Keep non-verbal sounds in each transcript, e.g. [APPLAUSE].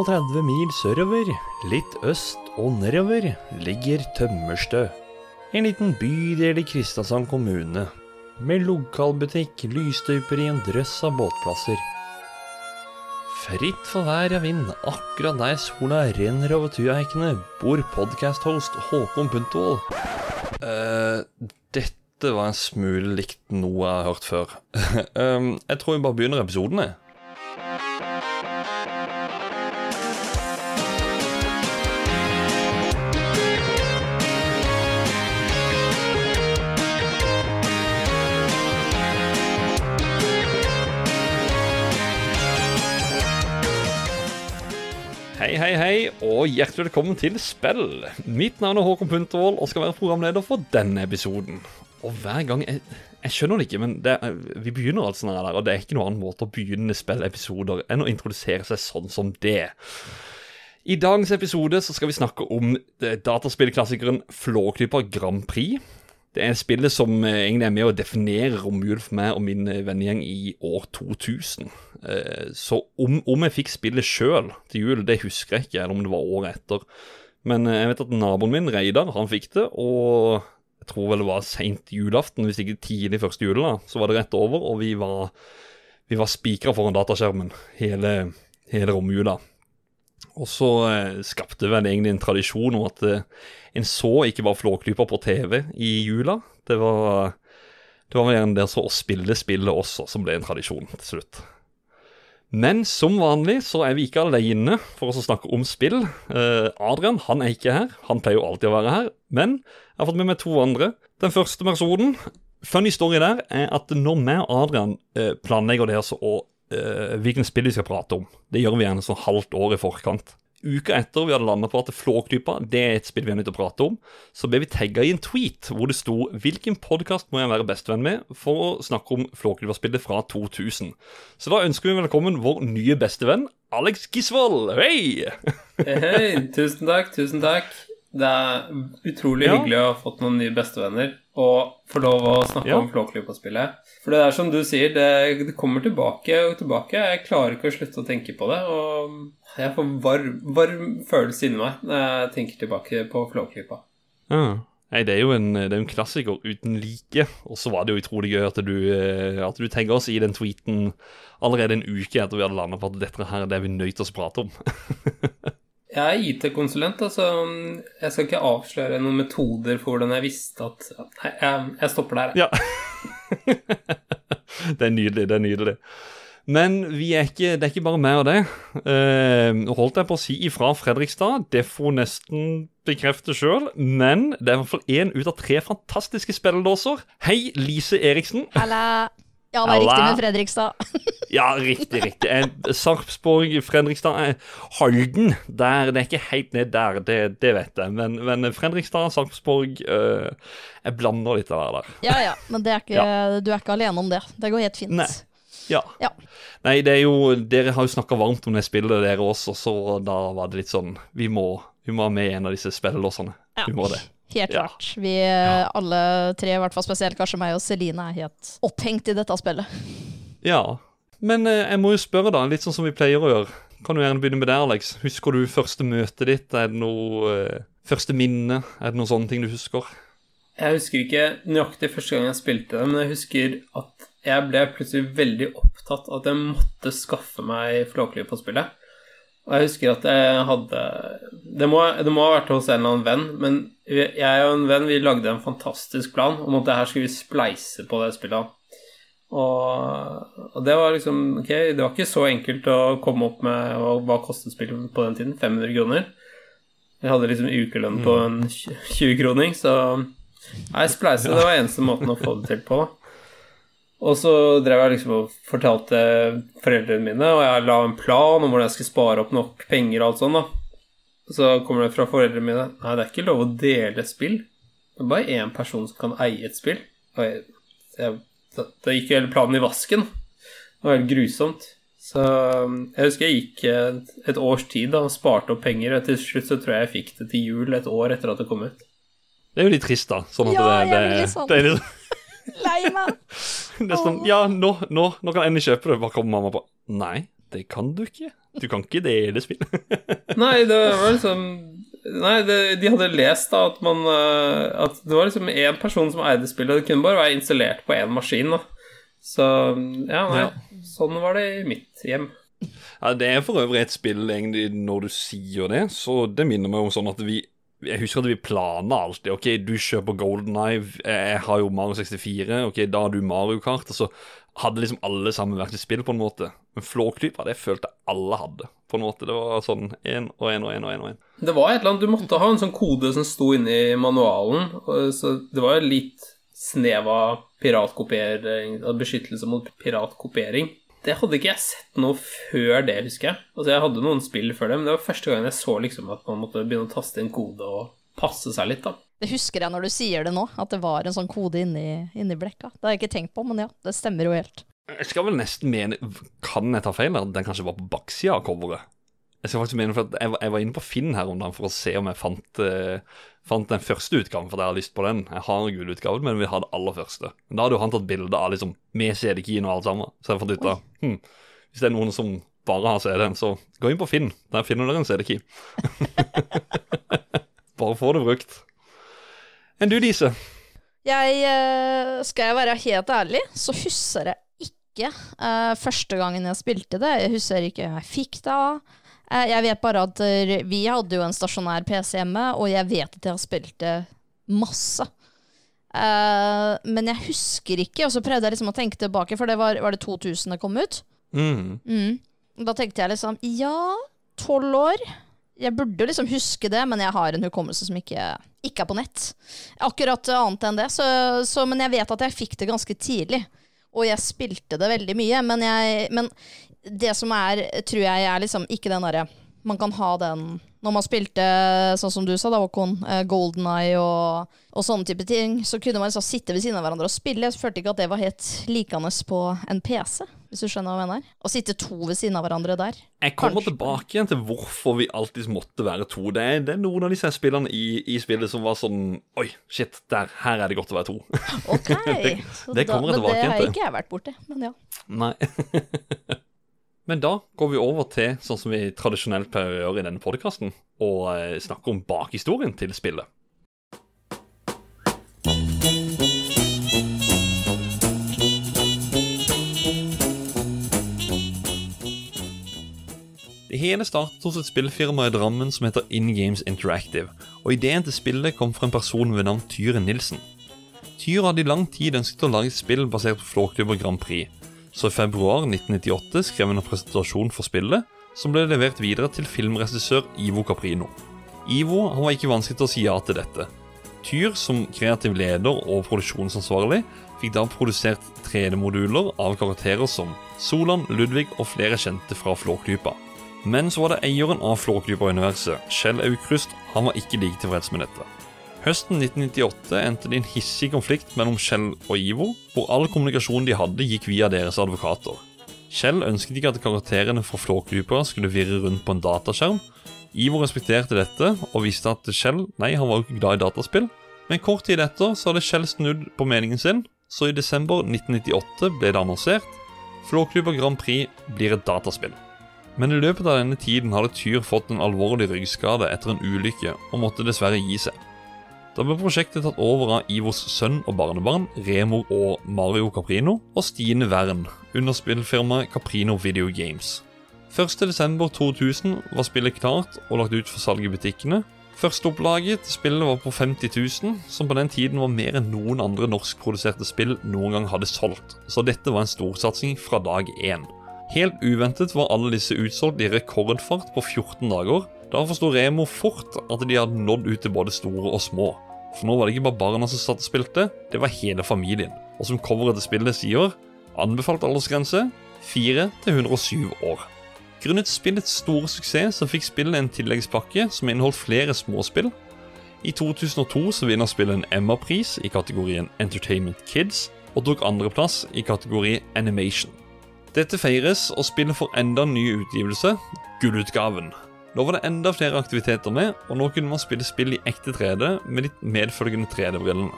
130 mil sørover, litt øst og nedover, ligger Tømmerstø. En liten bydel i Kristiansand kommune. Med lokalbutikk, lysstøyper i en drøss av båtplasser. Fritt for vær og vind, akkurat der sola renner over tueikene, bor podcast-host Håkon Puntervold. Eh, dette var en smule likt noe jeg har hørt før. um, [LAUGHS] jeg tror vi bare begynner episoden, jeg. Hei, hei, og hjertelig velkommen til Spill. Mitt navn er Håkon Puntervold og skal være programleder for denne episoden. Og hver gang Jeg, jeg skjønner det ikke, men det, vi begynner altså sånn der, og det er ikke noen annen måte å begynne spillepisoder enn å introdusere seg sånn som det. I dagens episode så skal vi snakke om eh, dataspillklassikeren Flåklypa Grand Prix. Det er spillet som eh, egentlig er med å definere romjul for meg og min eh, vennegjeng i år 2000. Eh, Så om, om jeg fikk spillet sjøl til jul, det husker jeg ikke, eller om det var året etter. Men jeg vet at naboen min, Reidar, han fikk det, og jeg tror vel det var seint julaften, hvis ikke tidlig første jul da, så var det rett over, og vi var, vi var spikra foran dataskjermen hele, hele romjula. Og så eh, skapte vel egentlig en tradisjon om at eh, en så ikke bare Flåklypa på TV i jula. Det var, det var vel gjerne så å spille spillet også som ble en tradisjon til slutt. Men som vanlig så er vi ikke alene for å snakke om spill. Eh, Adrian han er ikke her. Han pleier jo alltid å være her. Men jeg har fått med meg to andre. Den første personen Funny story der er at når vi og Adrian planlegger det altså å eh, hvilken spill vi skal prate om, det gjør vi gjerne sånn halvt år i forkant. Uka etter vi hadde landet på at Flåklypa det er et spill vi er nødt til å prate om, så ble vi tagga i en tweet hvor det sto 'Hvilken podkast må jeg være bestevenn med for å snakke om Flåklypa-spillet fra 2000?' Så da ønsker vi velkommen vår nye bestevenn Alex Gisvold. Hei! Hei, tusen takk, tusen takk. Det er utrolig Ja. hyggelig å ha fått noen nye bestevenner og få lov å snakke Ja. om Flåklypa-spillet. For det er som du sier, det, det kommer tilbake og tilbake. Jeg klarer ikke å slutte å tenke på det. Og jeg får varm, varm følelse inni meg når jeg tenker tilbake på Flåklypa. Ja. Nei, det er jo en, det er en klassiker uten like. Og så var det jo utrolig gøy at du, eh, at du tenker oss i den tweeten allerede en uke etter vi hadde landa på at dette her er det vi nødt til å prate om. [LAUGHS] Jeg er IT-konsulent, altså jeg skal ikke avsløre noen metoder for hvordan jeg visste at Nei, jeg, jeg stopper der. jeg. Ja. [LAUGHS] det er nydelig, det er nydelig. Men vi er ikke, det er ikke bare meg og det. Eh, holdt jeg på å si ifra Fredrikstad, det får nesten bekrefte sjøl. Men det er i hvert fall én ut av tre fantastiske spilledåser. Hei, Lise Eriksen. Halla. Ja, det er riktig med Fredrikstad. [LAUGHS] Ja, riktig, riktig. Sarpsborg, Fredrikstad, eh, Halden der, Det er ikke helt ned der, det, det vet jeg. Men, men Fredrikstad, Sarpsborg øh, Jeg blander litt av det der. Ja, ja, men det er ikke, du er ikke alene om det. Det går helt fint. Nei. Ja. Ja. Nei, det er jo Dere har jo snakka varmt om det spillet, dere også, så da var det litt sånn Vi må, vi må ha med en av disse spillelåsene. Ja. Vi må det. Helt Ja. klart. Vi eh, alle tre, i hvert fall spesielt kanskje meg og Celine, er helt opphengt i dette spillet. Ja. Men eh, jeg må jo spørre, da, litt sånn som vi pleier å gjøre. Kan du gjerne begynne med deg, Alex. Husker du første møtet ditt? Er det noe uh, Første minne? Er det noen sånne ting du husker? Jeg husker ikke nøyaktig første gang jeg spilte det, men jeg husker at jeg ble plutselig veldig opptatt av at jeg måtte skaffe meg Flåklypa-spillet. Og jeg husker at jeg hadde det må, det må ha vært hos en eller annen venn, men jeg og en venn vi lagde en fantastisk plan om at det her skulle vi spleise på det spillet. Og, og det var liksom Ok, det var ikke så enkelt å komme opp med hva, hva kostet spillet på den tiden. 500 kroner. Jeg hadde liksom ukelønn på en 20-kroning, så Nei, spleise, det var eneste måten å få det til på. da. Og så drev jeg liksom og fortalte foreldrene mine, og jeg la en plan om hvordan jeg skulle spare opp nok penger og alt sånt, da. Så kommer det fra foreldrene mine Nei, det er ikke lov å dele spill. Det er bare én person som kan eie et spill. Og jeg, jeg, da, gikk jo hele planen i vasken. Det var helt grusomt. Så jeg husker jeg gikk et, et års tid da, og sparte opp penger, og til slutt så tror jeg jeg fikk det til jul et år etter at det kom ut. Det er jo litt trist, da. Sånn at Ja, det, jeg det, sånn. det er litt Lei meg. [LAUGHS] Det er sånn, ja, nå, nå, nå kan jeg kjøpe det. Hva kommer mamma på Nei, det kan du ikke. Du kan ikke det i det spillet. [LAUGHS] Nei, det var liksom Nei, det, de hadde lest da at man eh, At det var liksom én person som eide spillet, og det kunne bare være installert på én maskin. da Så ja, nei, Ja. sånn var det i mitt hjem. Ja, Det er for øvrig et spill, egentlig, når du sier det, så det minner meg om sånn at vi Jeg husker at vi plana alltid. OK, du kjøper Golden Eye, jeg har jo Mario 64. OK, da har du Mario Kart. Og så hadde liksom alle sammen vært i spill, på en måte. Men Flåklypa, det følte alle hadde, på en måte. Det var sånn én og én og én og én. Det var et eller annet Du måtte ha en sånn kode som sto inne i manualen, så det var jo litt snev av piratkopiering, beskyttelse mot piratkopiering. Det hadde ikke jeg sett noe før det, husker jeg. Altså, jeg hadde noen spill før det, men det var første gang jeg så liksom at man måtte begynne å taste inn kode og passe seg litt, da. Det husker jeg når du sier det nå, at det var en sånn kode inni, inni blekka. Det har jeg ikke tenkt på, men ja, det stemmer jo helt. Jeg skal vel nesten mene Kan jeg ta feil? At Den kanskje var på baksida av coveret? Jeg skal faktisk mene for at jeg, jeg var inne på Finn her om dagen for å se om jeg fant, eh, fant den første utgaven, for jeg har lyst på den. Jeg har gullutgaven, men vi har det aller første. Men Da hadde jo han tatt bilde av liksom med CD-keyen og alt sammen. Så jeg fant ut av hm, Hvis det er noen som bare har CD-en, så gå inn på Finn. Der finner dere en CD-key. [LAUGHS] bare få det brukt. Enn du, Dise? Jeg, eh, skal jeg være helt ærlig, så husker jeg ikke eh, første gangen jeg spilte det. Jeg husker ikke jeg fikk det av. Eh, jeg vet bare at eh, vi hadde jo en stasjonær PC hjemme, og jeg vet at jeg har spilt det masse. Eh, men jeg husker ikke, og så prøvde jeg liksom å tenke tilbake, for det var, var det 2000 det kom ut. Mm. Mm. Da tenkte jeg liksom ja, tolv år. Jeg burde liksom huske det, men jeg har en hukommelse som ikke, ikke er på nett. Akkurat annet enn det. Så, så, men jeg vet at jeg fikk det ganske tidlig. Og jeg spilte det veldig mye. Men, jeg, men det som er, tror jeg er liksom ikke den derre Man kan ha den når man spilte, sånn som du sa, da, Håkon, eh, Golden Eye og, og sånne type ting, så kunne man liksom sitte ved siden av hverandre og spille. Jeg følte ikke at det var helt likende på en PC, hvis du skjønner hva jeg mener. Å sitte to ved siden av hverandre der. Jeg kommer Kanskje. tilbake igjen til hvorfor vi alltid måtte være to. Det er, det er noen av disse spillene i, i spillet som var sånn Oi, shit, der, her er det godt å være to. Ok. [LAUGHS] det, det kommer jeg igjen til Men det har ikke jeg vært borti. Men ja. Nei. [LAUGHS] Men da går vi over til sånn som vi tradisjonelt pleier å gjøre i denne podkasten, og snakker snakke om bakhistorien til spillet. Det hele startet hos et spillfirma i Drammen som heter In Games Interactive, og ideen til spillet kom fra en person ved navn Tyre Nilsen. Tyre hadde i lang tid ønsket å lage et spill basert på Flåklypa Grand Prix, så i februar 1998 skrev han en presentasjon for spillet, som ble levert videre til filmregissør Ivo Caprino. Ivo han var ikke vanskelig til å si ja til dette. Tyr, som kreativ leder og produksjonsansvarlig, fikk da produsert 3D-moduler av karakterer som Solan, Ludvig og flere kjente fra Flåklypa. Men så var det eieren av Flåklypa-universet, Kjell Aukrust, han var ikke like tilfreds med dette. Høsten 1998 endte det i en hissig konflikt mellom Kjell og Ivo, hvor all kommunikasjon de hadde, gikk via deres advokater. Kjell ønsket ikke at karakterene fra Flåklypa skulle virre rundt på en dataskjerm. Ivo respekterte dette, og visste at Kjell nei, han var jo ikke glad i dataspill. Men kort tid etter så hadde Kjell snudd på meningen sin, så i desember 1998 ble det annonsert Flåklypa Grand Prix blir et dataspill. Men i løpet av denne tiden hadde Tyr fått en alvorlig ryggskade etter en ulykke, og måtte dessverre gi seg. Da ble prosjektet tatt over av Ivos sønn og barnebarn, Remo og Mario Caprino, og Stine Wern, under spillfirmaet Caprino Video Games. 1.12.2000 var spillet klart og lagt ut for salg i butikkene. Førsteopplaget til spillet var på 50 000, som på den tiden var mer enn noen andre norskproduserte spill noen gang hadde solgt, så dette var en storsatsing fra dag én. Helt uventet var alle disse utsolgt i rekordfart på 14 dager. Da forsto Remo fort at de hadde nådd ut til både store og små. For nå var det ikke bare barna som satt og spilte, det var hele familien. Og som coveret til spillet sier, anbefalt aldersgrense 4 til 107 år. Grunnet spillets store suksess så fikk spillet en tilleggspakke som inneholdt flere småspill. I 2002 så vinner spillet en Emma-pris i kategorien Entertainment Kids, og tok andreplass i kategori Animation. Dette feires, og spillet får enda en ny utgivelse, gullutgaven. Nå var det enda flere aktiviteter med, og nå kunne man spille spill i ekte 3D med de medfølgende 3D-brillene.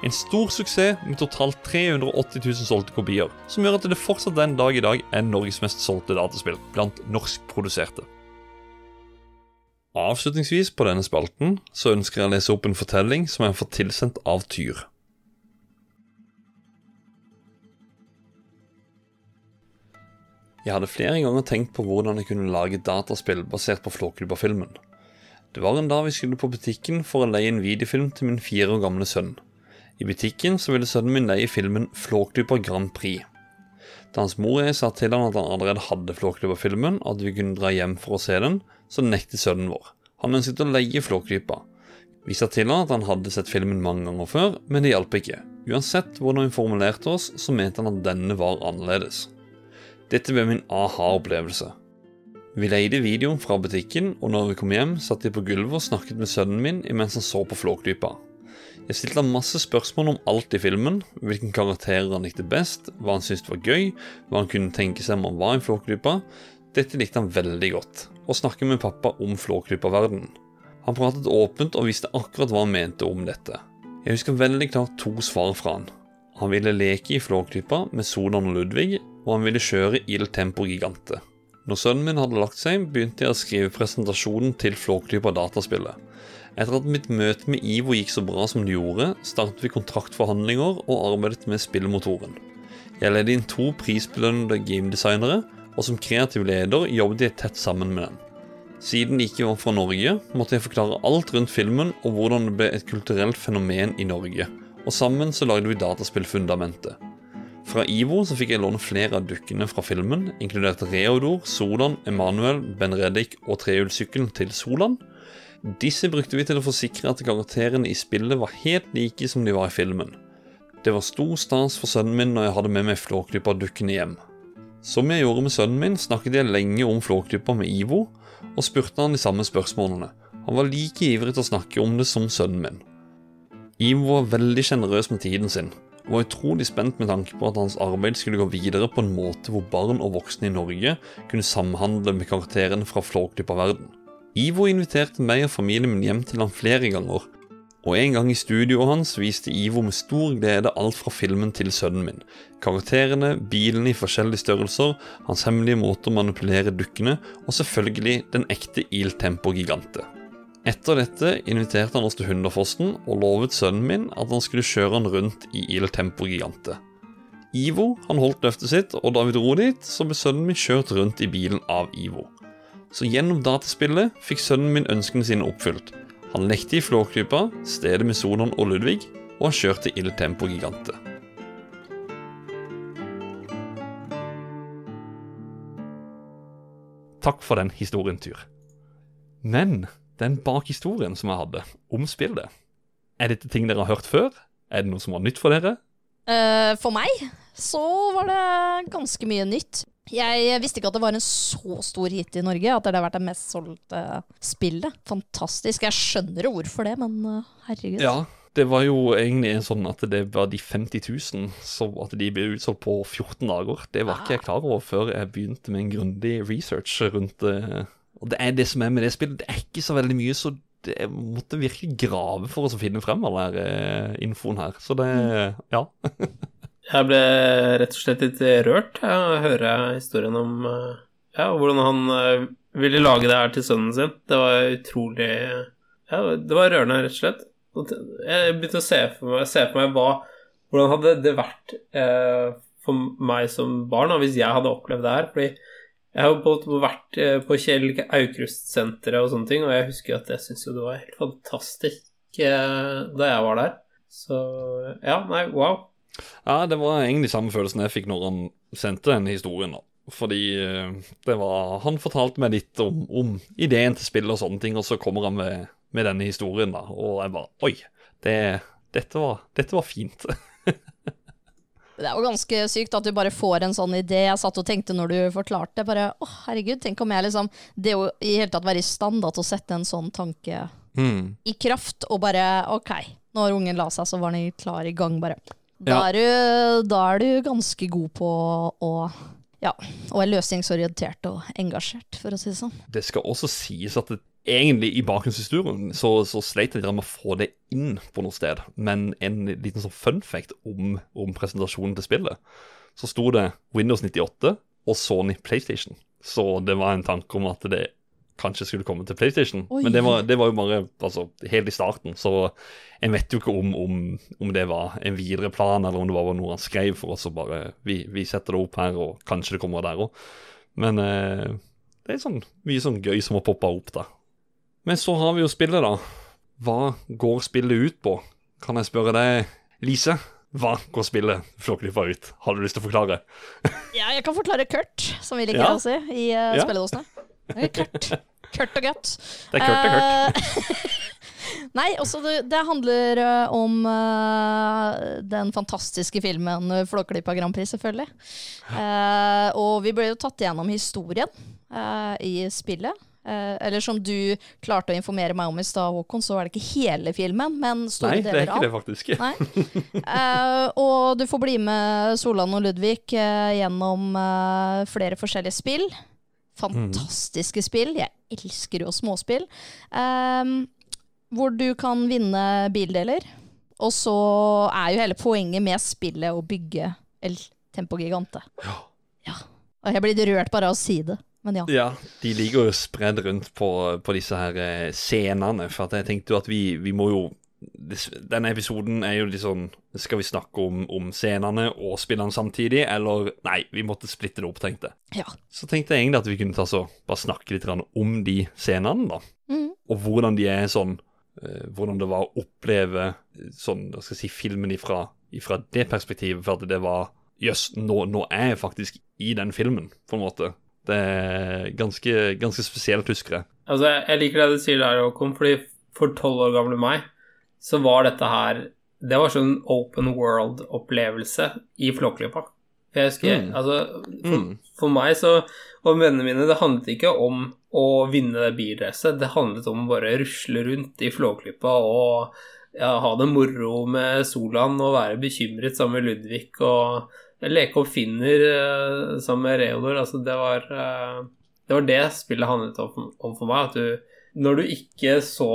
En stor suksess med totalt 380 000 solgte kopier, som gjør at det fortsatt den dag i dag er Norges mest solgte dataspill blant norskproduserte. Avslutningsvis på denne spalten så ønsker jeg å lese opp en fortelling som jeg har fått tilsendt av Tyr. Jeg hadde flere ganger tenkt på hvordan jeg kunne lage dataspill basert på Flåklypa-filmen. Det var en dag vi skulle på butikken for å leie en videofilm til min fire år gamle sønn. I butikken så ville sønnen min leie filmen Flåklypa Grand Prix. Da hans mor og jeg sa til han at han allerede hadde Flåklypa-filmen, og at vi kunne dra hjem for å se den, så nektet sønnen vår. Han ønsket å leie Flåklypa. Vi sa til han at han hadde sett filmen mange ganger før, men det hjalp ikke. Uansett hvordan vi formulerte oss, så mente han at denne var annerledes. Dette ble min aha-opplevelse. Vi leide videoen fra butikken, og når vi kom hjem, satt jeg på gulvet og snakket med sønnen min imens han så på Flåklypa. Jeg stilte ham masse spørsmål om alt i filmen, hvilken karakterer han likte best, hva han syntes var gøy, hva han kunne tenke seg om han var i Flåklypa. Dette likte han veldig godt, å snakke med pappa om Flåklypa-verdenen. Han pratet åpent og visste akkurat hva han mente om dette. Jeg husker veldig klart to svar fra han. Han ville leke i Flåklypa med Solan og Ludvig, og han ville kjøre Il Tempo Gigante. Når sønnen min hadde lagt seg, begynte jeg å skrive presentasjonen til Flåklypa dataspillet. Etter at mitt møte med Ivo gikk så bra som det gjorde, startet vi kontraktforhandlinger og arbeidet med spillmotoren. Jeg ledde inn to prisbelønnede gamedesignere, og som kreativ leder jobbet jeg tett sammen med dem. Siden de ikke var fra Norge, måtte jeg forklare alt rundt filmen og hvordan det ble et kulturelt fenomen i Norge, og sammen så lagde vi dataspillfundamentet. Fra Ivo så fikk jeg låne flere av dukkene fra filmen, inkludert Reodor, Solan, Emanuel, Ben Reddik og trehjulssykkelen til Solan. Disse brukte vi til å forsikre at karakterene i spillet var helt like som de var i filmen. Det var stor stas for sønnen min når jeg hadde med meg Flåklypa-dukkene hjem. Som jeg gjorde med sønnen min, snakket jeg lenge om Flåklypa med Ivo, og spurte han de samme spørsmålene. Han var like ivrig til å snakke om det som sønnen min. Ivo var veldig sjenerøs med tiden sin, og var utrolig spent med tanke på at hans arbeid skulle gå videre på en måte hvor barn og voksne i Norge kunne samhandle med karakterene fra Flåklypa-verden. Ivo inviterte meg og familien min hjem til ham flere ganger, og en gang i studioet hans viste Ivo med stor glede alt fra filmen til sønnen min. Karakterene, bilene i forskjellige størrelser, hans hemmelige måte å manipulere dukkene, og selvfølgelig den ekte Il Tempo-gigante. Etter dette inviterte han oss til Hunderfossen og lovet sønnen min at han skulle kjøre han rundt i Il Tempo Gigante. Ivo han holdt løftet sitt, og da vi dro dit, så ble sønnen min kjørt rundt i bilen av Ivo. Så gjennom dataspillet fikk sønnen min ønskene sine oppfylt. Han lekte i Flåklypa, stedet med Sonon og Ludvig, og han kjørte Il Tempo Gigante. Takk for den historien, Tyr. Men den bakhistorien som jeg hadde om spillet, er dette ting dere har hørt før? Er det noe som var nytt for dere? Uh, for meg så var det ganske mye nytt. Jeg visste ikke at det var en så stor hit i Norge, at det har vært det mest solgte spillet. Fantastisk. Jeg skjønner ord hvorfor det, men eh, herregud. Ja, det var jo egentlig sånn at det var de 50 000, så at de ble utsolgt på 14 dager. Det var ikke jeg klar over før jeg begynte med en grundig research rundt det. Og det er det som er med det spillet. Det er ikke så veldig mye, så det, jeg måtte virkelig grave for å finne frem all den eh, infoen her. Så det Ja. [LAUGHS] Jeg ble rett og slett litt rørt av å høre historien om eh, ja, hvordan han eh, ville lage det her til sønnen sin. Det var utrolig Ja, det var rørende, rett og slett. Jeg begynte å se for meg, se for meg hva, hvordan hadde det vært eh, for meg som barn da, hvis jeg hadde opplevd det her. Fordi jeg har både vært eh, på Kjell Aukrust-senteret og sånne ting, og jeg husker at jeg syntes jo det var helt fantastisk eh, da jeg var der. Så ja, nei, wow. Ja, det var egentlig samme følelsen jeg fikk når han sendte den historien. da. Fordi eh, det var Han fortalte meg litt om, om ideen til spillet og sånne ting, og så kommer han med, med denne historien, da. Og jeg bare Oi, det, dette, var, dette var fint. [LAUGHS] Det er jo ganske sykt at du bare får en sånn idé. Jeg satt og tenkte når du forklarte, bare å herregud, tenk om jeg liksom Det å i hele tatt være i stand da, til å sette en sånn tanke Mm. i kraft, og bare ok, når ungen la seg, så var den klar i gang, bare. Da, Ja. er du, da er du ganske god på å ja, og er løsningsorientert og engasjert, for å si det sånn. Det skal også sies at det egentlig i bakgrunnshistorien så, så sleit jeg litt med å få det inn på noe sted. Men en liten sånn fun fact om, om presentasjonen til spillet, så sto det Windows 98 og Sony PlayStation. Så det var en tanke om at det kanskje skulle komme til PlayStation. Oi. Men det var, det var jo bare altså, helt i starten, så jeg vet jo ikke om, om, om det var en videre plan, eller om det var noe han skrev for oss og bare vi, vi setter det opp her, og kanskje det kommer der òg. Men eh, det er sånn, mye sånn gøy som har poppa opp, da. Men så har vi jo spillet, da. Hva går spillet ut på? Kan jeg spørre deg, Lise? Hva går spillet Flåklypa ut? Har du lyst til å forklare? [LAUGHS] Ja, jeg kan forklare Kurt, som vi liker Ja. å si i uh, Ja. spilledåsene. Kurt. [LAUGHS] Kurt og gutt. Det er Kurt, er Kurt. Eh, [LAUGHS] Nei, også det, det handler eh, om uh, den fantastiske filmen Flåklypa Grand Prix, selvfølgelig. Uh, og vi ble jo tatt gjennom historien uh, i spillet. Eh, eller som du klarte å informere meg om i stad, Håkon, så er det ikke hele filmen, men store Nei, det er ikke av. det, faktisk. Eh, og du får bli med Solan og Ludvig eh, gjennom eh, flere forskjellige spill. Fantastiske spill. Jeg elsker jo småspill. Eh, hvor du kan vinne bildeler. Og så er jo hele poenget med spillet å bygge El Tempo Gigante. Ja. Ja. Og jeg blir rørt bare av å si det. Men ja. Ja, de ligger jo spredd rundt på, på disse her eh, scenene. For jeg tenkte jo at vi, vi må jo Denne episoden er jo litt sånn Skal vi snakke om, om scenene og spillene samtidig, eller Nei, vi måtte splitte det opp, tenkte jeg. ja. Så tenkte jeg egentlig at vi kunne ta så, bare snakke litt om de scenene, da. Mm. Og hvordan de er sånn eh, Hvordan det var å oppleve eh, sånn, hva skal jeg si, filmen ifra, ifra det perspektivet. For at det var Jøss, nå, nå er jeg faktisk i den filmen, på en måte. Det er ganske, ganske spesielt, husker jeg. Altså, jeg- liker det du sier der, Håkon, fordi for tolv år gamle meg, så var dette her Det var sånn open world-opplevelse i Flåklypa. For jeg husker, Mm. altså for, Mm. for meg så, og vennene mine, det handlet ikke om å vinne det bilracet. Det handlet om å bare rusle rundt i Flåklypa og ja, ha det moro med Solan og være bekymret sammen med Ludvig og leke oppfinner uh, sammen med Reodor. Altså, det var eh, det var det spillet handlet om, om for meg. At du, når du ikke så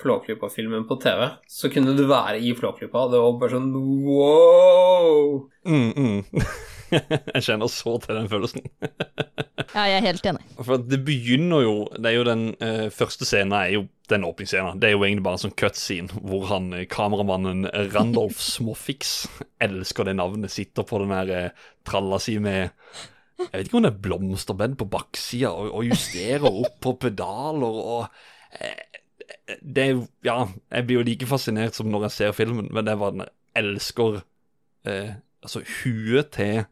Flåklypa-filmen på TV, så kunne du være i Flåklypa. Det var bare sånn wow! Mm, mm. [LAUGHS] jeg kjenner så til den følelsen. ja, jeg er helt enig. For det begynner jo Det er jo den uh, første scenen er jo den åpningsscenen. Det er jo egentlig bare en sånn cutscene hvor han eh, kameramannen Randolph Småfiks elsker det navnet, sitter på den der eh, tralla si med Jeg vet ikke om det er blomsterbed på baksida, og, og justerer opp på pedaler og eh, Det er Ja, jeg blir jo like fascinert som når jeg ser filmen, men det bare den elsker eh, Altså huet til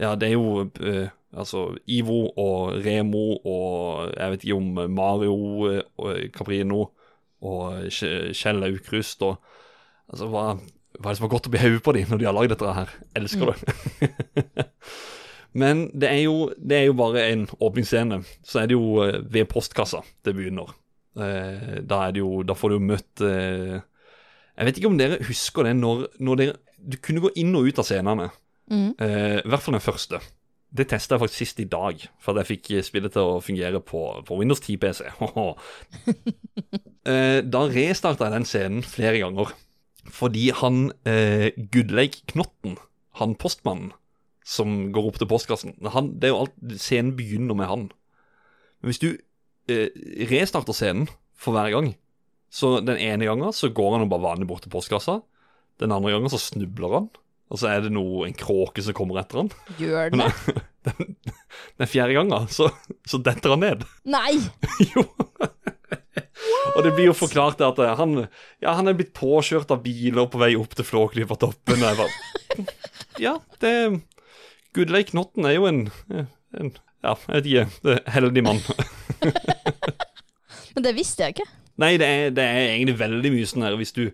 Ja, det er jo eh, Altså Ivo og Remo og jeg vet ikke om Mario eh, og Caprino og Kjell Aukrust og Altså, hva, hva er det som har gått opp i hodet på dem når de har lagd dette her? Elsker det. [LAUGHS] Men det er, jo, det er jo bare en åpningsscene. Så er det jo eh, ved postkassa det begynner. Eh, da er det jo Da får du jo møtt eh, Jeg vet ikke om dere husker det når, når dere Du kunne gå inn og ut av scenene. Mm. Eh, I hvert fall den første. Det testa jeg faktisk sist i dag, for at jeg fikk spillet til å fungere på, på Windows 10 PC. [LAUGHS] eh, da restarta jeg den scenen flere ganger. Fordi han eh, Gudleik Knotten, han postmannen som går opp til postkassen han, det er jo alt, Scenen begynner med han. Men hvis du eh, restarter scenen for hver gang Så den ene gangen så går han jo bare vanlig bort til postkassa. Den andre gangen så snubler han. Og så er det noe, en kråke som kommer etter han. Gjør det? [LAUGHS] Den, den fjerde gangen så, så detter han ned. [LAUGHS] Nei! jo. Og det blir jo forklart at eh, han, ja, han er blitt påkjørt av biler på vei opp til Flåklypa-toppen. [LAUGHS] Ja, det Gudleik Knotten er jo en, en Ja, jeg vet ikke. det Heldig mann. Men det visste jeg ikke. Nei, det er, det er egentlig veldig mye sånn her hvis du,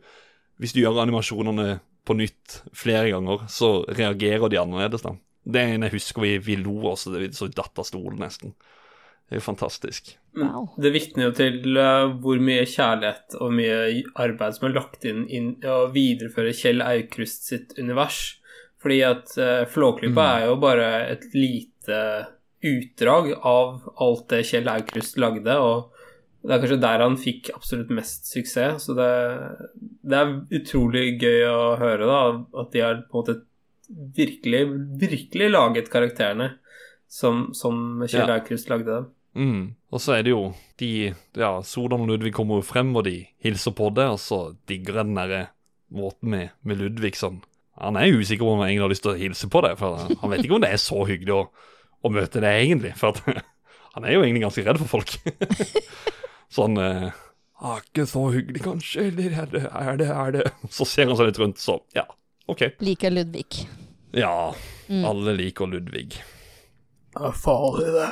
hvis du gjør animasjonene på nytt flere ganger, så reagerer de annerledes, da. Det er en jeg husker vi, vi lo også, det så datt av stolen, nesten. Det er jo fantastisk. Wow. Det vitner jo til eh, hvor mye kjærlighet og mye arbeid som er lagt inn i å videreføre Kjell Aukrust sitt univers. Fordi at uh, Flåklypa er jo bare et lite utdrag av alt det Kjell Aukrust lagde, og Det er kanskje der han fikk absolutt mest suksess. Så det, det er utrolig gøy å høre da, at de har på en måte virkelig, virkelig laget karakterene som, som Kjell Ja. Aukrust lagde dem. Mm. Og så er det jo de Ja, Sodan og Ludvig kommer jo frem, og de hilser på det, og så digger jeg den derre måten med, med Ludvig sånn Han er usikker på om han egentlig har lyst til å hilse på det, for han vet ikke om det er så hyggelig å, å møte det egentlig. For at [LAUGHS] han er jo egentlig ganske redd for folk. [LAUGHS] sånn eh, ah, Ikke så hyggelig, kanskje, eller er det, er det, er det [LAUGHS] Så ser han seg litt rundt, så ja, OK. Liker Ludvig. Ja, Mm. alle liker Ludvig. Det er farlig, det.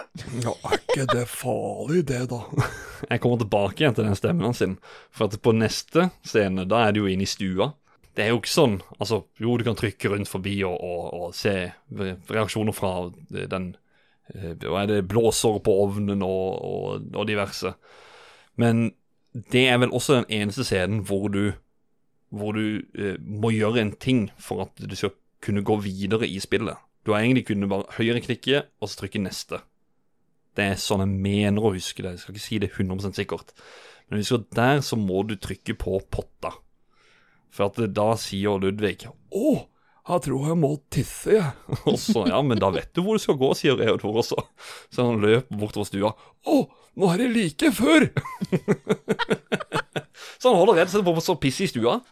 Ja, er ikke det farlig, det, da? [LAUGHS] Jeg kommer tilbake igjen til den stemmen sin. For at på neste scene, da er det jo inne i stua. Det er jo ikke sånn Altså, jo, du kan trykke rundt forbi og, og, og se reaksjoner fra den eh, Hva er det, blåser på ovnen og, og, og diverse. Men det er vel også den eneste scenen hvor du Hvor du eh, må gjøre en ting for at du skal kunne gå videre i spillet. Du har egentlig kunnet bare høyreklikke og så trykke neste. Det er sånn jeg mener å huske det. Jeg skal ikke si det 100 sikkert. Men hvis du er der så må du trykke på potta. For at da sier Ludvig Å, jeg tror jeg må tisse, jeg. [LAUGHS] Og så, ja, men da vet du hvor du skal gå, sier Reodor også. Så han løper bortover stua. Å, nå er det like før! [LAUGHS] så han holder redd seg på å pisse i stua. [LAUGHS]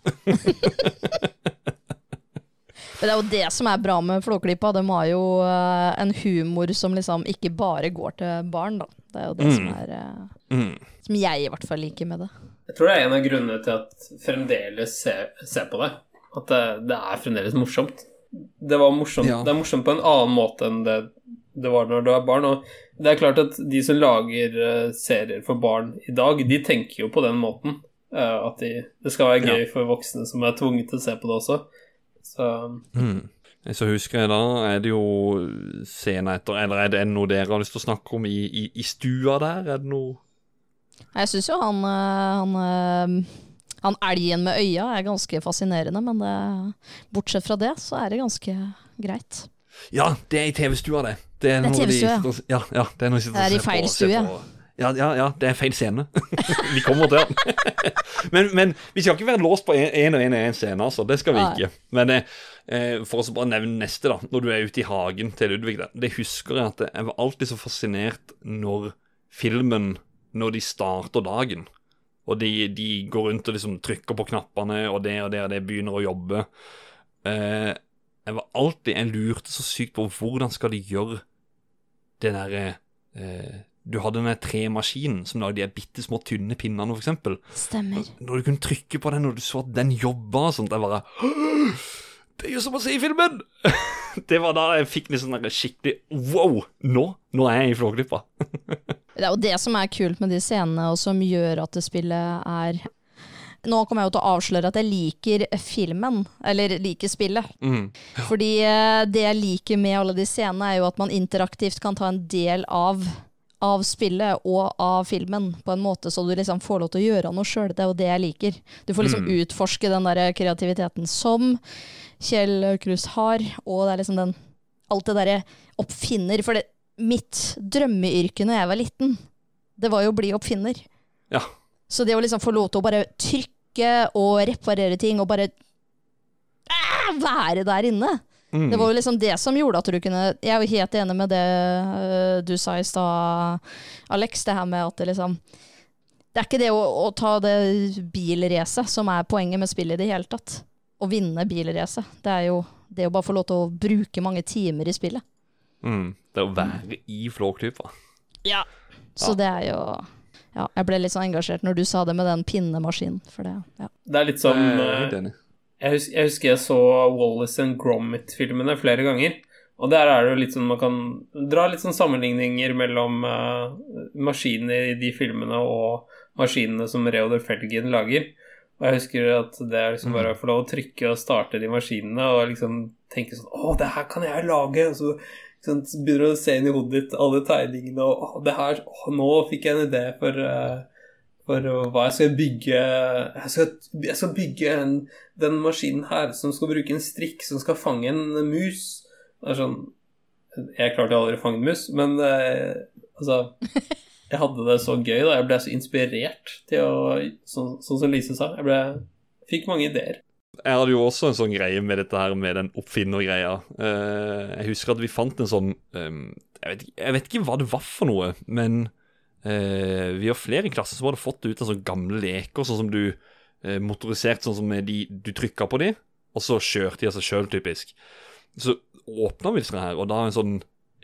Men det er jo det som er bra med Flåklypa. De har jo eh, en humor som liksom ikke bare går til barn, da. Det er jo det som er eh, Mm. Som jeg i hvert fall liker med det. Jeg tror det er en av grunnene til at fremdeles ser, ser på det. At det, det er fremdeles morsomt. Det, var morsomt. Ja. det er morsomt på en annen måte enn det det var når du er barn. Og det er klart at de som lager eh, serier for barn i dag, de tenker jo på den måten. eh, at de, det skal være gøy Ja. for voksne som er tvunget til å se på det også. Så Mm. Så husker jeg da, er det jo scenen etter Eller er det noe dere har lyst til å snakke om i, i, i stua der? Er det noe Jeg syns jo han, eh, han han elgen med øya er ganske fascinerende, men det, bortsett fra det, så er det ganske greit. Ja, det er i TV-stua, det. Det er, Det er TV-stua, de, ja. ja, det er noe Det er i feil stue. Ja, ja, ja, det er feil scene. [LAUGHS] vi kommer til den. [LAUGHS] men, men vi skal ikke være låst på én og én scene, altså. Det skal vi ikke. Men eh, eh, for å bare nevne neste, da. Når du er ute i hagen til Ludvig, da. det husker jeg at jeg var alltid så fascinert når filmen Når de starter dagen. Og de, de går rundt og liksom trykker på knappene, og det og det og det begynner å jobbe. Eh, jeg var alltid Jeg lurte så sykt på hvordan skal de gjøre det derre eh, Du hadde den der tremaskinen som lagde de bitte små, tynne pinnene, for eksempel. Stemmer. Når du kunne trykke på den, og du så at den jobba og sånt, jeg bare Det er jo som å se i filmen! [LAUGHS] det var da jeg fikk liksom den skikkelig Wow! Nå Nå er jeg i Flåklypa. [LAUGHS] Det er jo det som er kult med de scenene, og som gjør at det spillet er Nå kommer jeg jo til å avsløre at jeg liker filmen, eller liker spillet. Mm. Fordi eh, det jeg liker med alle de scenene, er jo at man interaktivt kan ta en del av, av spillet og av filmen på en måte så du liksom får lov til å gjøre noe sjøl. Det er jo det jeg liker. Du får liksom utforske den der kreativiteten som Kjell Aukrust har, og det er liksom den Alt det derre oppfinner. For det, mitt drømmeyrke når jeg var liten, det var jo å bli oppfinner. Ja. Så det å liksom få lov til å bare trykke og reparere ting, og bare ah, være der inne Mm. Det var jo liksom det som gjorde at du kunne Jeg er jo helt enig med det øh, du sa i stad, Alex, det her med at det liksom Det er ikke det å, å ta det bilracet som er poenget med spillet i det hele tatt. Å vinne bilracet. Det er jo det å bare få lov til å bruke mange timer i spillet. Mm. Det å være i Flåklypa. Ja. Så det er jo Ja, jeg ble litt sånn engasjert når du sa det med den pinnemaskinen, for det Ja. det er litt som Jeg er eh. Jeg husker, jeg husker jeg så Wallace and Gromit-filmene flere ganger. Og der er det jo litt sånn man kan dra litt sånn sammenligninger mellom uh, maskinene i de filmene og maskinene som Reodor Felgen lager. Og jeg husker at det er liksom bare å få lov å trykke og starte de maskinene og liksom tenke sånn Å, det her kan jeg lage! Og så liksom, begynner du å se inn i hodet ditt alle tegningene, og å, det her Å, nå fikk jeg en idé for uh, for uh, hva jeg skal bygge Jeg skal, jeg skal bygge en, den maskinen her som skal bruke en strikk som skal fange en mus. Det er sånn Jeg klarte aldri å fange en mus, men uh, altså [LAUGHS] jeg hadde det så gøy. da Jeg ble så inspirert til å Sånn sånn som Lise sa. Jeg ble, fikk mange ideer. Jeg hadde jo også en sånn greie med dette her med den oppfinnergreia. Eh, jeg husker at vi fant en sånn ehm, jeg, vet, ikke- jeg vet ikke hva det var for noe, men eh, vi har flere i klassen som hadde fått ut en sånn gamle leker, sånn som du eh, motorisert sånn som de Du trykka på de, og så kjørte de av seg sjøl, typisk. Så åpna vi disse her, og da en sånn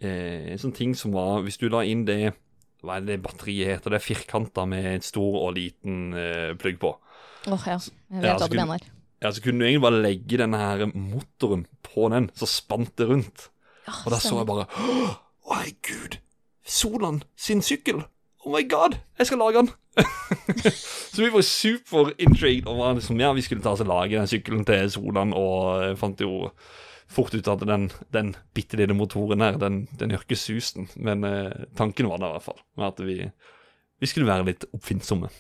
en sånn ting som var Hvis du la inn det Hva er det batteriet heter? Det er firkanta med en stor og liten uh, plugg på. Åh, ja. Jeg vet Ja, hva kunne- mener. Ja, så kunne du egentlig bare legge denne her motoren på den, så spant det rundt. Ja, Og da så jeg bare Å, herregud! Solan sin sykkel! Oh my god! Jeg skal lage den! [LAUGHS] så vi var super intrigued over liksom, ja, vi skulle ta oss og lage den sykkelen til Solan, og jeg fant jo fort ut at den, den bitte lille motoren her, den, den gjør ikke susen. Men eh, tanken var der i hvert fall. Med at vi, vi skulle være litt oppfinnsomme.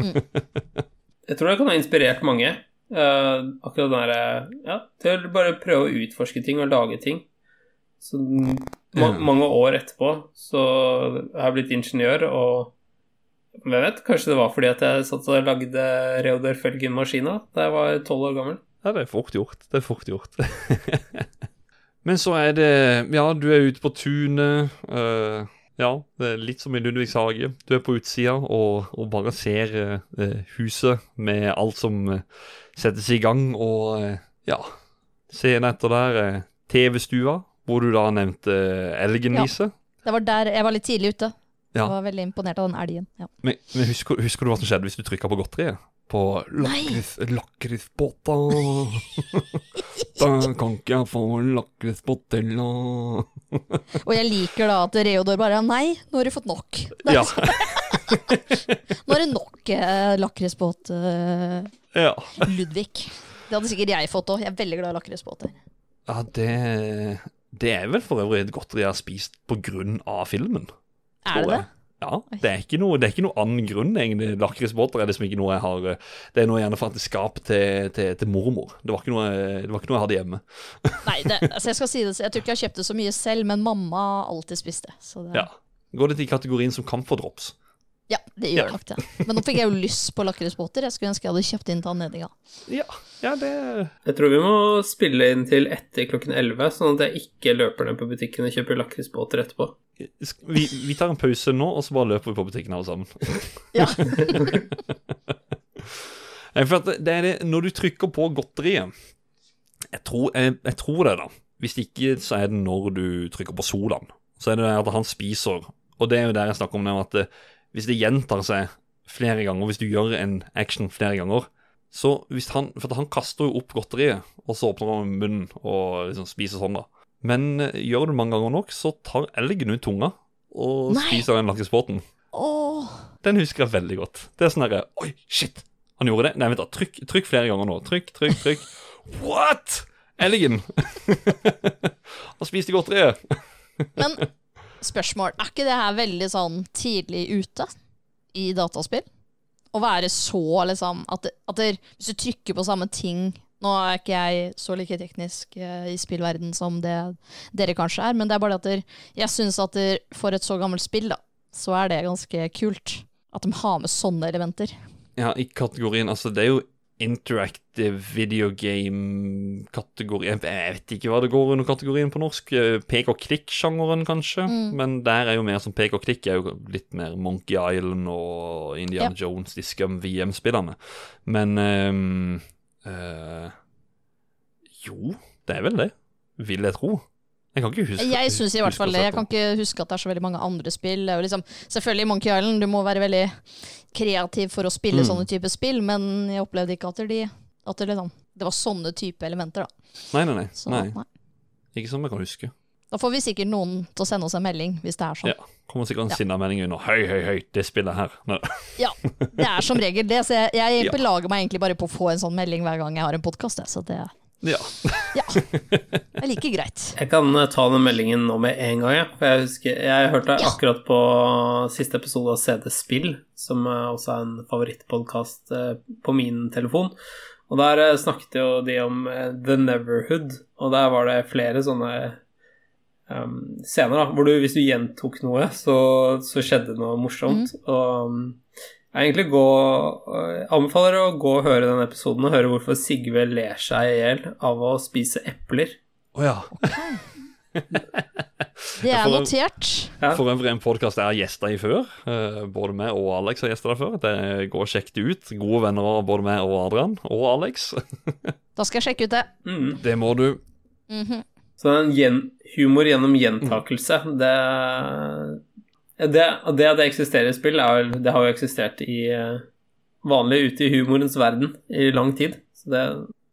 [LAUGHS] Jeg tror det kan ha inspirert mange. eh, akkurat den derre Ja, til å bare prøve å utforske ting og lage ting. Så ma mange år etterpå så har jeg blitt ingeniør, og hvem vet, kanskje det var fordi at jeg satt og lagde Reodor Felgen-maskina da jeg var tolv år gammel. Ja, det er fort gjort. Det er fort gjort. [LAUGHS] Men så er det Ja, du er ute på tunet. Uh, ja, det er litt som i Ludvigs hage. Du er på utsida og, og bare ser uh, huset med alt som uh, settes i gang, og ja Scenen etter der er TV-stua, hvor du da nevnte elgen, Ja. Det var der jeg var litt tidlig ute. Ja. Jeg var veldig imponert av den elgen. Ja. Men, men husker, husker du hva som skjedde hvis du trykka på godteriet? På lakris, lakrisbåta [LAUGHS] Da kan ikke jeg få lakrisbåtella Og jeg liker da at Reodor bare Nei, nå har du fått nok. Er Ja. [LAUGHS] Nå er det nok eh, lakrisbåt, eh, ja. Ludvig. Det hadde sikkert jeg fått òg. Jeg er veldig glad i lakrisbåter. ja det, det er vel for øvrig et godteri jeg har spist på grunn av filmen. Er det det? Ja, det er ikke noe, det er ikke noe annen grunn, egentlig. Lakrisbåter er liksom ikke noe jeg har eh, Det er noe jeg gjerne fant i skap til, til, til mormor. Det var, ikke noe, det var ikke noe jeg hadde hjemme. [LAUGHS] Nei, det, altså jeg skal si det, jeg tror ikke jeg har kjøpt så mye selv, men mamma alltid spiste. Så det Ja. Går det til kategorien som camphordrops? Ja, det gjør Ja. nok det. Men nå fikk jeg jo lyst på lakrisbåter. Jeg skulle ønske jeg hadde kjøpt inn til anledninga. Ja, ja det Jeg tror vi må spille inn til etter klokken 11, sånn at jeg ikke løper ned på butikken og kjøper lakrisbåter etterpå. vi, vi tar en pause nå, og så bare løper vi på butikken alle sammen. Ja. [LAUGHS] Nei, for at det er det, når du trykker på godteriet jeg tror, jeg, jeg tror det, da. Hvis ikke, så er det når du trykker på Solan. Så er det at han spiser Og det er jo der jeg snakker om det, at det, hvis det gjentar seg flere ganger, hvis du gjør en action flere ganger Så hvis han For han kaster jo opp godteriet, og så åpner han munnen og liksom spiser sånn, da. Men eh, gjør du det mange ganger nok, så tar elgen ut tunga og Nei. spiser den lakrisbåten. Åh, Den husker jeg veldig godt. Det er sånn herre Oi, shit! Han gjorde det? Nei, vent da. Trykk, trykk flere ganger nå. Trykk, trykk, trykk. [LAUGHS] What?! Elgen! [LAUGHS] Han spiste godteriet. men spørsmål. Er ikke det her veldig sånn tidlig ute i dataspill? Å være så liksom at, at der, Hvis du trykker på samme ting Nå er ikke jeg så like teknisk uh, i spillverden som det dere kanskje er, men det er bare at der, jeg syns at der, for et så gammelt spill, da, så er det ganske kult. At de har med sånne elementer. Ja, i kategorien Altså, det er jo interactive video game-kategori jeg, vet ikke hva det går under kategorien på norsk. Eh, Pek og klikk-sjangeren, kanskje. Men der er jo mer som pek og klikk er jo litt mer Monkey Island og Indiana Jones, de Scum VM-spillerne. Men um, uh, Jo, det er vel det. Vil jeg tro. Jeg kan ikke huske Jeg syns i hvert fall det. Jeg kan ikke huske at det er så veldig mange andre spill. Liksom, selvfølgelig Monkey Island, du må være veldig kreativ for å spille Mm. sånne type spill, men jeg opplevde ikke at, de, at det, liksom, det var sånne type elementer, da. Nei, nei, nei. Så, nei. nei. Ikke som jeg kan huske. Da får vi sikkert noen til å sende oss en melding, hvis det er sånn. Ja. Kommer sikkert en Ja. sinna melding under. Høy, høy, høy, det spillet her. Nei. Ja, det er som regel det. Så jeg, jeg [LAUGHS] Ja. belager meg egentlig bare på å få en sånn melding hver gang jeg har en podkast. Så det Ja. [LAUGHS] ja, er like greit. Jeg kan eh, ta den meldingen nå med en gang, jeg. For jeg husker Jeg hørte Ja. akkurat på siste episode av CD Spill, som eh, også er en favorittpodkast på min telefon. Og der eh, snakket jo de om eh, The Neverhood, og der var det flere sånne um, scener, da, hvor du, hvis du gjentok noe, så, så skjedde noe morsomt. Og um, jeg egentlig gå, jeg anbefaler å gå og høre den episoden og høre hvorfor Sigve ler seg i hjel av å spise epler. Å ja. Det er notert. For en vren podkast jeg har gjesta i før. Eh, Både meg og Alex har gjesta der før. Det går og sjekk det ut. Gode venner av både meg og Adrian og Alex. Da skal jeg sjekke ut det. Mm. Det må du. Mhm. Så en gjen, humor gjennom gjentakelse, det det, det at det eksisterer i spill, er, det har jo eksistert i eh, vanlig ute i humorens verden i lang tid. Så det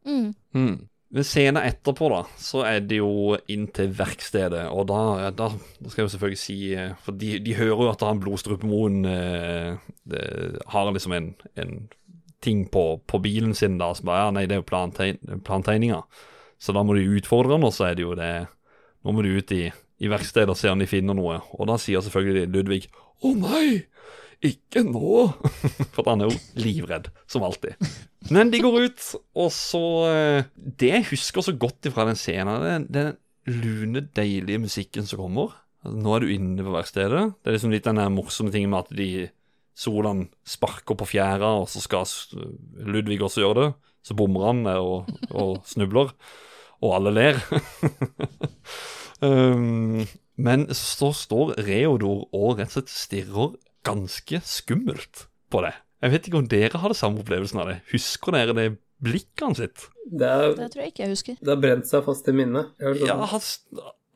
Mm. Mm. Men scenen etterpå, da, så er det jo inn til verkstedet. Og da, da, da skal jeg jo selvfølgelig si eh, For de, de hører jo at han Blodstrupemoen eh, det- har liksom en, en ting på, på bilen sin da som bare Ja, nei, det er jo plantegn, plantegninger. Så da må de utfordre han, og så er det jo det Nå må du ut i, i verkstedet ser han de finner noe. Og da sier selvfølgelig Ludvig Å nei! Ikke nå! [LAUGHS] For han er jo livredd, som alltid. Men de går ut, og så eh, Det jeg husker så godt fra den scenen, er den lune, deilige musikken som kommer. Altså, Nå er du inne på verkstedet. Det er liksom litt den morsomme tingen med at de Solan sparker på fjæra, og så skal Ludvig også gjøre det. Så bommer han eh, og, og snubler, og alle ler. [LAUGHS] um, men så står Reodor og rett og slett stirrer ganske skummelt på det. Jeg vet ikke om dere har det samme opplevelsen av det. Husker dere det blikket hans sitt? Det, er, Det tror jeg ikke jeg husker. det har brent seg fast i minnet. Ja, han,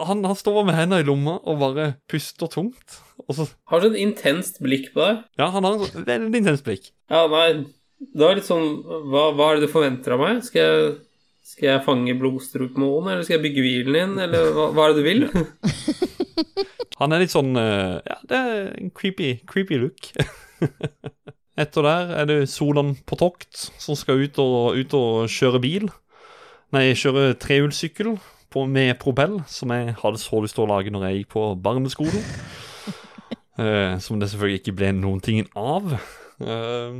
han, han står med hendene i lomma og bare puster tungt. Og så, Har så et intenst blikk på deg. ja, han har et veldig intenst blikk. Ja, nei, det var litt sånn Hva, hva er det du forventer av meg? Skal jeg, skal jeg fange blodstrupmoen, eller skal jeg bygge hvilen din, eller hva, hva er det du vil? [LAUGHS] Han er litt sånn eh, Ja, det er en creepy, creepy look. [LAUGHS] Etter der er det Solan på tokt, som skal ut og, ut og kjøre bil. Nei, kjøre trehjulssykkel med propell, som jeg hadde så lyst til å lage når jeg gikk på barneskolen. [LAUGHS] Eh, som det selvfølgelig ikke ble noen ting av. Eh,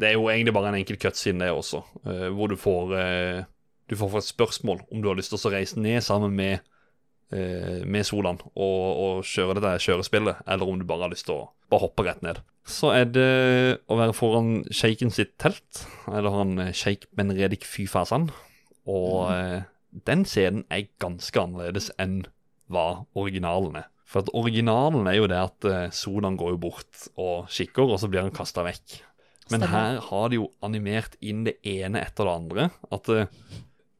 det er jo egentlig bare en enkel cutscene, det også, uh, hvor du får uh, Du får et spørsmål om du har lyst til å reise ned sammen med uh, med Solan og, og kjøre dette kjørespillet, eller om du bare har lyst til å bare hoppe rett ned. Så er det å være foran sjeiken sitt telt, eller han sjeik Benredik Fyfasan. Og eh, den scenen er ganske annerledes enn hva originalen er. For at originalen er jo det at Solan går jo bort og kikker, og så blir han kasta vekk. Men Stemmer. her har de jo animert inn det ene etter det andre. At uh,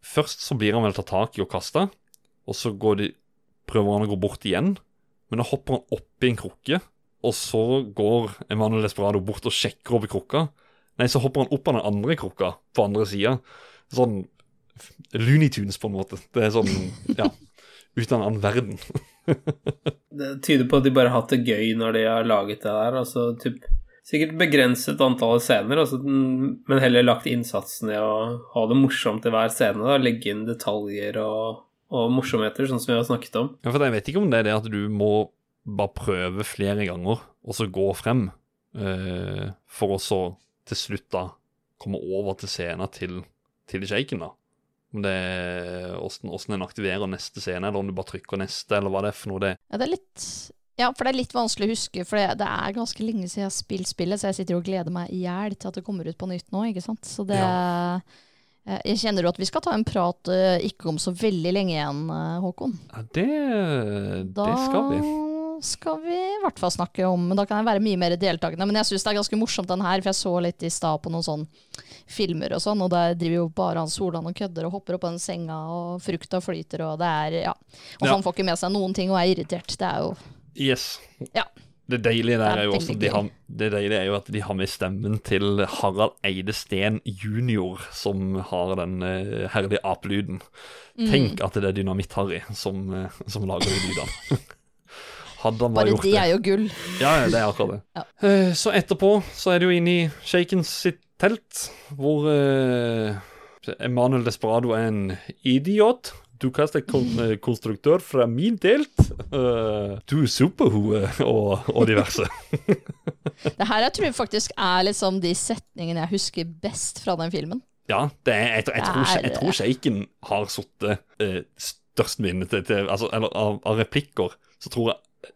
først så blir han vel tatt tak i og kasta, og så går de, prøver han å gå bort igjen. Men da hopper han oppi en krukke, og så går Emanuel Desperado bort og sjekker i krukka. Nei, så hopper han opp av den andre krukka på andre sida. Sånn Looney Tunes, på en måte. Det er sånn, ja Uten en annen verden. [LAUGHS] Det tyder på at de bare har hatt det gøy når de har laget det der. Altså typ Sikkert begrenset antall scener, altså, men heller lagt innsatsen i å ha det morsomt i hver scene. Da. Legge inn detaljer og, og morsomheter, sånn som vi har snakket om. Ja, for Jeg vet ikke om det er det at du må bare prøve flere ganger, og så gå frem, eh, for å så til slutt da komme over til scenen til, til shaken, da. Om det er åssen en aktiverer neste scene, eller om du bare trykker neste, eller hva det er for noe. det Ja, det er litt ja, for det er litt vanskelig å huske, for det, det er ganske lenge siden jeg har spilt spillet, så jeg sitter og gleder meg i hjel til at det kommer ut på nytt nå, ikke sant. Så det ja. Jeg kjenner jo at vi skal ta en prat eh, ikke om så veldig lenge igjen, eh, Håkon. Ja, det, det skal vi. Da skal vi i hvert fall snakke om Men da kan jeg være mye mer deltakende. Men jeg syns det er ganske morsomt den her, for jeg så litt i stad på noen sånn filmer og sånn, og der driver jo bare han Solan og kødder og hopper opp på den senga, og frukta flyter, og det er Ja. Og Ja. han får ikke med seg noen ting og er irritert. Det er jo Yes. Ja. Det deilige der er jo også de har, Det deilige er jo at de har med stemmen til Harald Eide Steen jr., som har den uh, herlige apelyden. Mm. Tenk at det er Dynamitt-Harry som, uh, som lager de lydene. [LAUGHS] Hadde han bare Bare gjort de det. er jo gull. Ja, ja, det er akkurat det. Ja. Uh, Så etterpå så er det jo inne i Shakens sitt telt, hvor uh, Emanuel Desperado er en idiot. Du kaster kon eh, konstruktør fra min telt. Uh, du er superhue og, og diverse. [LAUGHS] Det her jeg tror faktisk er liksom de setningene jeg husker best fra den filmen. Ja, det er, jeg, jeg, tror, er- jeg tror sjeiken har sittet uh, størst minne til, til altså, Eller av, av replikker, så tror jeg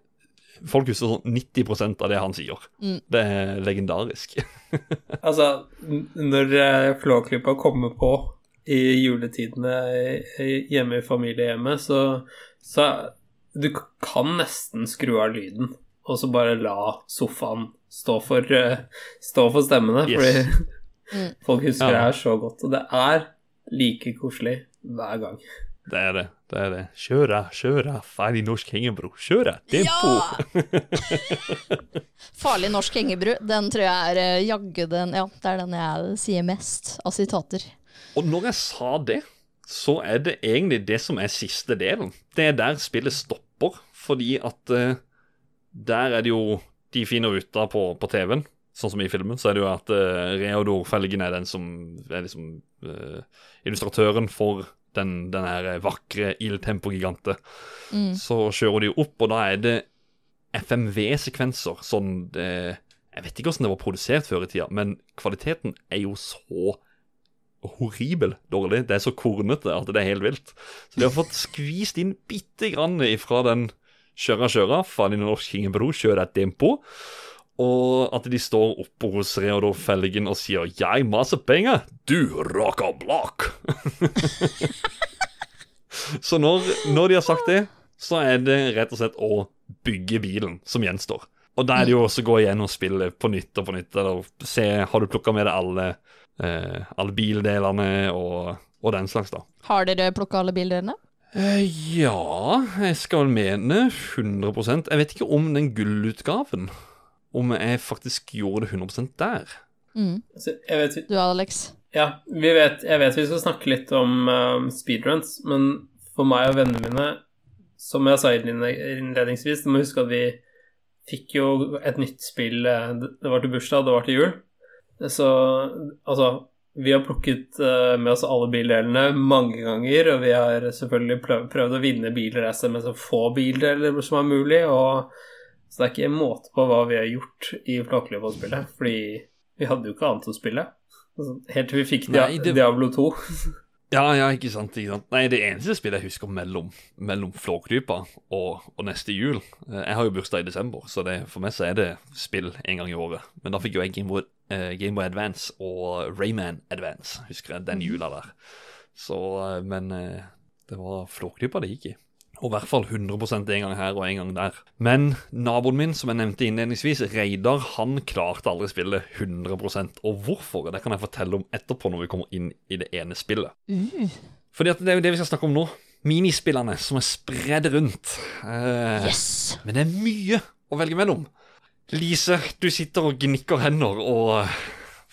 folk husker sånn 90% av det han sier. Mm. Det er legendarisk. [LAUGHS] Altså, n- når eh, Flåklypa kommer på i juletidene hjemme i familiehjemmet, så, så Du kan nesten skru av lyden, og så bare la sofaen stå for, eh, stå for stemmene, Yes. fordi Mm. [LAUGHS] folk husker Ja. det her så godt. Og det er like koselig hver gang. Det er det. det er det. Kjøra, kjøra, ferdig norsk hengebro. Kjøra, tempo! [LAUGHS] [LAUGHS] Farlig norsk hengebru, den tror jeg er eh, jaggu den Ja, det er den jeg sier mest av sitater. Og når jeg sa det, så er det egentlig det som er siste delen. Det er der spillet stopper, fordi at uh, der er det jo De finner ut av på, på TV-en, sånn som i filmen, så er det jo at uh, Reodor Felgen er den som er liksom uh, illustratøren for den, den her vakre Il Tempo-gigantet. Mm. Så kjører de opp, og da er det FMV-sekvenser. Sånn det, Jeg vet ikke hvordan det var produsert før i tida, men kvaliteten er jo så horribel dårlig. Det er så kornete at det er helt vilt. Så de har fått skvist inn bitte grann ifra den kjøra, kjøra, faen i norsk hingebro, kjør et tempo. Og at de står oppe hos Reodor Felgen og sier 'jeg maser penger, du rocker block'. [LAUGHS] så når, når de har sagt det, så er det rett og slett å bygge bilen som gjenstår. Og da er det jo også å gå igjen og spille på nytt og på nytt. Eller se, har du plukka med deg alle, eh, alle bildelene og, og den slags, da. Har dere plukka alle bildelene? Eh, ja, jeg skal vel mene 100% Jeg vet ikke om den gullutgaven. Om jeg faktisk gjorde det 100% der. Mm. Så jeg vet Du, Alex? Ja, vi vet, jeg vet vi skal snakke litt om um, speedruns, men for meg og vennene mine, som jeg sa innledningsvis, du må huske at vi fikk jo et nytt spill eh, Det var til bursdag, det var til jul. Så altså Vi har plukket eh, med oss alle bildelene mange ganger, og vi har selvfølgelig prøvd å vinne bilracer med så få bildeler som er mulig, og så det er ikke en måte på hva vi har gjort i Flåklypa-spillet, fordi vi hadde jo ikke annet å spille. Altså, Helt til vi fikk Nei, det- Diablo 2. Ja, ja, ikke sant. ikke sant Nei, Det eneste spillet jeg husker mellom, mellom Flåklypa og, og neste jul eh, Jeg har jo bursdag i desember, så det, for meg så er det spill en gang i året. Men da fikk jo jeg Gameboy uh, Game Boy Advance og Rayman Advance, husker jeg, den jula der. Så, eh, Men eh, det var Flåklypa det gikk i. Og i hvert fall 100% en gang her og en gang der. Men naboen min, som jeg nevnte innledningsvis, Reidar, han klarte aldri spillet 100% Og hvorfor? Det kan jeg fortelle om etterpå når vi kommer inn i det ene spillet. Mm. Fordi det er jo det vi skal snakke om nå. Minispillene som er spredd rundt. Eh, yes! Men det er mye å velge mellom. Lise, du sitter og gnikker hender, og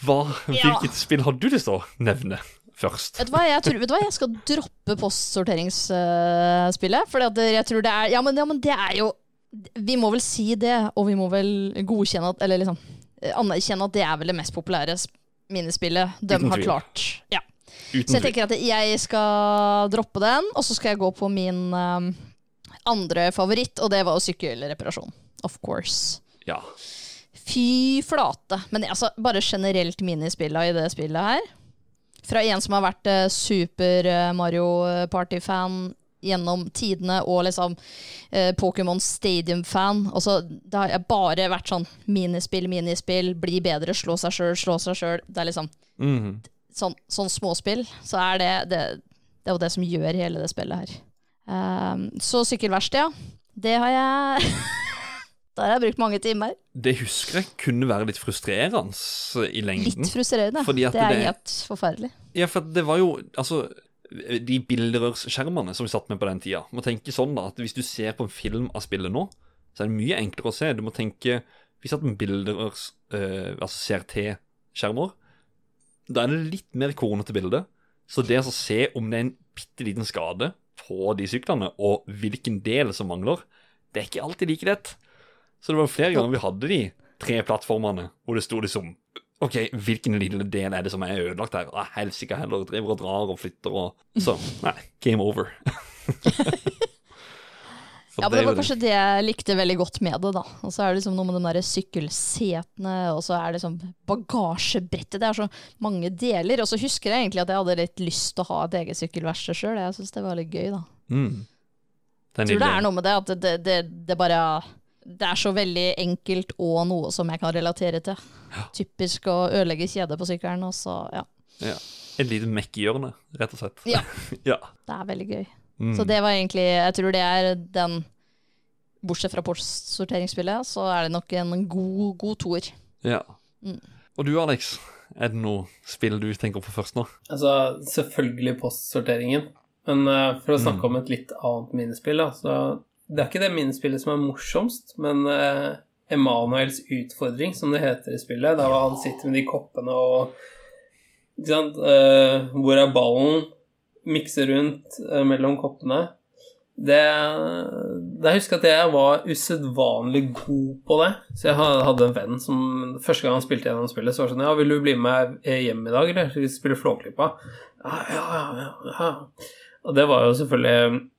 hva, Ja. hvilket spill har du lyst til å nevne først? Vet du hva, jeg, tror, du hva? jeg skal droppe postsorteringsspillet. For jeg tror det er ja men, ja, men det er jo Vi må vel si det, og vi må vel godkjenne at Eller liksom eh, anerkjenne at det er vel det mest populære sp- minispillet de har klart. Ja. Så jeg tenker at jeg skal droppe den, og så skal jeg gå på min um, andre favoritt, og det var jo sykkelreparasjon. Of course. Ja. Fy flate. Men altså, bare generelt minispilla i det spillet her. Fra en som har vært eh, super eh, Mario Party-fan gjennom tidene, og liksom eh, Pokémon Stadium-fan. Altså, det har jeg bare vært sånn minispill, minispill, bli bedre, slå seg sjøl, slå seg sjøl. Det er liksom Mhm. sånn, sånn småspill, så er det, det Det er jo det som gjør hele det spillet her. Um, så sykkelverksted, ja. Det har jeg [LAUGHS] Der har jeg brukt mange timer. Det husker jeg kunne være litt frustrerende i lengden. Litt frustrerende. Det er det- helt forferdelig. Ja, for det var jo Altså, de bilderørsskjermene som vi satt med på den tida Må tenke sånn da, at hvis du ser på en film av spillet nå, så er det mye enklere å se. Du må tenke Vi satt med bilderørs eh, Altså CRT-skjermer. Da er det litt mer kornete bilde. Så det å se om det er en bitte liten skade på de syklene, og hvilken del som mangler, det er ikke alltid like lett. Så det var flere ganger vi hadde de tre plattformene hvor det sto liksom OK, hvilken lille del er det som er ødelagt her? Ah, Helsike heller, driver og drar og flytter og Så, nei, game over. [LAUGHS] Ja, men Det var kanskje det jeg likte veldig godt med det. da. Og så er det liksom noe med de der sykkelsetene, og så er det liksom bagasjebrettet. Det er så mange deler. Og så husker jeg egentlig at jeg hadde litt lyst til å ha et eget sykkelverksted sjøl. Jeg syns det var litt gøy, da. Mm. Jeg tror det er noe med det at det, det, det, det bare Det er så veldig enkelt og noe som jeg kan relatere til. Typisk å ødelegge kjedet på sykkelen, og så Ja. ja. Et lite mekkehjørne, rett og slett. Ja. [LAUGHS] ja. Det er veldig gøy. Mm. Så det var egentlig Jeg tror det er den Bortsett fra postsorteringsspillet, så er det nok en god, god toer. ja. Mm. Og du, Alex, er det noe spill du tenker på først nå? Altså, selvfølgelig postsorteringen. Men uh, for å snakke Mm. om et litt annet minnespill, da, så Det er ikke det minnespillet som er morsomst, men uh, Emanuels utfordring, som det heter i spillet, da han sitter med de koppene og Ikke sant Uh, Hvor er ballen? Mikser rundt uh, mellom koppene. Det, Jeg husker at jeg var usedvanlig god på det. Så jeg hadde en venn som første gang han spilte gjennom spillet, så var det sånn Ja, vil du bli med hjem i dag, eller? Vi spiller Flåklypa. Ja, ja, ja, ja. Og det var jo selvfølgelig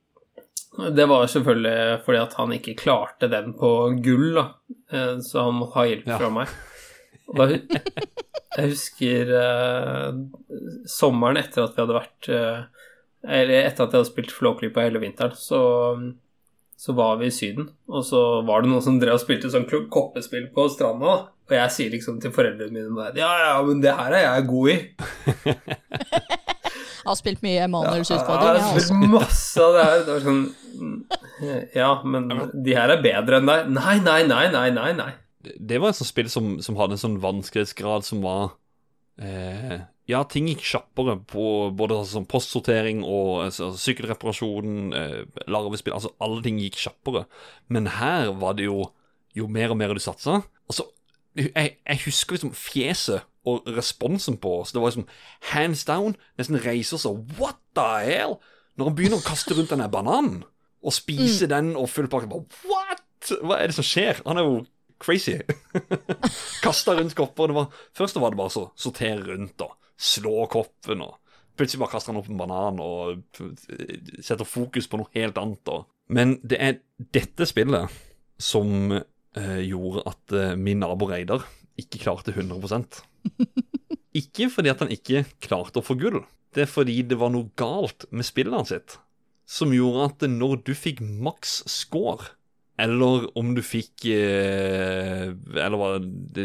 Det var selvfølgelig fordi at han ikke klarte den på gull, da. Eh, Så han måtte ha hjelp Ja. fra meg. Da, jeg husker eh, sommeren etter at vi hadde vært eh, Eller etter at jeg hadde spilt Flåklypa hele vinteren, så, så var vi i Syden. Og så var det noen som drev og spilte sånn koppespill på stranda. da. Og jeg sier liksom til foreldrene mine Ja, ja, men det her er jeg god i. [LAUGHS] Har spilt mye Emanuels Ja, utfordring, jeg har spilt masse av det her. Det var sånn mm, Ja, men de her er bedre enn deg. Nei, nei, nei, nei, nei. nei. Det var et sånt spill som, som hadde en sånn vanskelighetsgrad som var eh, Ja, ting gikk kjappere på både altså, sånn postsortering og altså, sykkelreparasjon, eh, larvespill Altså, alle ting gikk kjappere. Men her var det jo jo mer og mer du satsa. Altså, jeg, jeg husker liksom fjeset og responsen på oss. Det var liksom hands down, nesten reiser seg. What the hell? Når han begynner å kaste rundt den der bananen, og spise den og full pakke What? Hva er det som skjer? Han er jo crazy. [LAUGHS] Kasta rundt kopper. Det var, først var det bare så sortere rundt og slå koppen. og Plutselig bare kaster han opp en banan og setter fokus på noe helt annet. Og. Men det er dette spillet som uh, gjorde at uh, min nabo Reidar ikke klarte 100% [LAUGHS] Ikke fordi at han ikke klarte å få gull. Det er fordi det var noe galt med spillet sitt. Som gjorde at når du fikk maks score, eller om du fikk eh, Eller hva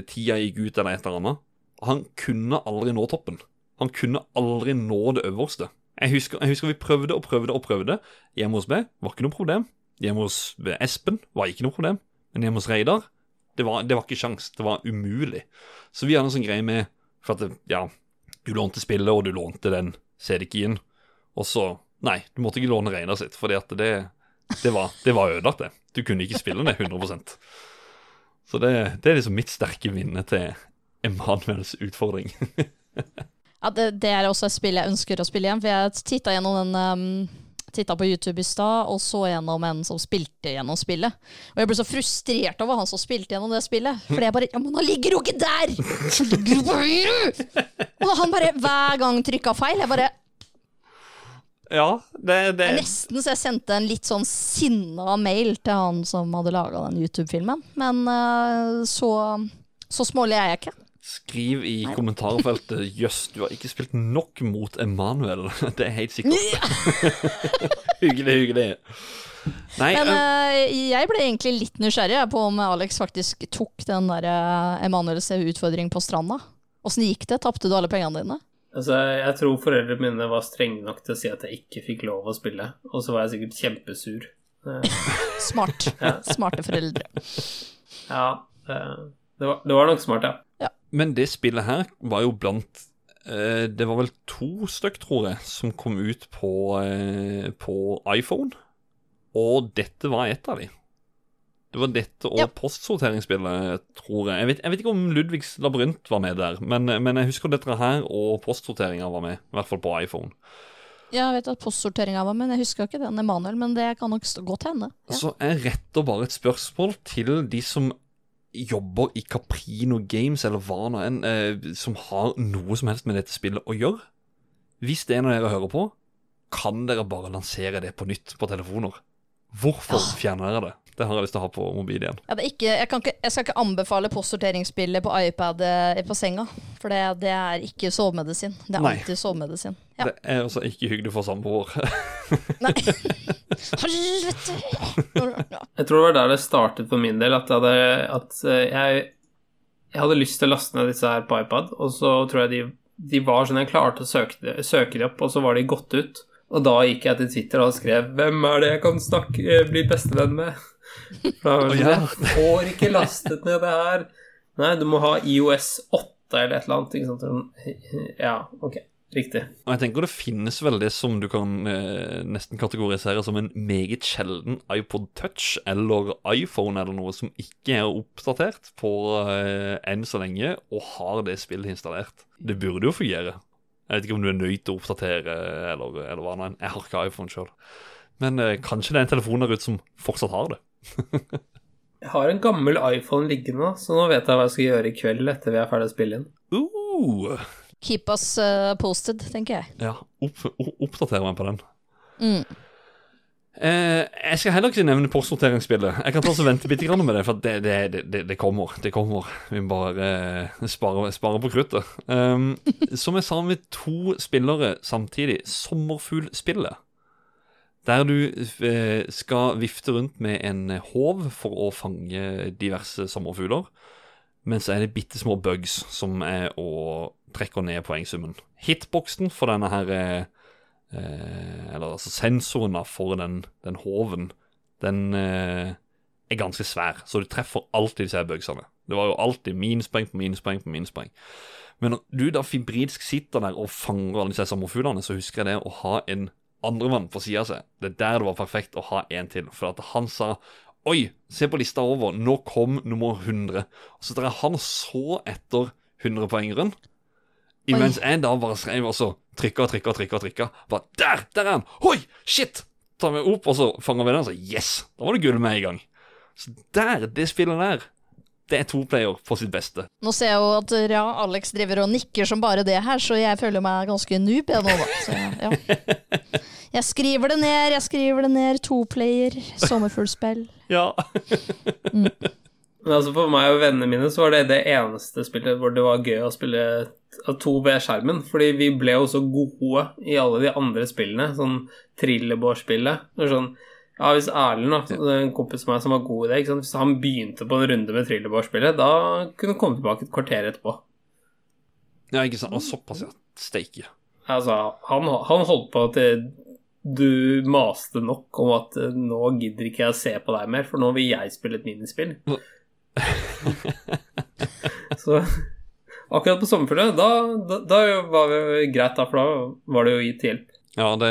tida gikk ut, eller et eller annet Han kunne aldri nå toppen. Han kunne aldri nå det øverste. Jeg husker, jeg husker vi prøvde og prøvde og prøvde. Hjemme hos meg var ikke noe problem. Hjemme hos Espen var ikke noe problem. Men hjemme hos Reidar det var, det var ikke sjans. Det var umulig. Så vi hadde en sånn greie med For at ja, du lånte spillet, og du lånte den CD-keyen. Og så Nei, du måtte ikke låne Reidar sitt, fordi at det, det, var, var ødelagt, det. Du kunne ikke spille det 100% Så det, det er liksom mitt sterke minne til Emanuels utfordring. [LAUGHS] Ja, det, det er også et spill jeg ønsker å spille igjen. For jeg titta gjennom den um, Titta på YouTube i stad og så gjennom en som spilte gjennom spillet. Og jeg ble så frustrert over han som spilte gjennom det spillet. For jeg bare Ja, men han ligger jo ikke der! Han ligger jo på høyre! Og han bare hver gang trykka feil. Jeg bare Ja, det, det Nesten så jeg sendte en litt sånn sinna mail til han som hadde laga den YouTube-filmen. Men uh, så, så smålig er jeg ikke. Skriv i kommentarfeltet 'Jøss, du har ikke spilt nok mot Emanuel'. [LAUGHS] Det er helt sikkert. [LAUGHS] hyggelig, hyggelig. Nei, Men eh, eh, jeg ble egentlig litt nysgjerrig på om Alex faktisk tok den der uh, Emanuels utfordring på stranda. Åssen gikk det? Tapte du alle pengene dine? Altså, jeg tror foreldrene mine var strenge nok til å si at jeg ikke fikk lov å spille, og så var jeg sikkert kjempesur. Eh, [LAUGHS] Smart. Smarte foreldre. Ja, eh, det var, det var nok smart, ja. Men det spillet her var jo blant eh, Det var vel to stykk, tror jeg, som kom ut på, eh, på iPhone. Og dette var et av de. Det var dette og Ja. postsorteringsspillet, tror jeg. Jeg vet, jeg vet ikke om Ludvigs labyrint var med der, men, men jeg husker dette her og postsorteringa var med. I hvert fall på iPhone. Jeg vet at postsorteringa var med, men jeg husker ikke den Emanuel. Men det kan nok gå godt hende. Ja. Så jeg retter bare et spørsmål til de som jobber i Caprino Games, eller hva nå enn, eh, som har noe som helst med dette spillet å gjøre. Hvis det er noe dere hører på, kan dere bare lansere det på nytt på telefoner. Hvorfor fjerner dere det? Det har jeg lyst til å ha på mobil igjen. Ja, det er ikke, jeg, kan ikke, jeg skal ikke anbefale postsorteringsspillet på iPad eh, på senga. For det, det er ikke sovemedisin. Det er Nei. alltid sovemedisin. Ja. Det er også ikke hyggelig for samboer. [LAUGHS] Nei. Helvete! [LAUGHS] Jeg tror det var der det startet for min del, at, jeg hadde, at eh, jeg, jeg hadde lyst til å laste ned disse her på iPad, og så tror jeg de, de var sånn jeg klarte å søke, søke de opp, og så var de gått ut. Og da gikk jeg til Twitter og skrev 'Hvem er det jeg kan snakke, bli bestevenn med?' For da sånn, Jeg får ikke lastet ned det her. Nei, du må ha IOS 8 eller et eller annet. Ikke sant? Sånn, Ja, ok. Riktig. Og jeg tenker det finnes vel det som du kan eh, nesten kategorisere som en meget sjelden iPod Touch eller iPhone eller noe som ikke er oppdatert på eh, enn så lenge, og har det spillet installert. Det burde jo fungere. Jeg vet ikke om du er nødt til å oppdatere eller, eller hva. Nei, jeg har ikke iPhone sjøl. Men eh, kanskje det er en telefon der ute som fortsatt har det. [LAUGHS] Jeg har en gammel iPhone liggende, så nå vet jeg hva jeg skal gjøre i kveld etter vi er ferdig å spille inn. Uh, Keep us uh, posted, tenker jeg. ja, opp, oppdater meg på den. Mm. Eh, jeg skal heller ikke nevne postsorteringsspillet. Jeg kan ta og vente bitte grann med det, for det, det, det, det, kommer. Det kommer. Vi må bare eh, spare, spare på kruttet. Um, som jeg sa med to spillere samtidig, Sommerfuglspillet. Der du eh, skal vifte rundt med en håv for å fange diverse sommerfugler. Men så er det bitte små bugs som er å trekke ned poengsummen. Hitboxen for denne her eh, eh, Eller altså sensoren for den, den hoven, den eh, er ganske svær, så du treffer alltid disse bugsene. Det var jo alltid minuspoeng på minuspoeng på minuspoeng. Men når du da fibrilsk sitter der og fanger alle disse sommerfuglene, så husker jeg det å ha en andremann på sida av seg. Det er der det var perfekt å ha en til. For at han sa Oi, se på lista over. Nå kom nummer 100. Og så er han så etter 100-poengeren. Imens jeg da bare skrev og så trykka og trykka og trykka. trykka. Bare Der! Der er han! Oi! Shit! Tar vi opp, og så fanger vi den, og så yes! Da var det gull med en gang. Så der, det spillet der, det er to player på sitt beste. Nå ser jeg jo at ja, Alex driver og nikker som bare det her, så jeg føler meg ganske noob jeg nå, da. Så, ja. [LAUGHS] Jeg skriver det ned, jeg skriver det ned. To player, sommerfuglspill. Ja. Men altså For meg og vennene mine så var det det eneste spillet hvor det var gøy å spille to ved skjermen. Fordi vi ble jo så gode i alle de andre spillene. Sånn trillebårspillet. Sånn, ja, Hvis Erlend, da, en kompis av meg som var god i det, hvis han begynte på en runde med trillebårspillet, da kunne han komme tilbake et kvarter etterpå. ja, ikke sant. Og såpass, ja. Steike. Altså, han, han holdt på til du maste nok om at eh, nå gidder ikke jeg å se på deg mer, for nå vil jeg spille et minispill. [LAUGHS] Så akkurat på sommerfuglet, da, da, da var det greit, da, for da var det jo gitt hjelp. Ja, det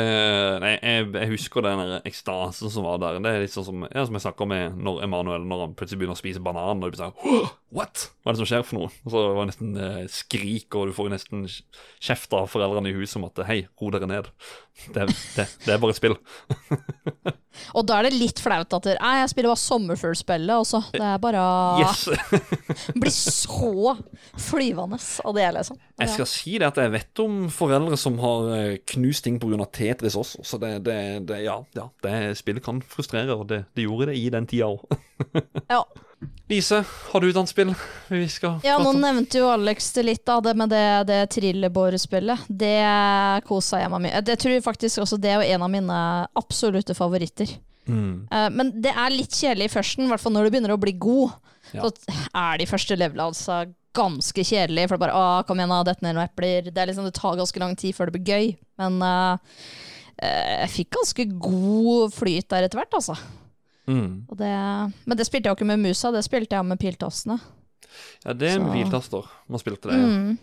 Nei, jeg, jeg husker den ekstasen som var der. Det er litt sånn som, ja, som jeg snakker med når Emanuel Når han plutselig begynner å spise banan, og det blir sånn «Åh, What? Hva er det som skjer for noe? Og så var det nesten eh, skrik, og du får nesten kjeft av foreldrene i huset om at Hei, ro dere ned. Det, det, det er bare et spill. [LAUGHS] Og da er det litt flaut at Nei, jeg spiller bare sommerfuglspillet, også. Det er bare [LAUGHS] Yes! [LAUGHS] Blir så flyvende av det, liksom. Jeg skal si det at jeg vet om foreldre som har eh, knust ting pga. Tetris også, så det, det, det Ja, ja det spillet kan frustrere, og det, det gjorde det i den tida òg. Ja. Lise, har du et spill vi skal Ja, nå prate om? nevnte jo Alex det litt, da, det med det, det trillebårspillet. Det kosa jeg meg mye. Det tror jeg faktisk også det er en av mine absolutte favoritter. Mm. Eh, men det er litt kjedelig i førsten, i hvert fall når du begynner å bli god. Ja. Så er de første levelene altså ganske kjedelige, for det er bare å, kom igjen, da, dette ned noen epler. Det, er liksom, det tar ganske lang tid før det blir gøy. Men eh, eh, jeg fikk ganske god flyt der etter hvert, altså. Mm. Det, men det spilte jeg jo ikke med musa, det spilte jeg med piltastene. Ja, det er med Så- man spilte det. Ja. Mm.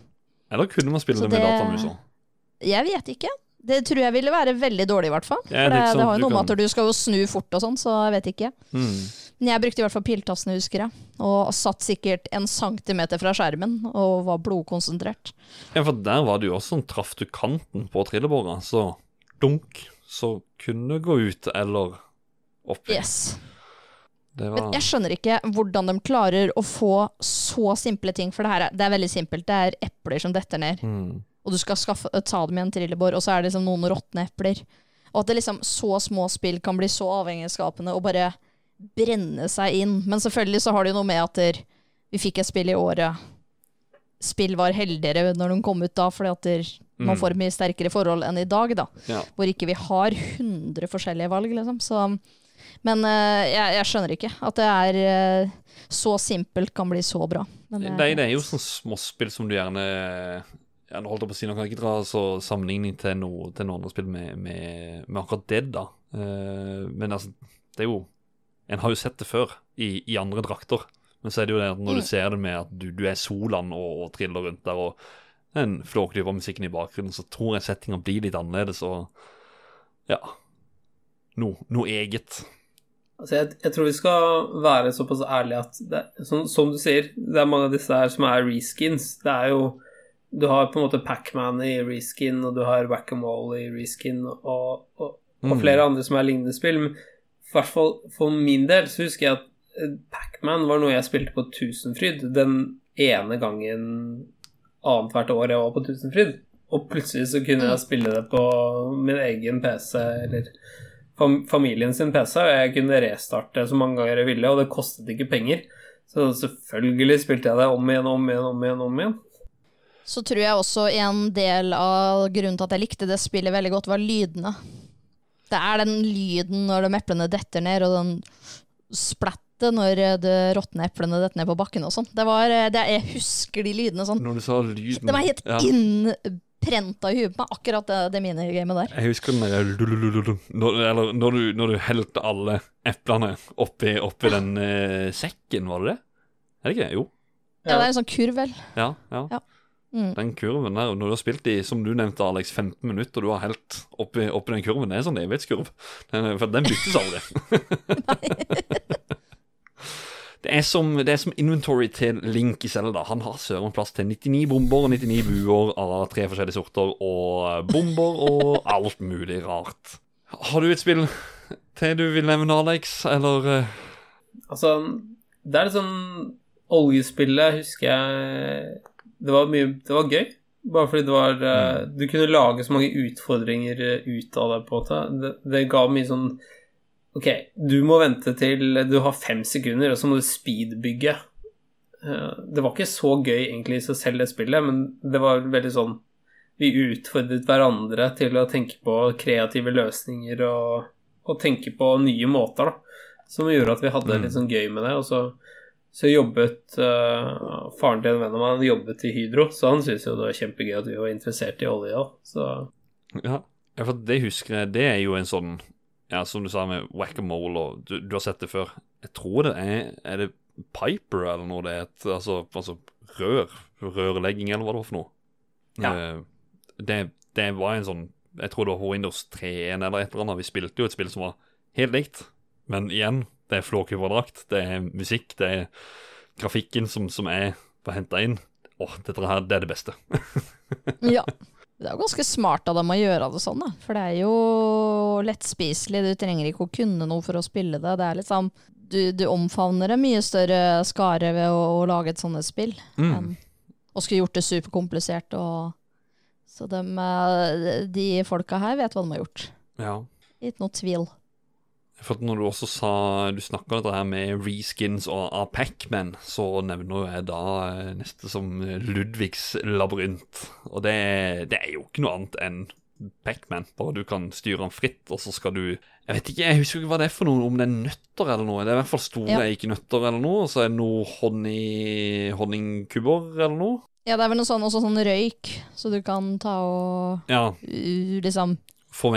Eller kunne man spille Så det med datamusa? Jeg vet ikke. Det tror jeg ville være veldig dårlig, i hvert fall. Ja, det det, det har jo noe med at du skal jo snu fort og sånn, så jeg vet ikke. Mm. Men jeg brukte i hvert fall piltassene, husker jeg. Og satt sikkert en centimeter fra skjermen og var blodkonsentrert. Ja, for der var det jo også sånn traff du kanten på trillebåra, så dunk, så kunne det gå ut eller opp. Yes. Det Men jeg skjønner ikke hvordan de klarer å få så simple ting, for det her er, det er veldig simpelt. Det er epler som detter ned, mm. og du skal skaffe, ta dem i en trillebår, og så er det liksom noen råtne epler. Og at det liksom så små spill kan bli så avhengighetsskapende og bare brenne seg inn. Men selvfølgelig så har det jo noe med at der, vi fikk et spill i året. Spill var heldigere når de kom ut da, fordi at der, man får får mye sterkere forhold enn i dag, da. Ja. Hvor ikke vi har 100 forskjellige valg, liksom. Så, men eh, jeg, jeg skjønner ikke at det er eh, så simpelt kan bli så bra. Men, eh, Nei, det er jo sånne småspill som du gjerne ja, Nå holdt jeg på å si, nå kan jeg ikke dra så sammenligning til noe, til noen andre spill med, med, med akkurat det, da. Uh, men altså, det er jo En har jo sett det før, i, i andre drakter. Men så er det jo det at når du Mm. ser det med at du, du er Solan og, og triller rundt der, og en flåklypa musikken i bakgrunnen, så tror jeg settinga blir litt annerledes, og ja Noe, noe eget. Altså jeg, jeg tror vi skal være såpass ærlige at det, som, som du sier, det er mange av disse her som er reskins. Det er jo Du har på en måte Pacman i reskin, og du har Whack-a-Mole i reskin, og, og, og Mm. flere andre som er lignende spill. Men i hvert fall for min del så husker jeg at eh, Pacman var noe jeg spilte på Tusenfryd den ene gangen annethvert år jeg var på Tusenfryd. Og plutselig så kunne jeg spille det på min egen PC, eller familien sin PC, og jeg kunne restarte så mange ganger jeg ville, og det kostet ikke penger. Så selvfølgelig spilte jeg det om igjen, om igjen, om igjen. om igjen. Så tror jeg også en del av grunnen til at jeg likte det spillet veldig godt, var lydene. Det er den lyden når de eplene detter ned, og den splattet når de råtne eplene detter ned på bakken og sånn. Det var, det, jeg husker de lydene sånn. Når du sa lyden Det var helt ja. Innprenta i huet på meg, akkurat det, det minigamet der. Jeg husker den der når, Eller når du, når du helte alle eplene oppi, oppi den eh, sekken, var det det? Er det ikke? det? Jo. Ja, det er en sånn kurv, vel. Ja. ja. Ja. Mm. Den kurven der, når du har spilt i, som du nevnte, Alex, 15 minutter, og du har helt oppi, oppi den kurven, det er en sånn evighetskurv. Den, for den byttes aldri. [LAUGHS] [LAUGHS] det, er som, det er som inventory til Link i Zelda. Han har søren plass til 99 bomber og 99 buer av tre forskjellige sorter, og bomber og alt mulig rart. Har du et spill til du vil nevne, Alex, eller eh, Altså, det er litt sånn Oljespillet husker jeg Det var mye Det var gøy. Bare fordi det var eh, Du kunne lage så mange utfordringer eh, ut av det, på en måte. Det, det ga mye sånn Ok, du må vente til du har fem sekunder, og så må du speedbygge. Eh, Det var ikke så gøy egentlig i seg selv, det spillet, men det var veldig sånn Vi utfordret hverandre til å tenke på kreative løsninger og, og tenke på nye måter, da. Som gjorde at vi hadde det Mm. litt sånn gøy med det. Og så, så jobbet uh, faren til en venn av meg han jobbet i Hydro, så han syntes jo det var kjempegøy at vi var interessert i olje òg. Så Ja, ja, for det husker jeg. Det er jo en sånn Ja, som du sa med whack-a-mole, og du, du har sett det før. Jeg tror det er Er det Piper eller noe det het? Altså, altså rør? Rørlegging, eller hva det var for noe? Ja. Eh, Det, det var en sånn Jeg tror det var Windows 3 eller et eller annet. Vi spilte jo et spill som var helt likt, men igjen, det er flåkuverdrakt, det er musikk, det er grafikken som, som er henta inn. Åh, dette her, det er det beste. [LAUGHS] Ja. Det er jo ganske smart av dem å gjøre det sånn, da. For det er jo lettspiselig. Du trenger ikke å kunne noe for å spille det. Det er liksom Du, du omfavner en mye større skare ved å, å lage et sånt spill Mm. enn å skulle gjort det superkomplisert og Så dem, eh, de folka her vet hva de har gjort. Ja. Ikke noe tvil. For at når du også sa Du snakka dette her med reskins og av Pac-Man, så nevner jeg da eh, neste som Ludvigs labyrint. Og det, det er jo ikke noe annet enn Pac-Man. Bare du kan styre han fritt, og så skal du Jeg vet ikke, jeg husker ikke hva det er for noe, om det er nøtter eller noe. Det er i hvert fall store Ja. eikenøtter eller noe, og så er det noe honning, honningkubber eller noe. Ja, det er vel noe sånn, også sånn røyk, så du kan ta og Ja, liksom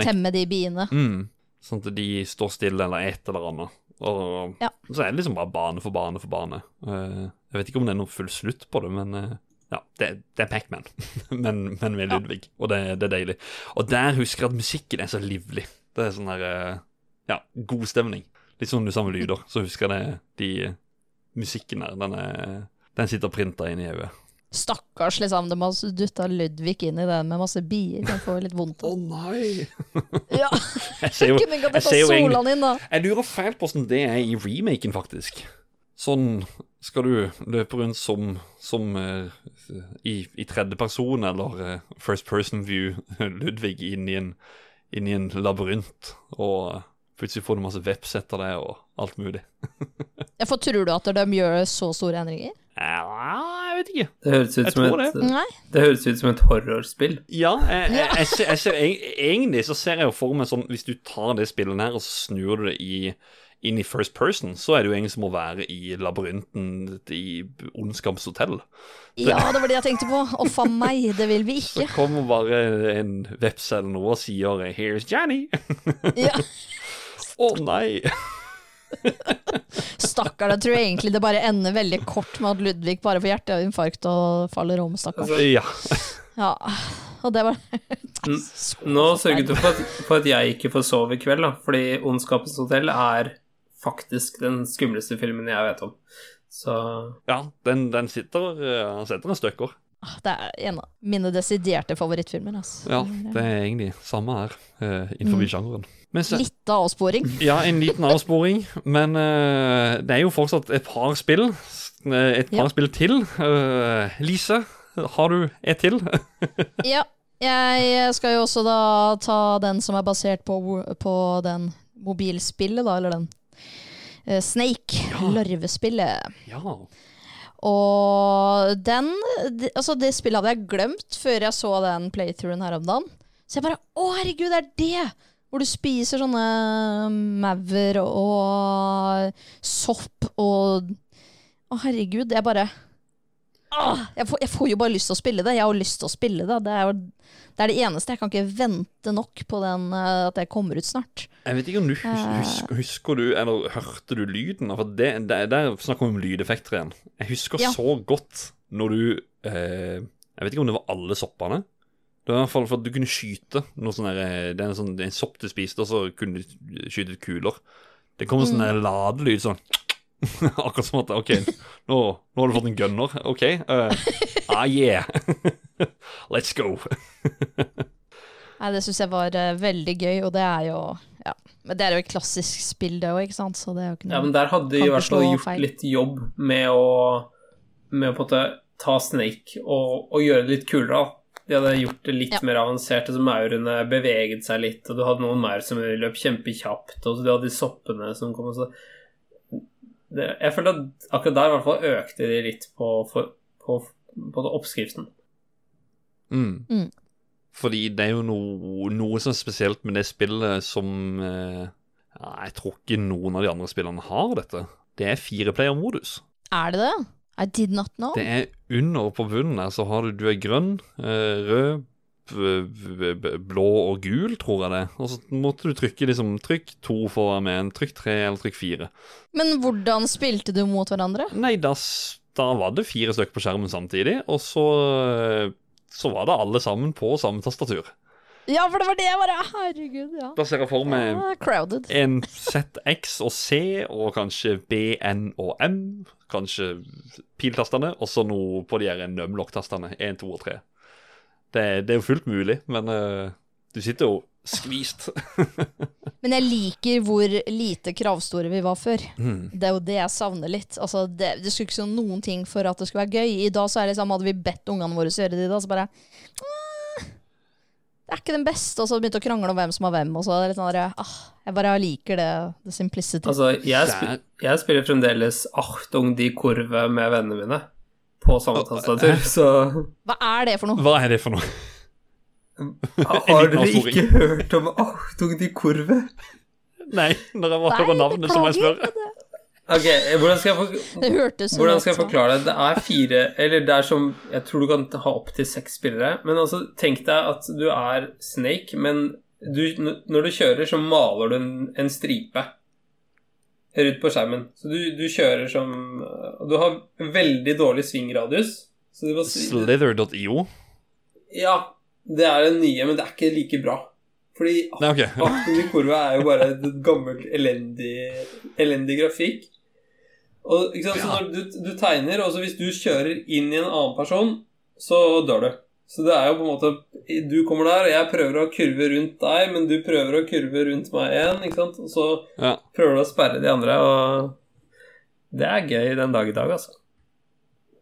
temme de biene. Mm. Sånn at de står stille eller et eller annet. Og Ja. så er det liksom bare bane for bane for bane. Eh, jeg vet ikke om det er noe full slutt på det, men eh, ja, det, det er Pac-Man. [LAUGHS] men, men med Ja. Ludvig, og det, det er deilig. Og der husker jeg at musikken er så livlig. Det er sånn her eh, Ja, god stemning. Litt sånn du sa med lyder, så husker jeg det, de musikken der. Den, er, den sitter printa inn i øyet. Stakkars, liksom. De har dutta Ludvig inn i den med masse bier. Den får litt vondt. Å nei! [LAUGHS] Ja, Jeg ser jo, jeg ser jo egentlig inn, da. Jeg lurer fælt på åssen det er i remaken, faktisk. Sånn skal du løpe rundt som, som uh, i, i tredje person, eller uh, first person view, Ludvig inn i en, inn i en labyrint, og plutselig får du masse veps etter det, og alt mulig. [LAUGHS] Ja, for tror du at de gjør så store endringer? Ja, jeg vet ikke. Det høres ut som et, det. Det høres ut som et horrorspill. Ja, jeg, jeg, jeg, ser, jeg egentlig så ser jeg jo for meg sånn Hvis du tar det spillet her og så snur du det i, inn i first person, så er det jo egentlig som å være i labyrinten i Ondskapshotell. Ja, det var det jeg tenkte på. Uff a meg, det vil vi Så ikke. kommer bare en veps eller noe og sier 'Here's Johnny'. Ja. [LAUGHS] oh, nei! [LAUGHS] Stakkar, Da tror jeg egentlig det bare ender veldig kort med at Ludvig bare får hjerteinfarkt og faller om, stakkar. Ja. Ja, og det var Nå sørget du for at, for at jeg ikke får sove i kveld, da, fordi Ondskapens hotell er faktisk den skumleste filmen jeg vet om. Så ja den, den sitter eh, Han setter en stykker. Det er en av mine desiderte favorittfilmer. Altså. Ja, det er egentlig samme her, uh, innenfor sjangeren. Så, Litt avsporing. [LAUGHS] ja, en liten avsporing, men uh, det er jo fortsatt et par spill. eh, Et par Ja. spill til. Uh, Lise, har du et til? [LAUGHS] Ja, jeg skal jo også da ta den som er basert på, på den mobilspillet, da, eller den Snake, larvespillet. ja. Og den Altså, det spillet hadde jeg glemt før jeg så den playthroughen her om dagen. Så jeg bare Å, herregud, det er det! Hvor du spiser sånne maur og sopp og Å, herregud, jeg bare Åh, jeg, får, jeg får jo bare lyst til å spille det. Jeg har lyst til å spille det. Det er jo det, er det eneste. Jeg kan ikke vente nok på den, eh, at det kommer ut snart. Jeg vet ikke om du Eh. husker, husker du, eller hørte du lyden? For det, det, Der snakker vi om lydeffekter igjen. Jeg husker Ja. så godt når du eh, Jeg vet ikke om det var alle soppene. Det var i hvert fall for at du kunne skyte noe sånn der, eh, Det er en, sånn, det er en sopp du spiste, og så kunne du skyte ut kuler. Det kom en sånn mm. ladelyd sånn [LAUGHS] Akkurat som at OK, nå, nå har du fått en gunner. OK. Uh, ah, yeah. [LAUGHS] Let's go. Nei, Det syns jeg var uh, veldig gøy, og det er jo ja. Men det er jo et klassisk spill, det òg, ikke sant? Så det er jo ikke noe Ja, men der hadde de i hvert fall gjort feil. litt jobb med å Med å på en måte ta Snake og, og gjøre det litt kulere. da. De hadde gjort det litt Ja. mer avansert, så maurene beveget seg litt, og du hadde noen maur som løp kjempekjapt, og så du hadde de soppene som kom og så det, Jeg følte at akkurat der i hvert fall økte de litt på, for, på, på oppskriften. Mm. Mm. Fordi det er jo noe, noe som er spesielt med det spillet som eh, Jeg tror ikke noen av de andre spillerne har dette. Det er fireplayer-modus. Er det det? I did not know. Det er under på bunnen her, så har du Du er grønn, eh, rød, blå og gul, tror jeg det. Og så måtte du trykke liksom Trykk to for å være med, en trykk tre eller trykk fire. Men hvordan spilte du mot hverandre? Nei, da, da var det fire stykker på skjermen samtidig, og så eh, så var det alle sammen på samme tastatur. Ja, for det var det jeg bare Herregud, ja. Da ser jeg for meg Ah, crowded. en ZX og C, og kanskje B, N og M. Kanskje piltastene, og så noe på de her numlock-tastene. 1, 2 og 3. Det, det er jo fullt mulig, men uh, du sitter jo skvist. [LAUGHS] Men jeg liker hvor lite kravstore vi var før. Mm. Det er jo det jeg savner litt. Altså, det, det skulle ikke så noen ting for at det skulle være gøy. I dag så er det liksom, hadde vi bedt ungene våre gjøre det, i dag, så bare «Ah, Det er ikke den beste. Og så begynte å krangle om hvem som har hvem. Og så er det litt sånn der, ah, Jeg bare liker det, det simplicity. Altså, jeg, sp jeg spiller fremdeles Achtung de Kurve med vennene mine på samme tastatur, så Hva er det for noe? Hva er det for noe? Har dere ikke hørt om Achtung de Kurve? Nei, når jeg bare hører navnet, så må jeg spørre. Ok, hvordan skal jeg, for Det hørtes hvordan skal jeg forklare det? Det er fire Eller det er som Jeg tror du kan ha opptil seks spillere. Men altså, tenk deg at du er Snake, men du, når du kjører, så maler du en, en stripe rundt på skjermen. Så du, du kjører som du har veldig dårlig svingradius. Slither.io. Ja, det er det nye, men det er ikke like bra. Fordi Nei, okay. Akten i kurva er jo bare et gammelt, elendig, elendig grafikk. Og ikke sant, så når du, du tegner, og så hvis du kjører inn i en annen person, så dør du. Så det er jo på en måte Du kommer der, og jeg prøver å kurve rundt deg, men du prøver å kurve rundt meg igjen, ikke sant. Og så Ja. prøver du å sperre de andre, og det er gøy den dag i dag, altså.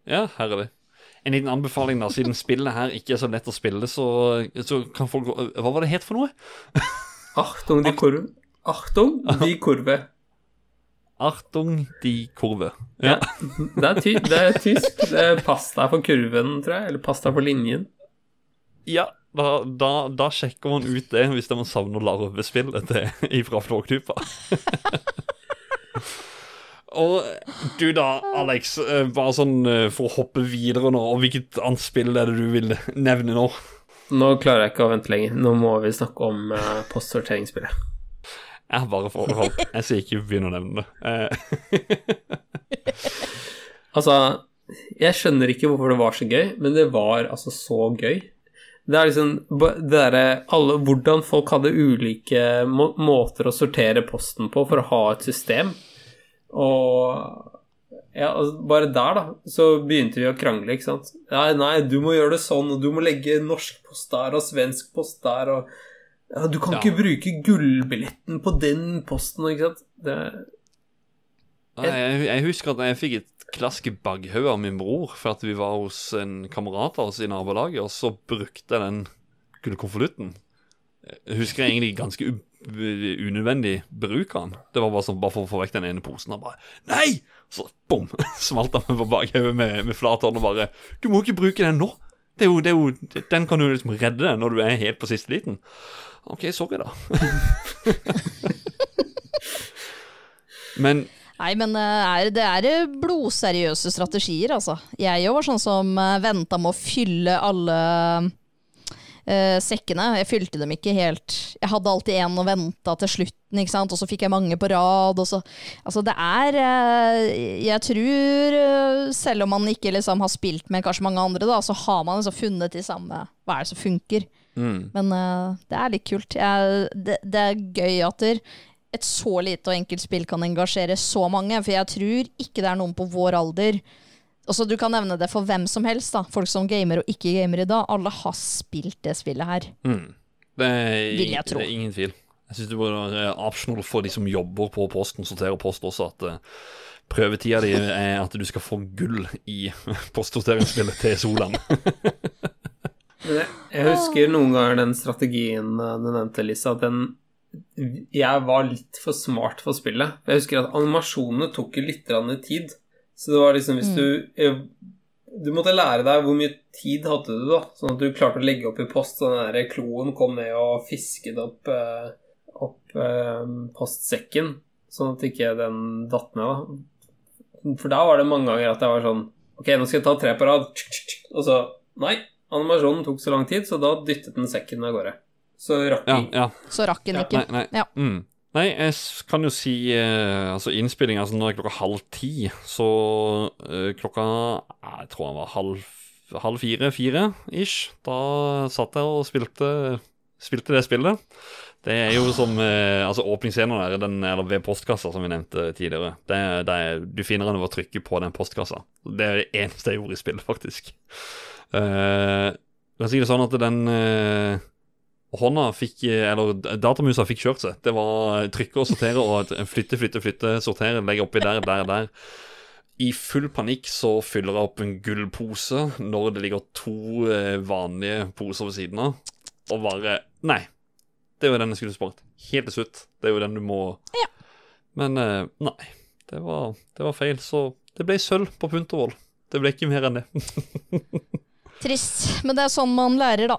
Ja, her er det. En liten anbefaling, da. Siden spillet her ikke er så lett å spille, så, så kan folk Hva var det het for noe? Achtung die kurve. Achtung, de kurve. Artung di kurve. Ja. Det er, ty det er tysk. Det er pasta for kurven, tror jeg. Eller pasta for linjen. ja da, da, da sjekker man ut det hvis man savner larvespillet til fra Flåklypa. [LAUGHS] Og du da, Alex, eh, bare sånn eh, for å hoppe videre nå, og hvilket annet spill er det du vil nevne nå? Nå klarer jeg ikke å vente lenger. Nå må vi snakke om uh, postsorteringsspillet. Jeg har bare forhold. Jeg skal ikke begynne å nevne det. Eh, [LAUGHS] Altså, jeg skjønner ikke hvorfor det var så gøy, men det var altså så gøy. Det er liksom det derre alle Hvordan folk hadde ulike må måter å sortere posten på for å ha et system. Og ja, altså, bare der, da, så begynte vi å krangle, ikke sant. Nei, nei, du må gjøre det sånn, og du må legge norsk post der og svensk post der, og ja, Du kan Ja. ikke bruke gullbilletten på den posten, ikke sant. Det, jeg, jeg husker at jeg fikk et klask i baghauget av min bror for at vi var hos en kamerat av oss i nabolaget, og så brukte jeg den gullkonvolutten. Jeg husker jeg egentlig ganske unødvendig bruk av den. Det var bare, sånn, bare for å få vekk den ene posen. Og bare Nei! Så bom! [LAUGHS] Smalt han meg på bakhauget med, med flat hånd og bare Du må ikke bruke den nå! Det er jo, det er jo, den kan du liksom redde når du er helt på siste liten. OK, sorry, da. [LAUGHS] Men Nei, men eh, det er eh, blodseriøse strategier, altså. Jeg òg var sånn som uh, venta med å fylle alle uh, sekkene. Jeg fylte dem ikke helt. Jeg hadde alltid en og venta til slutten, ikke sant? og så fikk jeg mange på rad. Og så. Altså, det er uh, Jeg tror, uh, selv om man ikke liksom har spilt med kanskje mange andre, da, så har man liksom funnet de samme Hva er det som funker? Mm, Men uh, det er litt kult. Jeg, det, det er gøy at et så lite og enkelt spill kan engasjere så mange, for jeg tror ikke det er noen på vår alder Også Du kan nevne det for hvem som helst, da. folk som gamer og ikke gamer i dag. Alle har spilt det spillet her. mm, det, er, Vil jeg tro. det er ingen tvil. Jeg syns det er optional for de som jobber på Posten, sorterer post også, at eh, prøvetida di er at du skal få gull i [LAUGHS] postsorteringsspillet til Solan. [LAUGHS] Jeg, husker noen ganger den strategien eh, du nevnte, Lisa, at den Jeg var litt for smart for spillet. Jeg husker at animasjonene tok jo litt tid. Så det var liksom hvis du eh, Du måtte lære deg hvor mye tid hadde du, da. Sånn at du klarte å legge opp i post. Så den der kloen kom ned og fisket opp, eh, opp postsekken. Sånn at ikke den datt ned, da. For da var det mange ganger at jeg var sånn Ok, nå skal jeg ta tre på rad. Og så Nei, animasjonen tok så lang tid, så da dyttet den sekken av gårde. Så rakk Ja, ja. Så rakk den Ja, ikke. Nei, nei. Ja. Mm. Nei, jeg kan jo si eh, Altså, innspillinga altså, Nå er klokka halv ti, så eh, klokka Jeg tror han var halv, halv fire, fire ish. Da satt jeg og spilte, spilte det spillet. Det er jo som eh, Altså, åpningsscenen der, den, eller ved postkassa, som vi nevnte tidligere. Det, det er, du finner den ved å trykke på den postkassa. Det er det eneste jeg gjorde i spillet, faktisk. Uh, kan si det sånn at den uh, hånda fikk Eller datamusa fikk kjørt seg. Det var trykke og sortere og flytte, flytte, flytte, sortere, legge oppi der, der, der. I full panikk så fyller jeg opp en gullpose når det ligger to eh, vanlige poser ved siden av, og bare Nei. Det er jo den jeg skulle spart. Helt til slutt. Det er jo den du må Men eh, nei. Det var, det var feil. Så det ble sølv på Puntervoll. Det ble ikke mer enn det. [LAUGHS] Trist. Men det er sånn man lærer, da.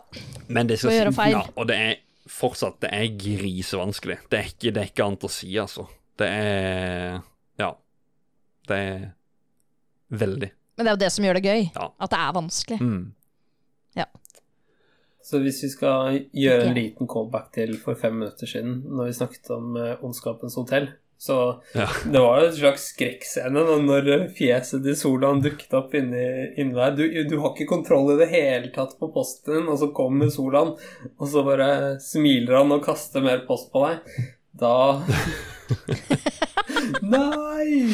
Men det skal Å gjøre feil. ja, og det er fortsatt Det er grisevanskelig. Det er ikke, det er ikke annet å si, altså. Det er Ja. Det er veldig. Men det er jo det som gjør det gøy. Ja. At det er vanskelig. Mm. Så hvis vi skal gjøre en liten callback til for fem minutter siden, når vi snakket om eh, Ondskapens hotell, så Ja. [LAUGHS] det var jo en slags skrekkscene når fjeset til Solan dukket opp inni, inni der. Du, du har ikke kontroll i det hele tatt på posten og så kommer Solan, og så bare smiler han og kaster mer post på deg. Da [LAUGHS] [LAUGHS] Nei!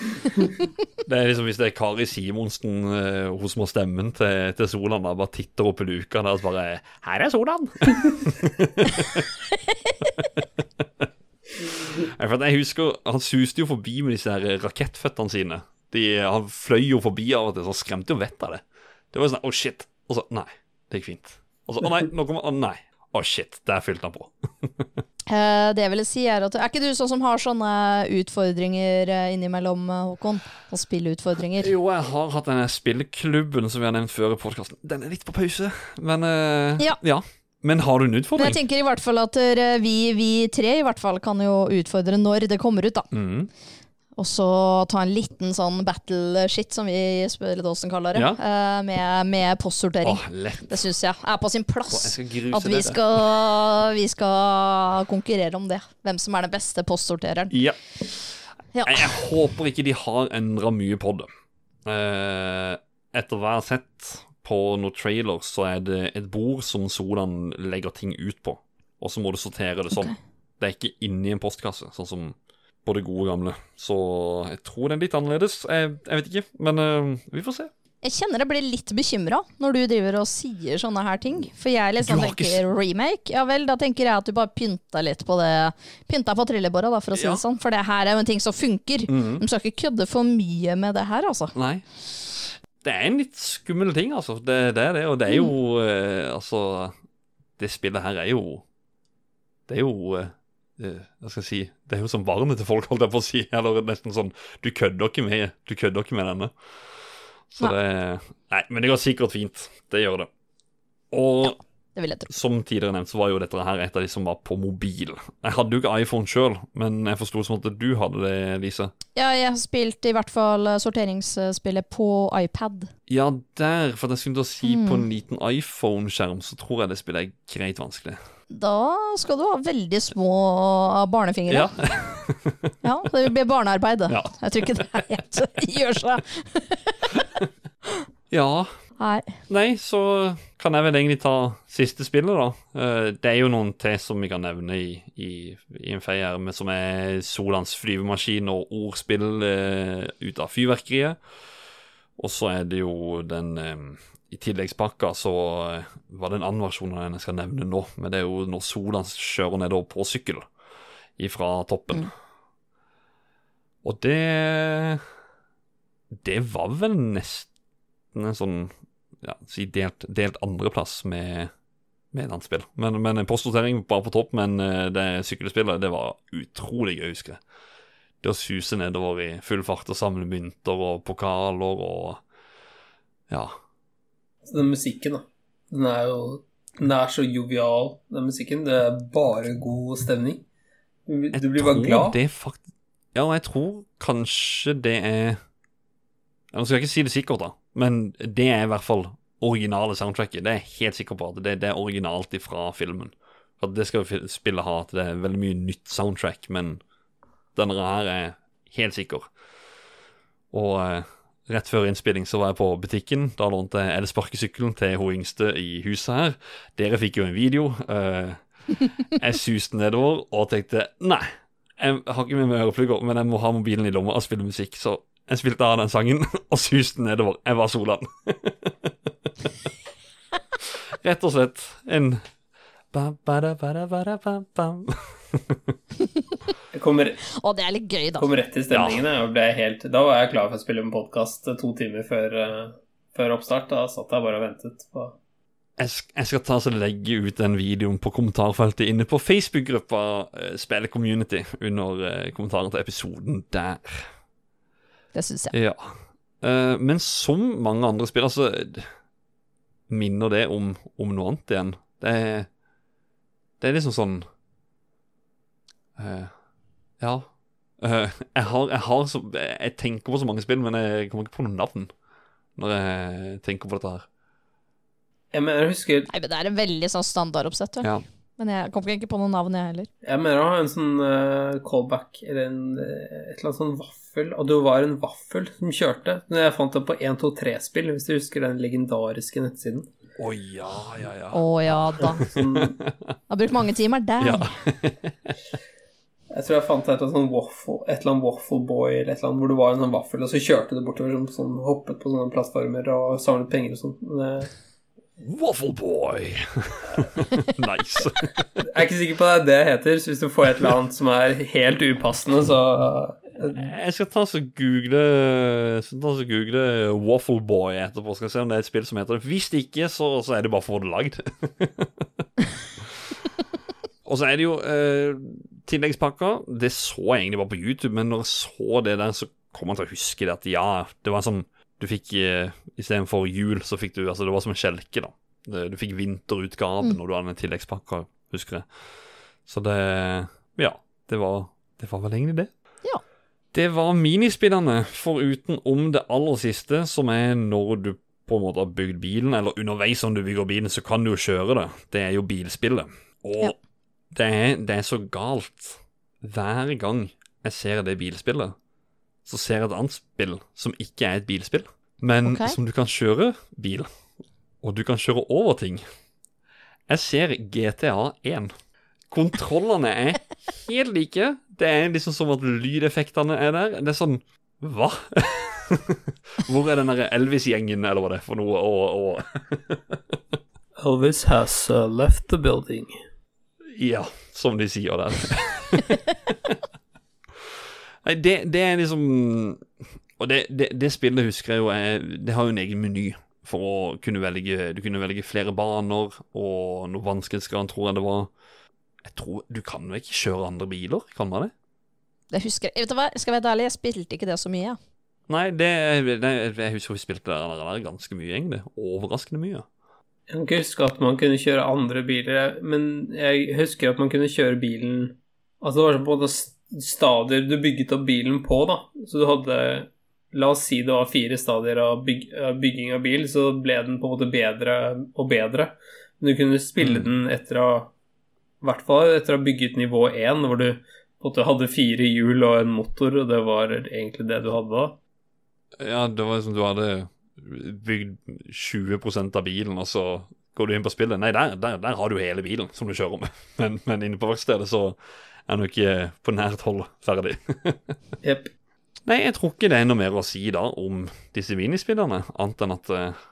Det er liksom Hvis det er Kari Simonsen, uh, som har stemmen til, til Solan, da bare titter opp i luka der og bare 'Her er Solan!' Jeg husker Han suste jo forbi med disse her rakettføttene sine. De, han fløy jo forbi av og til, så han skremte jo vettet av det. Det var sånn 'Å, shit'. Og så 'Nei, det gikk fint'. Og så 'Å nei, nå kommer Å nei'. Å, shit. Der fylte han på. [LAUGHS] Eh, det jeg ville si er at Er ikke du sånn som har sånne utfordringer eh, innimellom, eh, Håkon? Sånn spillutfordringer? Jo, jeg har hatt denne spilleklubben som vi har nevnt før i podkasten. Den er litt på pause, men eh, Ja. Men har du en Men utfordring? jeg tenker i hvert fall at eh, vi, vi tre i hvert fall kan jo utfordre når det kommer ut, da. Mm. Og så ta en liten sånn battle-shit, som vi i Spilledåsen kaller det, Ja. eh, med, med postsortering. Åh. Det syns jeg er på sin plass. Åh, At vi skal, vi skal konkurrere om det. Hvem som er den beste postsortereren. Ja. Ja. Jeg, jeg håper ikke de har endra mye på det. Uh, etter hva jeg har sett på noen trailers, så er det et bord som Solan legger ting ut på. Og så må du sortere det sånn. Det er ikke inni en postkasse, sånn som på det gode gamle. Så jeg tror det er litt annerledes. Jeg, jeg vet ikke, men uh, vi får se. Jeg kjenner jeg blir litt bekymra når du driver og sier sånne her ting. For jeg liksom tenker remake. Ja vel, da tenker jeg at du bare pynta litt på det. Pynta på trillebåra, da, for å si Ja. det sånn. For det her er jo en ting som funker. Mhm. De skal ikke kødde for mye med det her, altså. Nei. Det er en litt skummel ting, altså. Det, det er det, og det er jo uh, Altså, det spillet her er jo Det er jo eh, Hva skal jeg si Det er jo som barnet til folk, holdt jeg på å si. Eller nesten sånn Du kødder ikke med Du kødder ikke med denne. Så ja. det Nei, men det går sikkert fint. Det gjør det. Og Det vil jeg tro. som tidligere nevnt, så var jo dette her et av de som var på mobil. Jeg hadde jo ikke iPhone sjøl, men jeg forsto som at du hadde det, Lise. Ja, jeg har spilt i hvert fall eh, sorteringsspillet på iPad. Ja, der, for jeg skulle til å si på Mm. en liten iPhone-skjerm, så tror jeg det spillet er greit vanskelig. Da skal du ha veldig små barnefingre. Ja, [LAUGHS] Ja, det blir barnearbeid. det. Ja. Jeg tror ikke det er helt [LAUGHS] gjør seg. ja. Nei. Nei, så kan jeg vel egentlig ta siste spillet, da. Eh, Det er jo noen til som vi kan nevne i, i, i en feie her, som er Solans flyvemaskin og ordspill uh, ut av fyrverkeriet. Og så er det jo den eh, I tilleggspakka så var det en annen versjon av den jeg skal nevne nå. Men det er jo når Solan kjører nedover på sykkel ifra toppen. Og det Det var vel nesten en sånn ja, si delt, delt andreplass med, med et annet spill. Men, men en postsortering bare på topp, men eh, det sykkelspillet det var utrolig gøy, husker jeg. Det å suse nedover i full fart og samle mynter og pokaler og Ja. Så den musikken, da. Den er jo Den er så jovial, den musikken. Det er bare god stemning. Du, Jeg bare glad bare tror. Det faktisk ja, og jeg tror kanskje det er Nå skal jeg ikke si det sikkert, da, men det er i hvert fall originale soundtracket. Det er jeg helt sikker på at det, det er originalt fra filmen. For Det skal spillet ha, at det er veldig mye nytt soundtrack, men denne her er helt sikker. Og eh, rett før innspilling så var jeg på butikken. Da lånte jeg elsparkesykkelen til hun yngste i huset her. Dere fikk jo en video. eh, jeg suste nedover og tenkte nei, jeg har ikke med meg øreplugger, men jeg må ha mobilen i lomma og spille musikk. Så jeg spilte av den sangen [LAUGHS] og suste nedover. Jeg var Solan. [LAUGHS] Rett og slett en ba, ba, da, ba, da, ba, da, ba, kommer, Og det er litt gøy, da. kom rett i stemningen. jeg ble helt, da var jeg klar for å spille en podkast to timer før, eh, før oppstart. Da satt jeg bare og ventet på Jeg, jeg skal ta og legge ut den videoen på kommentarfeltet inne på Facebook-gruppa uh, Spille Community under eh, kommentaren til episoden der. Det syns jeg. Ja. Uh, men som mange andre spill, altså Minner det om, om noe annet igjen? Det er, det er liksom sånn uh, Ja. Uh, jeg har, jeg har så Jeg tenker på så mange spill, men jeg kommer ikke på noe navn når jeg tenker på dette her. Jeg mener, jeg husker Nei, men Det er en veldig sånn standardoppsett. Ja. Men jeg kommer ikke på noe navn, jeg heller. Jeg mener å ha en sånn uh, callback eller en, eh, et eller annet sånn vaffel Og det var en vaffel som kjørte. Når jeg fant det på 123-spill, hvis du husker den legendariske nettsiden. Å ja, ja, ja. Å ja da. Sånn, Jeg har brukt mange timer der. Ja. [LAUGHS] jeg tror jeg fant et eller annet sånn waffle, et eller annet waffle boy eller et eller annet hvor det var en sånn vaffel, og så kjørte du bortover sånn, sånn hoppet på sånne plattformer og samlet penger og sånn. Waffle Boy. [LAUGHS] nice. Jeg er ikke sikker på det er det heter, så hvis du får et eller annet som er helt upassende, så Jeg skal ta og google google Waffle Boy etterpå. Skal se om det er et spill som heter det. Hvis det ikke, så, så er det bare for å få det lagd. [LAUGHS] Og så er det jo eh, tilleggspakka. Det så jeg egentlig bare på YouTube, men når jeg så det der, så kom jeg til å huske det at ja, det var sånn Du fikk eh, istedenfor jul, så fikk du Altså, det var som en skjelke, da. Du fikk vinterutgave når du hadde en tilleggspakke, husker jeg. Så det Ja, det var, det var vel egentlig det. Ja. Det var minispillene, foruten om det aller siste, som er når du på en måte har bygd bilen, eller underveis om du bygger bilen, så kan du jo kjøre det. Det er jo bilspillet. Og Ja. det, er, det er så galt. Hver gang jeg ser det bilspillet, så ser jeg et annet spill som ikke er et bilspill, men okay. som du kan kjøre bil. Og du kan kjøre over ting. Jeg ser GTA 1. Kontrollene er helt like. Det er liksom som at lydeffektene er der. Det er sånn Hva? [LAUGHS] Hvor er den derre Elvis-gjengen, eller hva det er for noe? Og, og Elvis has uh, left the building. Ja, som de sier der. [LAUGHS] Nei, det, det er liksom Og det, det, det spillet husker jeg jo er Det har jo en egen meny for å kunne velge Du kunne velge flere baner, og noe vanskelighetsgrad, tror jeg det var. Jeg tror Du kan jo ikke kjøre andre biler, kan man det? Det husker jeg. Vet du hva, jeg skal være ærlig, jeg spilte ikke det så mye. jeg. Nei, det, det jeg husker vi spilte det der, der ganske mye, egentlig. Overraskende mye. Jeg kan ikke huske at man kunne kjøre andre biler, men jeg husker at man kunne kjøre bilen Altså det var sånn på en måte stadier du bygget opp bilen på, da. Så du hadde La oss si det var fire stadier av byg, bygging av bil, så ble den på en måte bedre og bedre. Men du kunne spille Mm. den etter å I hvert fall etter å ha bygget nivå 1, hvor du måte hadde fire hjul og en motor, og det var egentlig det du hadde da. Ja, det var liksom du hadde bygd 20% av bilen, og så går du inn på spillet. Nei, der, der, der har du hele bilen som du kjører med. [LAUGHS] Men, men inne på verkstedet så er nok ikke på nært hold ferdig. [LAUGHS] yep. Nei, jeg tror ikke det er noe mer å si da om disse minispillerne, annet enn at eh,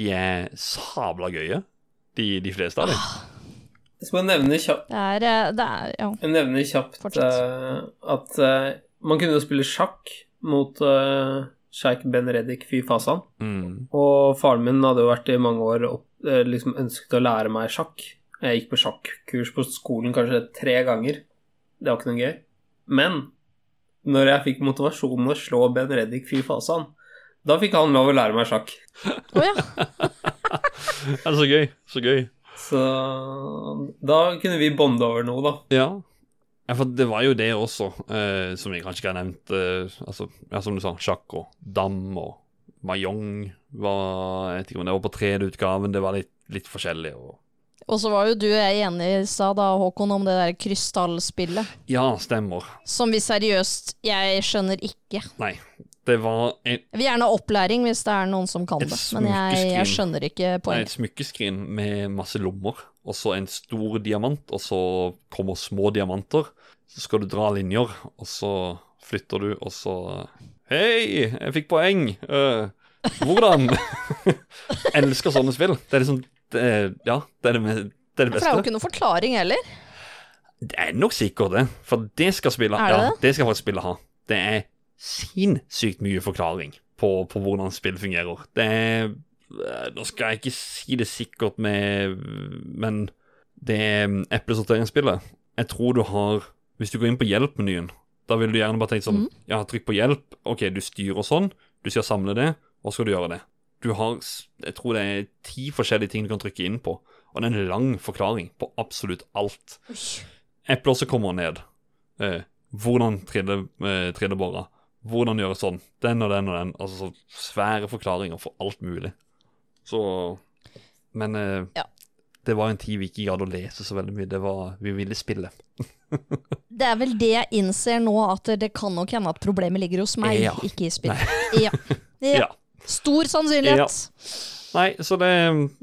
de er sabla gøye, de, de fleste av dem. Jeg skal bare nevne kjapt Det er, eh, det er ja. Jeg nevner kjapt eh, at uh, man kunne jo spille sjakk mot uh, sjeik Ben Reddik Fy Fasan. Mm. Og faren min hadde jo vært i mange år opp, eh, liksom ønsket å lære meg sjakk. Jeg gikk på sjakkurs på skolen kanskje tre ganger. Det var ikke noe gøy. Men når jeg fikk motivasjonen å slå Ben Reddik Fy Fasan, da fikk han lov å lære meg sjakk. Oh, ja. [LAUGHS] Det er så gøy, så gøy. Så da kunne vi bonde over noe, da. Ja. ja, for det var jo det også, eh, som jeg kanskje ikke har nevnt. Eh, altså, ja, som du sa, sjakk og dam og mahjong var Jeg vet ikke om det var på 3D-utgaven, det var litt, litt forskjellig. Og... Og så var jo du og jeg enig sa da, Håkon, om det der krystallspillet. Ja, stemmer. Som vi seriøst Jeg skjønner ikke. Nei, det var en, Jeg vil gjerne ha opplæring hvis det er noen som kan det, men jeg, jeg skjønner ikke poenget. nei, et smykkeskrin med masse lommer, og så en stor diamant, og så kommer små diamanter. Så skal du dra linjer, og så flytter du, og så Hei, jeg fikk poeng! Uh, hvordan? [LAUGHS] Elsker sånne spill. Det er liksom det er, Ja, det er det, det, er det For det er jo ikke noen forklaring heller. Det er nok sikkert det, for det skal spillet Er det ja, det? skal faktisk spillet ha. Det er sinnssykt mye forklaring på, på hvordan spill fungerer. Det er eh, Nå skal jeg ikke si det sikkert med Men det eplesorteringsspillet Jeg tror du har Hvis du går inn på hjelp-menyen, da vil du gjerne bare tenke sånn Ja, trykk på hjelp. OK, du styrer sånn. Du skal samle det, og så skal du gjøre det. Du har Jeg tror det er ti forskjellige ting du kan trykke inn på, og det er en lang forklaring på absolutt alt. Epler som kommer ned. Eh, hvordan trille, eh, trillebåra. Hvordan gjøre sånn. Den og den og den. Altså så svære forklaringer for alt mulig. Så Men eh, Ja. det var en tid vi ikke gadd å lese så veldig mye. Det var Vi ville spille. [LAUGHS] Det er vel det jeg innser nå, at det kan nok hende at problemet ligger hos meg, Ja. ikke i spillet. [LAUGHS] Ja. ja. Ja. Stor sannsynlighet. Nei, så det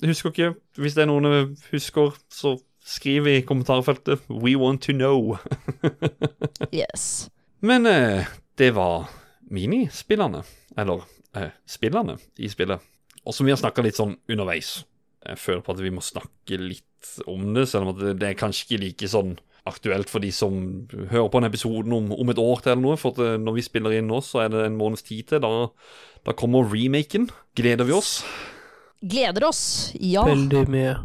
Husker ikke. Hvis det er noen som husker, så skriv i kommentarfeltet 'We want to know'. [LAUGHS] Yes. Men eh, det var minispillene. Eller eh, spillene i spillet. Og som vi har snakka litt sånn underveis. Jeg føler på at vi må snakke litt om det, selv om det, det er kanskje ikke like sånn aktuelt for de som hører på en episoden om, om et år til eller noe. For at eh, når vi spiller inn nå, så er det en måneds tid til. Da, da kommer remaken. Gleder vi oss? Gleder oss. Ja. Veldig mye.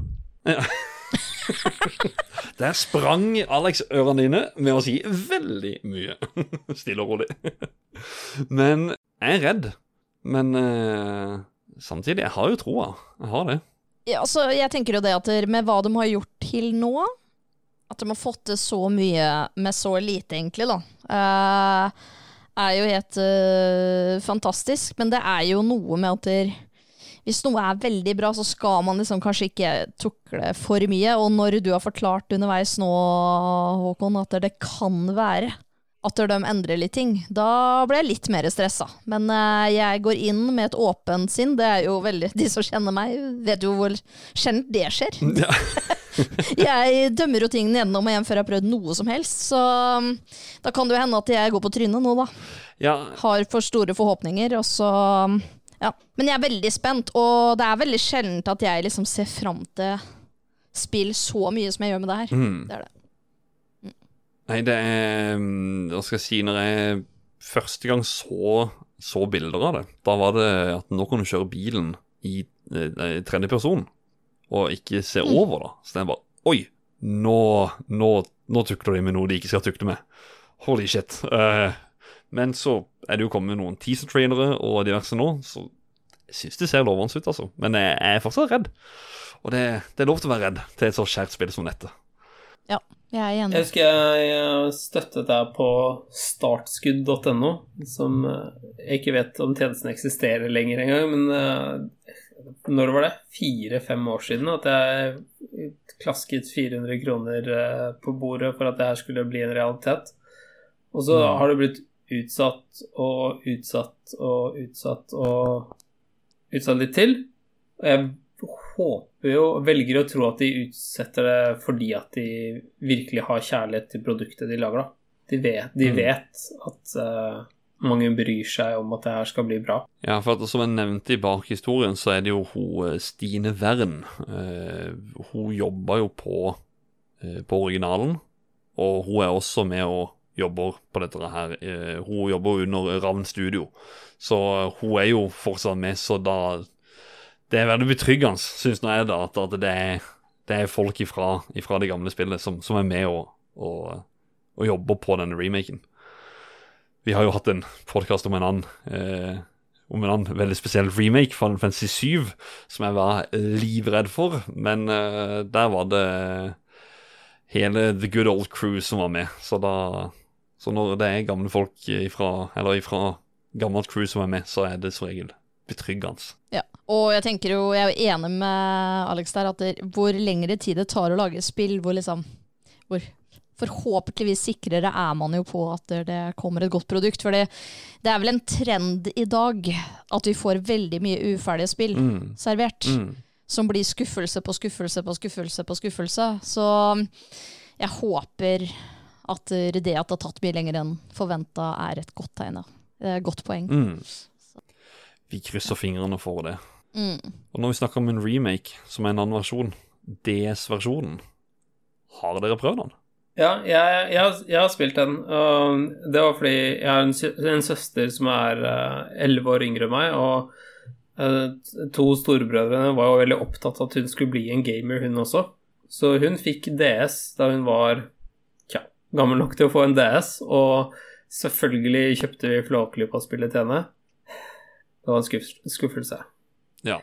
[LAUGHS] Der sprang Alex ørene dine med å si veldig mye. [LAUGHS] Stille og rolig. Men jeg er redd. Men eh, samtidig, jeg har jo troa. Jeg har det. Ja, altså, jeg tenker jo det at med hva de har gjort til nå At de har fått til så mye med så lite, egentlig, da. Uh, er jo helt uh, fantastisk. Men det er jo noe med at der, hvis noe er veldig bra, så skal man liksom kanskje ikke tukle for mye. Og når du har forklart underveis nå, Håkon, at det kan være at de endrer litt ting, da blir jeg litt mer stressa. Men uh, jeg går inn med et åpent sinn. Det er jo veldig [LAUGHS] De som kjenner meg, vet jo hvor sjelden det skjer. Ja. [LAUGHS] Jeg dømmer jo ting gjennom og hjem før jeg har prøvd noe som helst, så um, da kan det jo hende at jeg går på trynet nå, da. ja, Har for store forhåpninger, og så um, Ja. Men jeg er veldig spent, og det er veldig sjeldent at jeg liksom ser fram til spill så mye som jeg gjør med det her. Mm. Det er det. Nei, det er mm, Hva skal jeg si Når jeg første gang så, så bilder av det, da var det at nå kan du kjøre bilen i i tredje person, og ikke se Mm. over, da. Så er bare Oi! Nå, nå, nå tukler de med noe de ikke skal tukle med. Holy shit. Uh, men så er det jo kommet noen teaser-trailere og diverse nå, så jeg syns det ser lovende ut, altså. Men jeg er fortsatt redd. Og det, det er lov til å være redd til et så kjært spill som dette. Ja, jeg er enig. Jeg husker jeg støttet deg på startskudd.no, som eh, jeg ikke vet om tjenesten eksisterer lenger engang, men eh, når var det? Fire-fem år siden at jeg klasket 400 kroner eh, på bordet for at det her skulle bli en realitet. Og så har det blitt utsatt og utsatt og utsatt og utsatt litt til. Og jeg håper jo, velger å tro at de utsetter det fordi at de virkelig har kjærlighet til produktet de lager, da. De vet, de Mm. vet at eh, mange bryr seg om at det her skal bli bra. Ja, for at, som jeg nevnte i bakhistorien, så er det jo hun eh, Stine Wern. Uh, hun jobber jo på, uh, på originalen, og hun er også med og jobber på dette her. Uh, hun jobber under Ravn Studio, så hun er jo fortsatt med, så da Det er veldig betryggende, syns nå jeg, da, at, at det, er, det er folk ifra, ifra det gamle spillet som, som er med og, og, og jobber på denne remaken. Vi har jo hatt en podkast om en annen eh, om en annen veldig spesiell remake, Final Fantasy 7, som jeg var livredd for. Men uh, der var det hele The Good Old Crew som var med. Så da Så når det er gamle folk ifra, eller ifra gammelt crew som er med, så er det som regel betryggende. Ja. Og jeg tenker jo, jeg er enig med Alex der, at det, hvor lengre tid det tar å lage spill, hvor liksom hvor Forhåpentligvis sikrere er man jo på at det- kommer et godt produkt. For det, det er vel en trend i dag at vi får veldig mye uferdige spill Mm. servert. Mm. Som blir skuffelse på skuffelse på skuffelse på skuffelse. Så jeg håper at det at det har tatt mye lenger enn forventa, er et godt tegn. Det er godt poeng. Mm. Vi krysser fingrene for det. Mm. Og når vi snakker om en remake, som er en annen versjon, DS-versjonen, har dere prøvd den? Ja, jeg, jeg, har- jeg har spilt den. Det var fordi jeg har en, en søster som er elleve år yngre enn meg, og eh, to storebrødrene var jo veldig opptatt av at hun skulle bli en gamer, hun også. Så hun fikk DS da hun var tja, gammel nok til å få en DS, og selvfølgelig kjøpte vi Flåklypa-spillet til henne. Det var en skuff, skuffelse. Ja.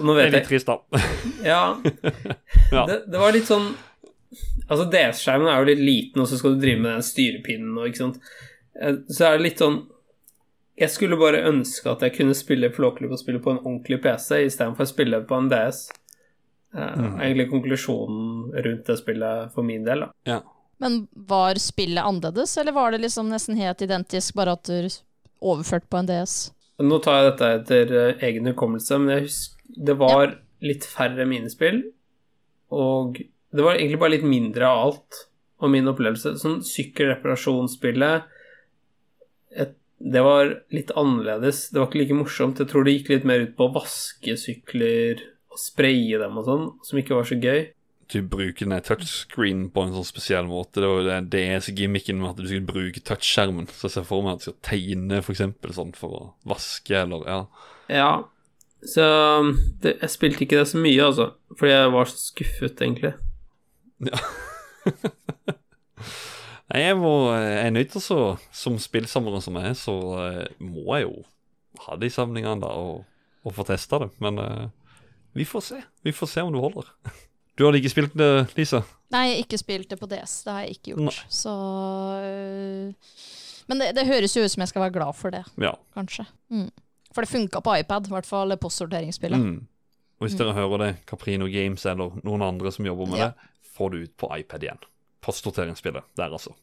Nå vet litt jeg trist, da. Ja, [LAUGHS] Ja. det, det var litt sånn Altså, DS-skjermen er jo litt liten, og så skal du drive med den styrepinnen og ikke sant. Eh, Så er det litt sånn Jeg skulle bare ønske at jeg kunne spille Flåklypa spille på en ordentlig PC istedenfor å spille på en DS. Eh, Mm. Egentlig konklusjonen rundt det spillet for min del, da. Ja. Men var spillet annerledes, eller var det liksom nesten helt identisk, bare at du overført på en DS? Nå tar jeg dette etter eh, egen hukommelse, men jeg husker det var litt færre minispill, og det var egentlig bare litt mindre av alt, og min opplevelse. Sånn sykkelreparasjonsspillet et, Det var litt annerledes. Det var ikke like morsomt. Jeg tror det gikk litt mer ut på å vaske sykler og spraye dem og sånn, som ikke var så gøy. Du bruker den touchscreen på en sånn spesiell måte. Det var jo det DS-gimmicken med at du skulle bruke touchskjermen. Så jeg ser for meg at du skal tegne for eksempel sånn for å vaske, eller ja. Ja, så det, jeg spilte ikke det så mye, altså, fordi jeg var så skuffet, egentlig. [LAUGHS] Nei, jeg, må, jeg er nødt til å Som spillsamler som jeg er, så eh, må jeg jo ha de samlingene da og, og få testa det. Men uh, vi får se. Vi får se om det holder. [LAUGHS] Du har ikke spilt det, Lisa? Nei, jeg har ikke spilt det på DS. Det har jeg ikke gjort. Nei. Så øh, Men det, det høres jo ut som jeg skal være glad for det, Ja. kanskje. Mm. For det funka på iPad, i hvert fall postsorteringsspillet. Mm. Og hvis dere hører det, Caprino Games eller noen andre som jobber med Ja. det, få du ut på iPad igjen. Postsorteringsspillet der, altså.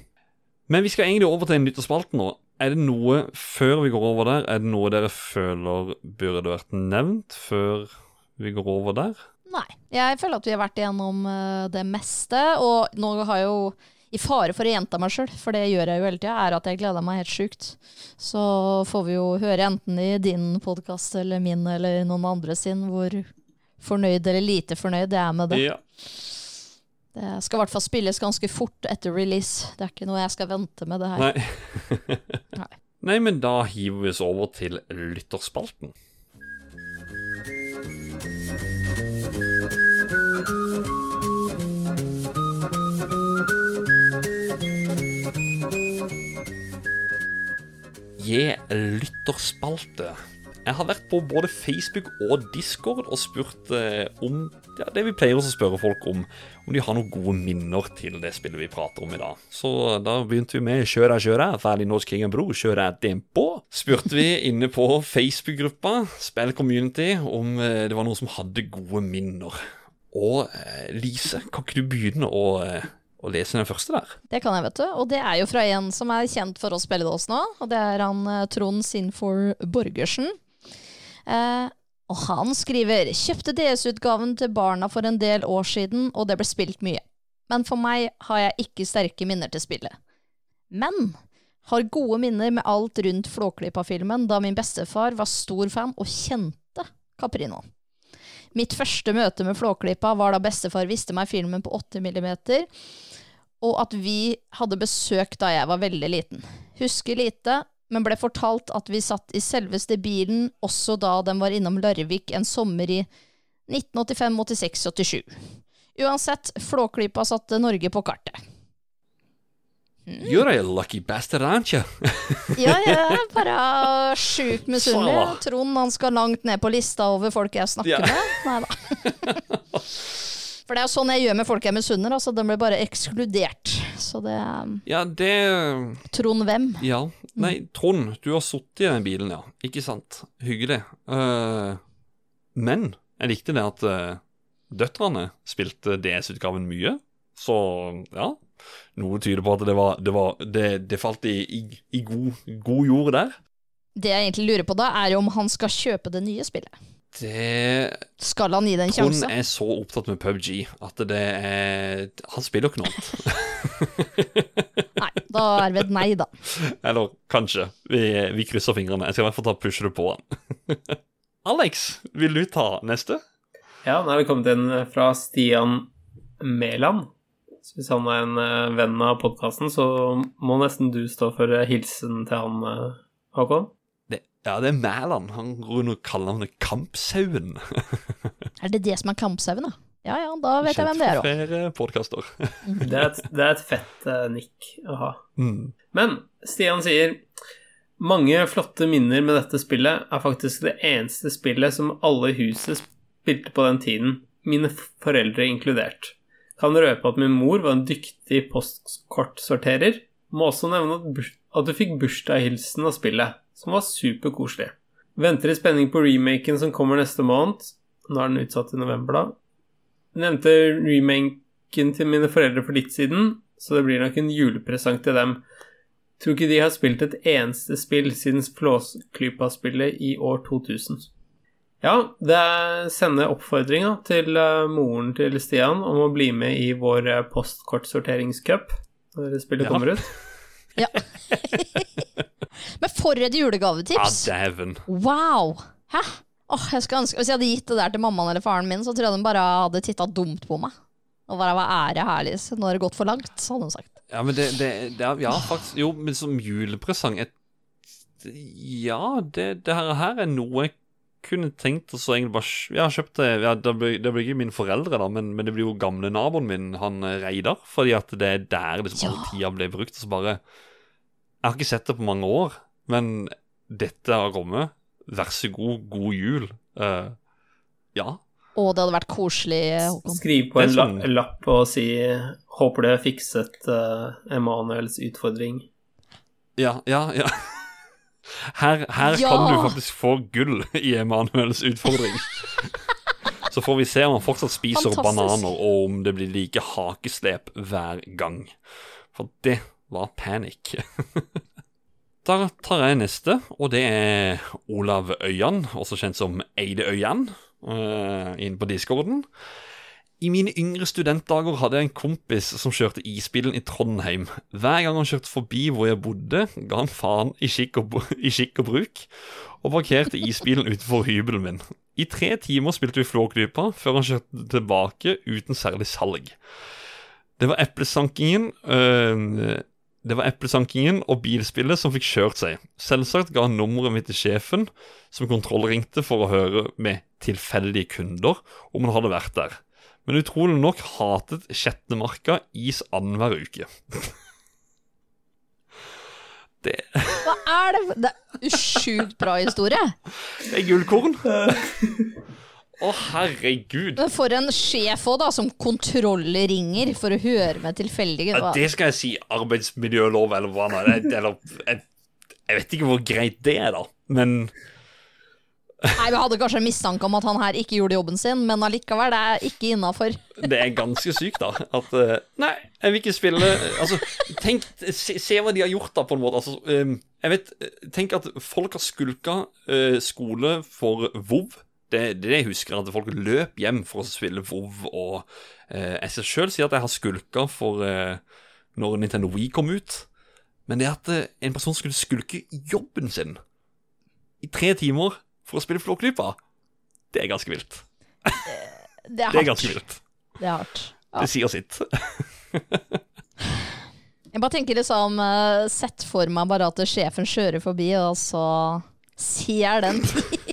[LAUGHS] Men vi skal egentlig over til nyttårsspalten nå. Er det noe, før vi går over der, er det noe dere føler burde vært nevnt før vi går over der? Nei. Jeg føler at vi har vært igjennom øh, det meste, og nå har jo i fare for å gjenta meg sjøl, for det gjør jeg jo hele tida, er at jeg gleder meg helt sjukt. Så får vi jo høre enten i din podkast eller min eller noen andre sin hvor fornøyd eller lite fornøyd jeg er med det. Ja. Det skal i hvert fall spilles ganske fort etter release. Det er ikke noe jeg skal vente med det her. Nei. [LAUGHS] Nei. Nei, men da hiver vi oss over til lytterspalten. Gi lytterspalte. Jeg har vært på både Facebook og Discord og spurt eh, om ja, det vi pleier å spørre folk om. Om de har noen gode minner til det spillet vi prater om i dag. Så da begynte vi med Kjøra, kjøra, ferdig norsk King Bro, kjøra dempo. Spurte vi inne på Facebook-gruppa, Spill Community, om eh, det var noen som hadde gode minner. Og eh, Lise, kan ikke du begynne å, eh, å lese den første der? Det kan jeg, vet du. Og det er jo fra en som er kjent for å spille det oss nå. Og det er han eh, Trond Sinfor Borgersen. Eh, og han skriver Kjøpte DS-utgaven til barna for en del år siden, og det ble spilt mye. Men for meg har jeg ikke sterke minner til spillet. Men har gode minner med alt rundt Flåklypa-filmen, da min bestefar var stor fan og kjente Caprino. Mitt første møte med Flåklypa var da bestefar viste meg filmen på 8 millimeter, og at vi hadde besøk da jeg var veldig liten. Husker lite, men ble fortalt at vi satt i selveste bilen også da den var innom Larvik en sommer i 1985, 86, 87. Uansett, Flåklypa satte Norge på kartet. You're a lucky bastard, aren't you? [LAUGHS] Ja, jeg er bare sjukt misunnelig. Trond han skal langt ned på lista over folk jeg snakker Ja. med. Nei da. [LAUGHS] For det er jo sånn jeg gjør med folk jeg misunner. Altså, de blir bare ekskludert. Så det er Ja, det Trond hvem? Ja. Nei, Trond, du har sittet i den bilen, ja. Ikke sant? Hyggelig. Uh, men jeg likte det at uh, døtrene spilte DS-utgaven mye. Så ja. Noe tyder på at det var Det, var, det, det falt i, i, i god, god jord der. Det jeg egentlig lurer på da, er jo om han skal kjøpe det nye spillet. Det Skal han gi det en Trond Hun er så opptatt med PubG at det er Han spiller ikke noe annet. Nei, da er det et nei, da. [LAUGHS] Eller kanskje. Vi, vi krysser fingrene. Jeg skal i hvert fall ta pushe det på han. [LAUGHS] Alex, vil du ta neste? Ja, nå er det kommet en fra Stian Mæland. Så hvis han er en eh, venn av podkasten, så må nesten du stå for eh, hilsen til han, eh, Håkon. Det, ja, det er Mæland. Han går under kallenavnet Kampsauen. [LAUGHS] Er det det som er kampsauen, da? Ja ja, da vet jeg hvem det er òg. Kjent for flere podkaster. Det er et, det er et fett uh, nikk å ha. Mm. Men Stian sier mange flotte minner med dette spillet er faktisk det eneste spillet som alle i huset spilte på den tiden, mine foreldre inkludert. Kan røpe at min mor var en dyktig postkortsorterer. Må også nevne at, at du fikk bursdagshilsen av spillet, som var superkoselig. Venter i spenning på remaken som kommer neste måned. Nå er den utsatt i november, da. Nevnte remaken til mine foreldre for litt siden, så det blir nok en julepresang til dem. Tror ikke de har spilt et eneste spill siden Flåsklypa-spillet i år 2000. Ja, det sender sende oppfordringa til eh, moren til Stian om å bli med i vår uh, postkortsorteringscup når spillet Ja. kommer ut. Ja. [LAUGHS] [LAUGHS] Men for et Ja, julegavetips! dæven. Wow! Hæ? Åh, jeg skulle ønske, Hvis jeg hadde gitt det der til mammaen eller faren min, så tror jeg de bare hadde titta dumt på meg. Og bare hva er det her, liksom? Nå har det gått for langt, så hadde de sagt. Ja, men det, det, det er, Ja, faktisk Jo, men som julepresang et, Ja, det, det her, er noe jeg kunne tenkt oss å egentlig bare kj- Jeg har kjøpt det ja, Det blir, det blir ikke mine foreldre, da, men, men det blir jo gamle naboen min, han Reidar. Fordi at det er der liksom Ja. all tida ble brukt. Og så bare Jeg har ikke sett det på mange år, men dette har kommet. Vær så god, god jul. Uh, ja. Å, det hadde vært koselig, Håkon. Skriv på en sånn- la lapp og si 'Håper du har fikset uh, Emanuels utfordring'. Ja, ja, ja. Her, her Ja! kan du faktisk få gull i Emanuels utfordring. Så får vi se om han fortsatt spiser Fantastisk. bananer, og om det blir like hakeslep hver gang. For det var panic. [LAUGHS] Da tar jeg neste, og det er Olav Øyan, også kjent som Eide Øyan, uh, inne på discorden. I mine yngre studentdager hadde jeg en kompis som kjørte isbilen i Trondheim. Hver gang han kjørte forbi hvor jeg bodde, ga han faen i skikk og, [LAUGHS] i skikk og bruk, og parkerte isbilen utenfor hybelen min. I tre timer spilte vi Flåklypa, før han kjørte tilbake uten særlig salg. Det var eplesankingen øh, Det var eplesankingen og bilspillet som fikk kjørt seg. Selvsagt ga han nummeret mitt til sjefen, som kontrollringte for å høre med tilfeldige kunder om han hadde vært der. Men utrolig nok hatet Skjetnemarka is annenhver uke. [LAUGHS] Det Hva er det? Det er sjukt bra historie. Det er gullkorn. [LAUGHS] Å, herregud. Men for en sjef òg, da, som kontroller ringer for å høre med tilfeldige Ja, det skal jeg si. Arbeidsmiljølov, eller hva nå jeg, jeg, jeg vet ikke hvor greit det er, da. Men Nei, Vi hadde kanskje en mistanke om at han her ikke gjorde jobben sin, men allikevel, det er ikke innafor. det er ganske sykt, da. At eh, Nei, jeg vil ikke spille Altså, tenk Se, se hva de har gjort, da, på en måte. Altså, eh, jeg vet Tenk at folk har skulka eh, skole for VOV. Det det er jeg husker, at folk løp hjem for å spille VOV. Og eh, jeg sjøl si at jeg har skulka for eh, når Nintendo Wii kom ut. Men det at eh, en person skulle skulke jobben sin i tre timer for å spille Flåklypa, det er ganske vilt. Det er Det er ganske vilt. Det er hardt. Ja. Det sier sitt. [LAUGHS] Jeg bare tenker liksom eh, Sett for meg bare at sjefen kjører forbi, og så ser den og [LAUGHS]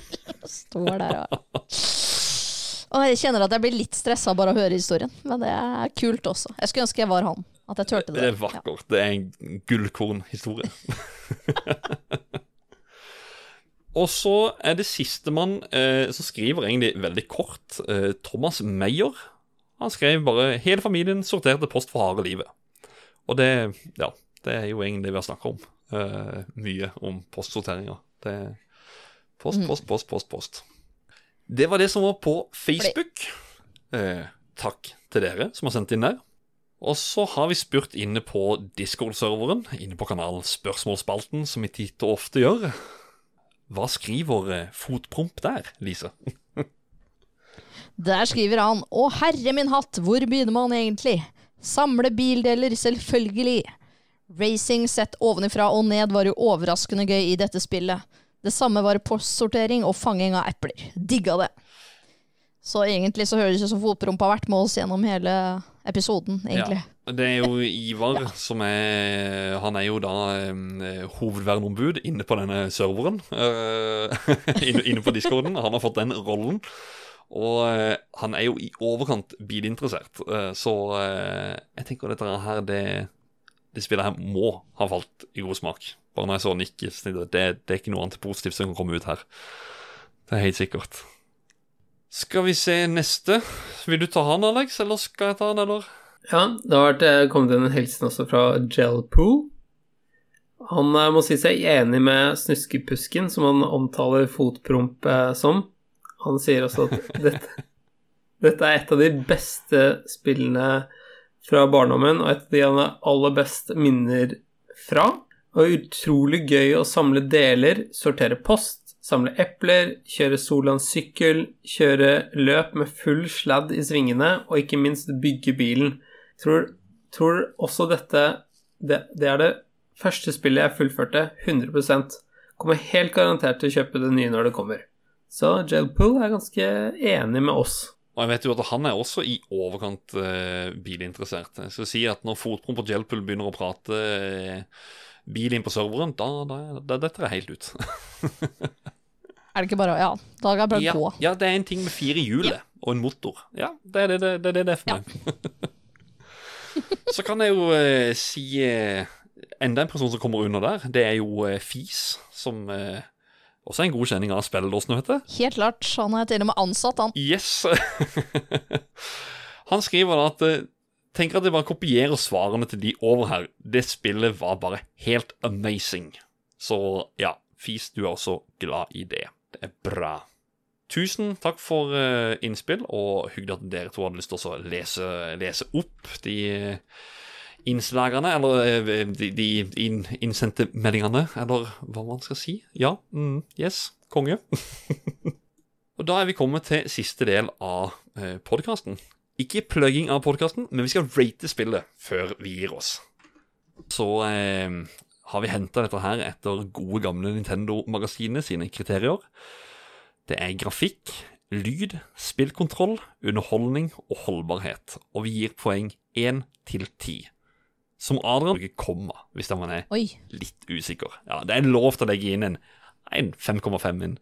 står der og Og jeg kjenner at jeg blir litt stressa bare av å høre historien, men det er kult også. Jeg skulle ønske jeg var han. At jeg turte det. Det er vakkert. Det er en gullkornhistorie. [LAUGHS] Og så er det sistemann eh, som skriver egentlig veldig kort. Eh, Thomas Meyer. Han skrev bare 'Hele familien sorterte post for harde livet'. Og det, ja, det er jo egentlig det vi har snakka om. Eh, mye om postsorteringer. Det post, post, post, post, post. Det var det som var på Facebook. Eh, takk til dere som har sendt inn der. Og så har vi spurt inne på Discord-serveren, inne på kanalen Spørsmålsspalten, som vi titt og ofte gjør. Hva skriver eh, Fotpromp der, Lise? Der skriver han Å herre min hatt, hvor begynner man egentlig? Samle bildeler, selvfølgelig. Racing sett ovenifra og ned var jo overraskende gøy i dette spillet. Det samme var postsortering og fanging av epler. Digga det. Så egentlig så høres det ut som fotprompa har vært med oss gjennom hele episoden, egentlig. Ja, det er jo Ivar som er Han er jo da um, hovedverneombud inne på denne serveren. Uh, [LAUGHS] inne, inne på discorden. Han har fått den rollen. Og uh, han er jo i overkant bilinteressert, uh, så jeg tenker dette her, det, det spillet her må ha falt i god smak. Bare når jeg så Nick, snittet, det, det er ikke noe annet positivt som kan komme ut her. Det er helt sikkert. Skal vi se neste. Vil du ta han, Alex, eller skal jeg ta han, eller? Ja, det har vært, eh, kommet inn en hilsen også fra Gelpool. Han eh, må si seg enig med Snuskepusken, som han omtaler fotpromp eh, som. Han sier også at [LAUGHS] dette, dette er et av de beste spillene fra barndommen, og et av de han har aller best minner fra. Og utrolig gøy å samle deler, sortere post, samle epler, kjøre sykkel, kjøre løp med full sladd i svingene, og ikke minst bygge bilen. Tror, tror også dette det, det er det første spillet jeg fullførte 100% Kommer helt garantert til å kjøpe det nye når det kommer. Så Gelpool er ganske enig med oss. Og jeg vet jo at han er også i overkant uh, bilinteressert. Jeg skal si at når Fotpromp på Gelpool begynner å prate eh, bil inn på serveren, da, da, da detter jeg helt ut. Er det ikke bare Ja, da kan jeg bare Ja, gå. ja, det er en ting med fire hjul og en motor. Ja, det er det det, det, det, det er for meg. [LAUGHS] Så kan jeg jo eh, si eh, enda en person som kommer under der. Det er jo eh, Fis, som eh, også er en god kjenning av spilledåsen, vet du. Helt klart. Han er til og med ansatt, han. Yes. [LAUGHS] Han skriver da at eh, Tenker at jeg bare kopierer svarene til de over her. Det spillet var bare helt amazing. Så ja, Fis, du er også glad i det. Det er bra. Tusen takk for uh, innspill, og hyggelig at dere to hadde lyst til å lese, lese opp de eh, innslagene, eller eh, de, de inn, innsendte meldingene, eller hva man skal si. Ja, mm, yes, konge. [LAUGHS] Og da er vi kommet til siste del av podkasten. Ikke plugging av podkasten, men vi skal rate spillet før vi gir oss. Så eh, har vi henta dette her etter gode, gamle Nintendo-magasinet sine kriterier. Det er grafikk, lyd, spillkontroll, underholdning og holdbarhet. Og vi gir poeng 1 til 10. Som Adrian bruker komma, hvis man er Oi. litt usikker. Ja, Det er lov til å legge inn en, en 5,5 inn.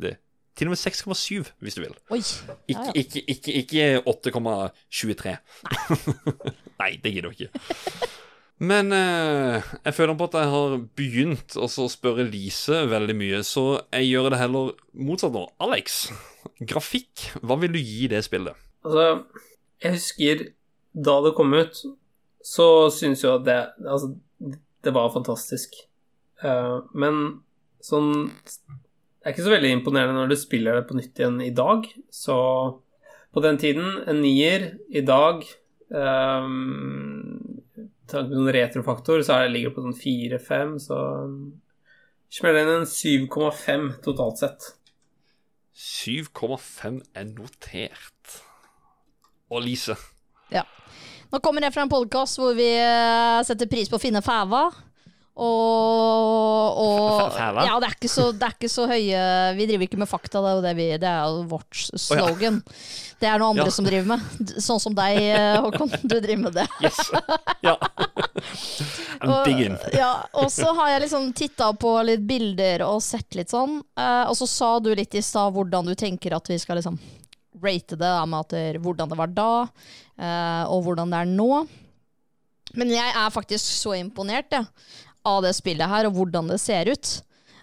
Det, til og med 6,7 hvis du vil. Oi. Ikke, Ja, ja. ikke, ikke, ikke 8,23. Nei, det gidder du ikke. Men eh, jeg føler på at jeg har begynt å spørre Lise veldig mye, så jeg gjør det heller motsatt nå. Alex, grafikk, hva vil du gi det spillet? Altså, jeg husker da det kom ut, så syns jeg at det Altså, det var fantastisk. Uh, men sånn Det er ikke så veldig imponerende når du spiller det på nytt igjen i dag. Så på den tiden, en nier. I dag um, med noen retrofaktor, så er det ligger det på sånn 4-5, så Smeller inn en 7,5 totalt sett. 7,5 er notert. Og Lise? Nå kommer jeg fra en podkast hvor vi eh, setter pris på å finne fæva. Og, og Ja, det er, så, det er ikke så høye Vi driver ikke med fakta, det er jo, det vi, det er jo vårt slogan. Det er noe andre Ja. som driver med. Sånn som deg, eh, Håkon. Du driver med det. Yes. Ja. [LAUGHS] I'm digging. Ja, og så har jeg liksom titta på litt bilder og sett litt sånn. eh, og så sa du litt i stad hvordan du tenker at vi skal liksom rate det, med at det, hvordan det var da, eh, og hvordan det er nå. Men jeg er faktisk så imponert jeg, av det spillet her, og hvordan det ser ut.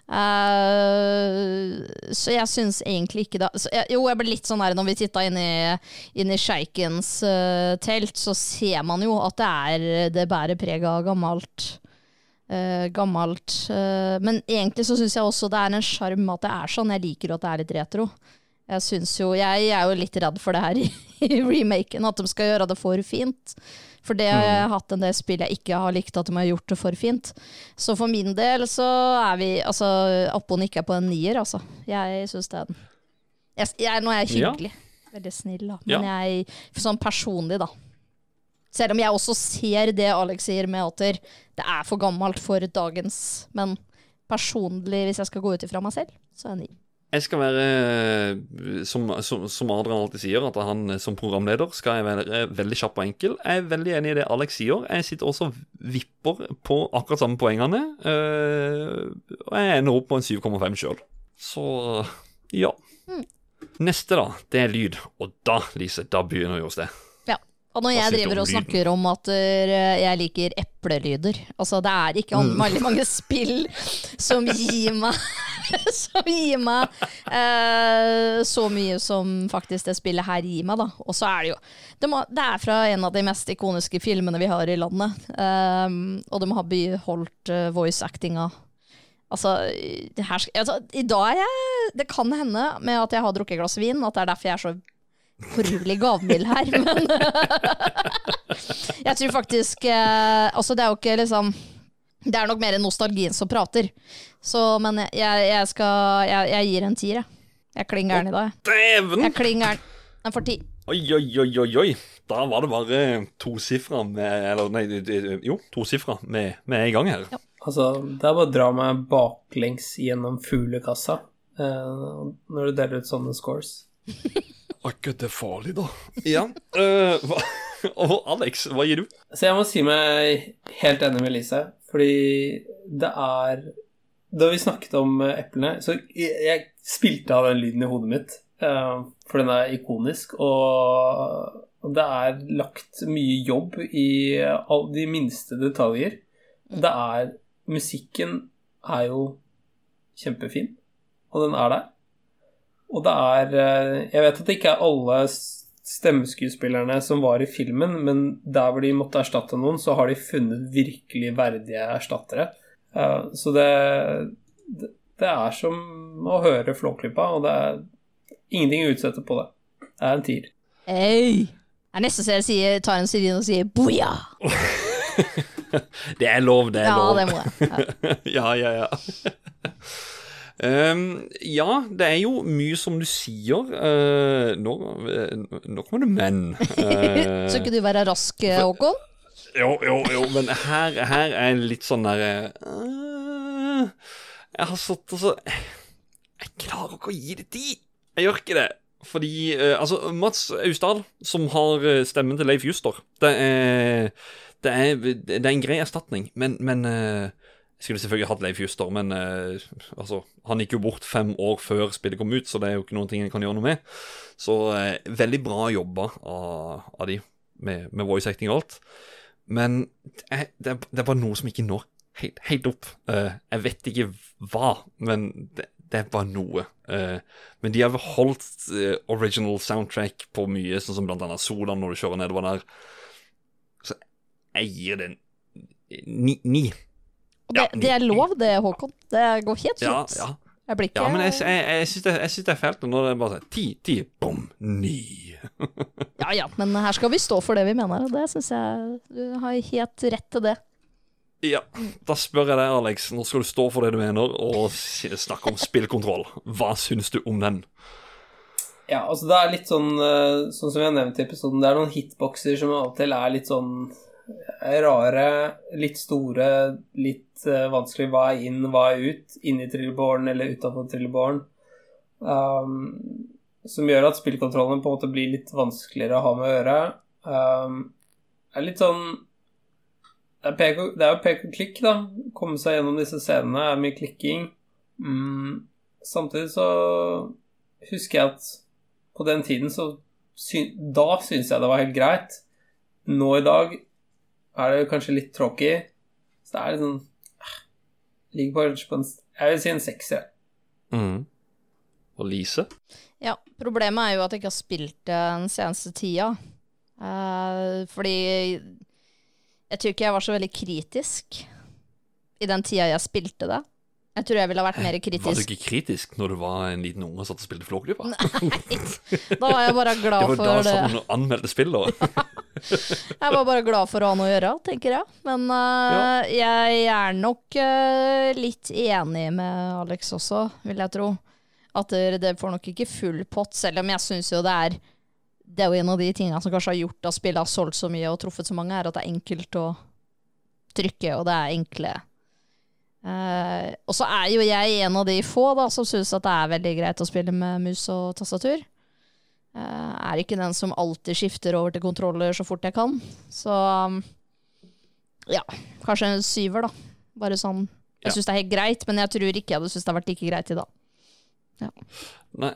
Uh, så jeg syns egentlig ikke da jeg, Jo, jeg ble litt sånn her når vi titta inn i, inn i sjeikens uh, telt, så ser man jo at det er Det bærer preg av gammelt. Uh, gammelt. eh, men egentlig så syns jeg også det er en sjarm at det er sånn. Jeg liker at det er litt retro. Jeg jo, jo Jeg er jo litt redd for det her i, [LAUGHS] i remaken, at de skal gjøre det for fint. For det har jeg hatt en del spill jeg ikke har likt at de har gjort det for fint. Så for min del så er vi Altså, Appon ikke er på en nier, altså. Jeg syns det er den. Jeg, jeg, nå er jeg Ja. hyggelig. Veldig snill, da. Ja. Men jeg Sånn personlig, da. Selv om jeg også ser det Alex sier med at det er for gammelt for dagens. Men personlig, hvis jeg skal gå ut ifra meg selv, så er jeg ni. Jeg skal være, eh, som, som, som Adrian alltid sier, at han eh, som programleder skal jeg være eh, veldig kjapp og enkel. Jeg er veldig enig i det Alex sier. Jeg sitter også og vipper på akkurat samme poengene. og jeg ender opp på en 7,5 sjøl. Så ja. Neste, da, det er lyd. Og da, Lise, da begynner vi hos det. Og når jeg driver og snakker om at eh, jeg liker eplelyder Altså, det er ikke Mm. veldig mange [LAUGHS] spill som gir meg [LAUGHS] Som gir meg eh, så mye som faktisk det spillet her gir meg, da. Og så er det jo Det, må, det er fra en av de mest ikoniske filmene vi har i landet. Um, og de har beholdt uh, voice actinga. Altså, det her, altså, I dag er jeg Det kan hende med at jeg har drukket et glass vin, at det er derfor jeg er så forurlig gavmild her, [LAUGHS] men Jeg tror faktisk eh, Altså, det er jo ikke liksom Det er nok mer nostalgien som prater. Så, men jeg, jeg, skal jeg, jeg gir en tier, jeg. Jeg er klin gæren i dag. jeg. Dæven! Jeg er klin gæren. Den får ti. Oi, oi, oi, oi, oi. Da var det bare tosifra med Eller nei, jo, tosifra med, med en gang her. Altså, det er bare å dra meg baklengs gjennom fuglekassa eh, når du deler ut sånne scores. Akkurat det er farlig, da. [LAUGHS] Ja. Uh, hva, [LAUGHS] og Alex, hva gir du? Så jeg må si meg helt enig med Lise, fordi det er da vi snakket om eplene, så jeg, jeg spilte av den lyden i hodet mitt, eh, for den er ikonisk, og, og det er lagt mye jobb i alle de minste detaljer. Det er Musikken er jo kjempefin, og den er der. Og det er eh, Jeg vet at det ikke er alle stemmeskuespillerne som var i filmen, men der hvor de måtte erstatte noen, så har de funnet virkelig verdige erstattere. Eh, så det, det er som å høre Flåklypa, og det er ingenting å utsette på det. Det er en tier. Hey. Det er nesten så jeg sier, tar en Sirin og sier boja. [LAUGHS] det er lov, det er Ja, lov. det må jeg. [LAUGHS] Ja. ja, ja, [LAUGHS] ja. Ehm, ja, det er jo mye som du sier. Eh, nå, eh, nå kommer det men. [LAUGHS] Eh, Så ikke du være rask, Håkon? jo, jo, jo, men her, her er litt sånn derre Jeg har satt og så Jeg klarer ikke å gi det tid. Jeg gjør ikke det. Fordi eh, Altså, Mats Austdal, som har stemmen til Leif Juster, det er, det er, det er en grei erstatning, men, men Jeg skulle selvfølgelig hatt Leif Juster, men eh, altså, han gikk jo bort fem år før spillet kom ut, så det er jo ikke noen ting en kan gjøre noe med. Så eh, veldig bra jobba av, av de, med, med voice acting og alt. Men det er, det er, bare noe som ikke når helt, helt opp. Eh, jeg vet ikke hva, men det, det er bare noe. Eh, men de har beholdt eh, original soundtrack på mye, sånn som blant annet Solan når du kjører nedover der. Så jeg gir det en ni. ni. Og det, Ja, det er lov, det, Håkon. Det går helt fint. ja. Jeg blir ikke ja, men jeg, jeg, jeg, syns det, det er fælt når det er bare sånn ti, ti, bom, ni. [LAUGHS] Ja ja, men her skal vi stå for det vi mener, og det syns jeg du har helt rett til det. Ja, da spør jeg deg, Alex. Nå skal du stå for det du mener, og snakke om spillkontroll. Hva syns du om den? Ja, altså det er litt sånn eh, Sånn som vi har nevnt i episoden, det er noen hitboxer som av og til er litt sånn eh, rare, litt store, litt eh, vanskelig. Hva er inn, hva er ut? Inni trillebåren eller utafor trillebåren. Um, som gjør at spillkontrollen på en måte blir litt vanskeligere å ha med å gjøre. Um, er litt sånn Det er, jo pek og klikk, da. Komme seg gjennom disse scenene er mye klikking. Mm, samtidig så husker jeg at på den tiden så sy Da syns jeg det var helt greit. Nå i dag er det kanskje litt tråkig. Så det er litt sånn Ligger på, på en Jeg vil si en sekser. Mm. Og Lise? Ja, problemet er jo at jeg ikke har spilt det den seneste tida. Uh, fordi jeg tror ikke jeg var så veldig kritisk i den tida jeg spilte det. Jeg tror jeg ville vært mer kritisk. Var du ikke kritisk når du var en liten unge og satt og spilte Flåklypa? Da var jeg bare glad for Det var da det. sammen og anmeldte spillet. [LAUGHS] Jeg var bare glad for å ha noe å gjøre, tenker jeg. Men eh, jeg er nok uh, litt enig med Alex også, vil jeg tro. At det, det får nok ikke full pott, selv om jeg syns jo det er Det er jo en av de tingene som kanskje har gjort at spillet har solgt så mye og truffet så mange, er at det er enkelt å trykke, og det er enkle Eh, og så er jo jeg en av de få da som syns at det er veldig greit å spille med mus og tastatur. Uh, er ikke den som alltid skifter over til kontroller så fort jeg kan. Så um, ja, kanskje en syver, da. Bare sånn Jeg Ja. syns det er helt greit, men jeg tror ikke jeg hadde syntes det hadde vært like greit i dag. Nei,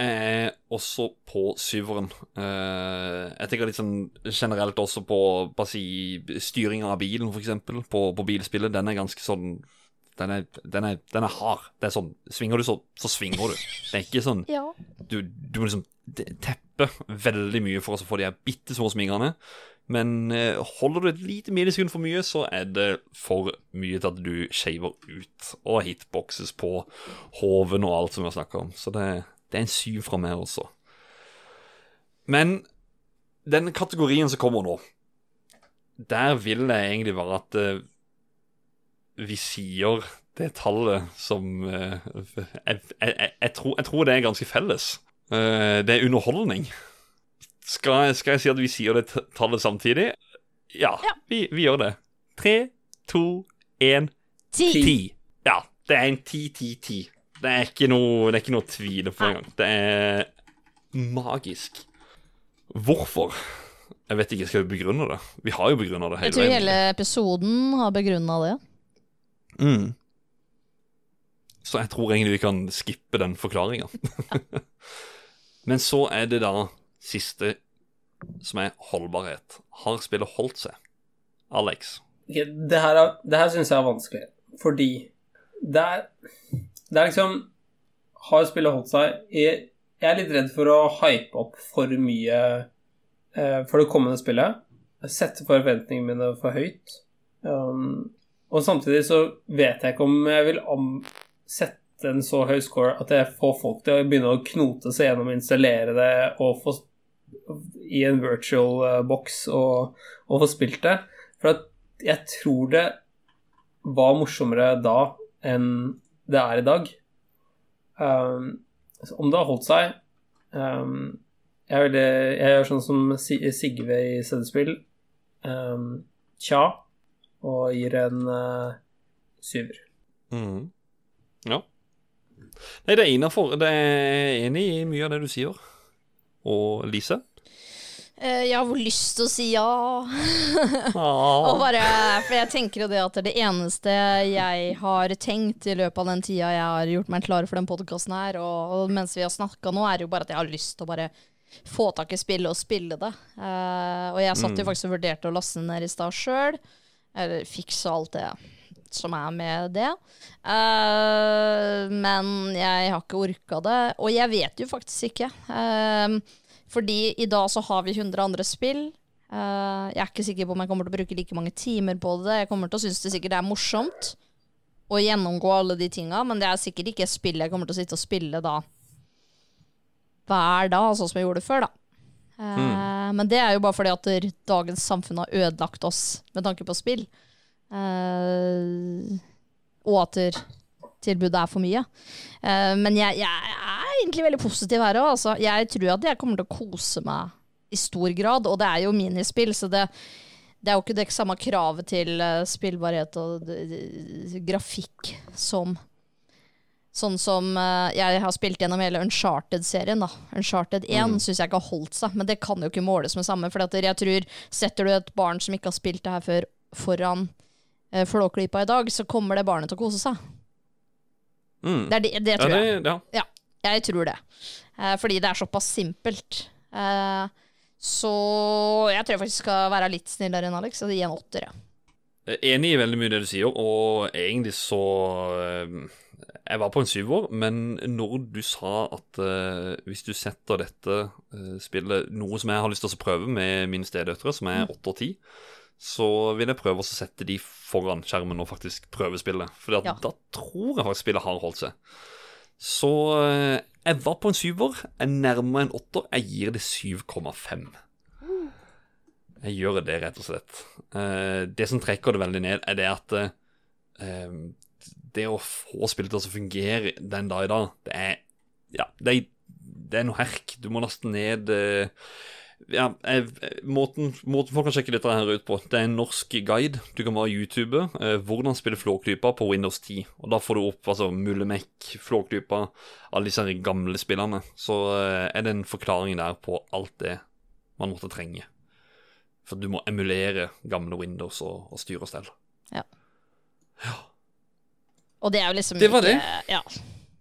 jeg er også på syveren. Eh, jeg tenker litt sånn generelt også på bare si, styringa av bilen, eksempel, på, på bilspillet. Den er ganske sånn den er, den, er, den er hard. Det er sånn Svinger du, så, så svinger du. Det er ikke sånn Ja. Du, du må liksom teppe veldig mye for å få de her bitte små svingene. Men eh, holder du et lite millisekund for mye, så er det for mye til at du shaver ut. Og hitboxes på hoven og alt som vi har snakka om. Så det, det er en syv fra meg også. Men den kategorien som kommer nå, der vil det egentlig være at eh, vi sier det tallet som eh, jeg, jeg, jeg, tror, jeg tror det er ganske felles. Eh, det er underholdning. Skal, skal jeg si at vi sier det tallet samtidig? Ja, Ja. Vi, vi gjør det. Tre, to, én, Ti! ti. Ja, det er en ti-ti-ti. Det er ikke noe, det er ikke noe tvil på engang. Det er magisk. Hvorfor? Jeg vet ikke, skal vi begrunne det? Vi har jo begrunna det Jeg tror hele episoden har begrunna det. Mm. Så jeg tror egentlig vi kan skippe den forklaringa. [LAUGHS] Men så er det da siste, som er holdbarhet. Har spillet holdt seg? Alex? Okay, det her, er- det her syns jeg er vanskelig, fordi det er, det er liksom Har spillet holdt seg? Jeg, jeg er litt redd for å hype opp for mye eh, for det kommende spillet. Sette forventningene mine for høyt. Um, og samtidig så vet jeg ikke om jeg vil sette en så høy score at jeg får folk til å begynne å knote seg gjennom, å installere det og få i en virtual eh, box og, og få spilt det. For jeg tror det var morsommere da enn det er i dag. Um, om det har holdt seg um, jeg, vil, jeg gjør sånn som Sigve i CD-spill. Um, tja. Og gir en uh, syver. Mm. Ja. Nei, det er innafor. Det er enig i mye av det du sier. Og Lise? Eh, jeg har lyst til å si [LAUGHS] ja. Og bare, for jeg tenker jo det at det eneste jeg har tenkt i løpet av den tida jeg har gjort meg klar for den podkasten her, og, og mens vi har snakka nå, er jo bare at jeg har lyst til å bare få tak i spillet og spille det. Eh, og jeg satt jo faktisk og vurderte å laste den ned i stad sjøl. Eller fikse alt det som er med det. Uh, men jeg har ikke orka det. Og jeg vet jo faktisk ikke. Uh, fordi i dag så har vi 100 andre spill. Uh, jeg er ikke sikker på om jeg kommer til å bruke like mange timer på det. Jeg kommer til å synes det sikkert er morsomt å gjennomgå alle de tinga, men det er sikkert ikke spill jeg kommer til å sitte og spille da hver dag, sånn som jeg gjorde før, da. Eh, Men det er jo bare fordi at dagens samfunn har ødelagt oss med tanke på spill. Eh, og at tilbudet er for mye. Eh, men jeg, jeg er egentlig veldig positiv her òg. Altså. Jeg tror at jeg kommer til å kose meg i stor grad, og det er jo minispill, så det, det er jo ikke det samme kravet til spillbarhet og grafikk som Sånn som eh, jeg har spilt gjennom hele Uncharted-serien. da. Uncharted 1 Mm. syns jeg ikke har holdt seg, men det kan jo ikke måles med samme. For jeg tror, setter du et barn som ikke har spilt det her før, foran uh, Flåklypa i dag, så kommer det barnet til å kose seg. Mm. Det, er det, det Ja, tror jeg. det, ja. Jeg tror det. Uh, fordi det er såpass simpelt. Uh, så jeg tror jeg faktisk skal være litt snillere enn Alex og gi en åtter. ja. Enig i veldig mye det du sier, og egentlig så Jeg var på en syver, men når du sa at uh, hvis du setter dette uh, spillet Noe som jeg har lyst til å prøve med mine stedøtre, som er åtte og ti, så vil jeg prøve å sette de foran skjermen og faktisk prøve spillet. For Ja. da tror jeg faktisk spillet har holdt seg. Så uh, jeg var på en syver. Jeg nærmer meg en åtter. Jeg gir det 7,5. Jeg gjør det, rett og slett. Det som trekker det veldig ned, er det at det å få spillet til å fungere den dag i dag, det er Ja, det er, det er noe herk. Du må laste ned eh, ja, måten, måten folk kan sjekke dette her ut på, det er en norsk guide. Du kan bare YouTube eh, hvordan spille Flåklypa på Windows 10. Og da får du opp altså, Mullemek, Flåklypa, alle disse her gamle spillene. Så eh, er det en forklaring der på alt det man måtte trenge. For du må emulere gamle Windows og, og styre og stell. Og det er jo liksom Det var ikke det. Ja.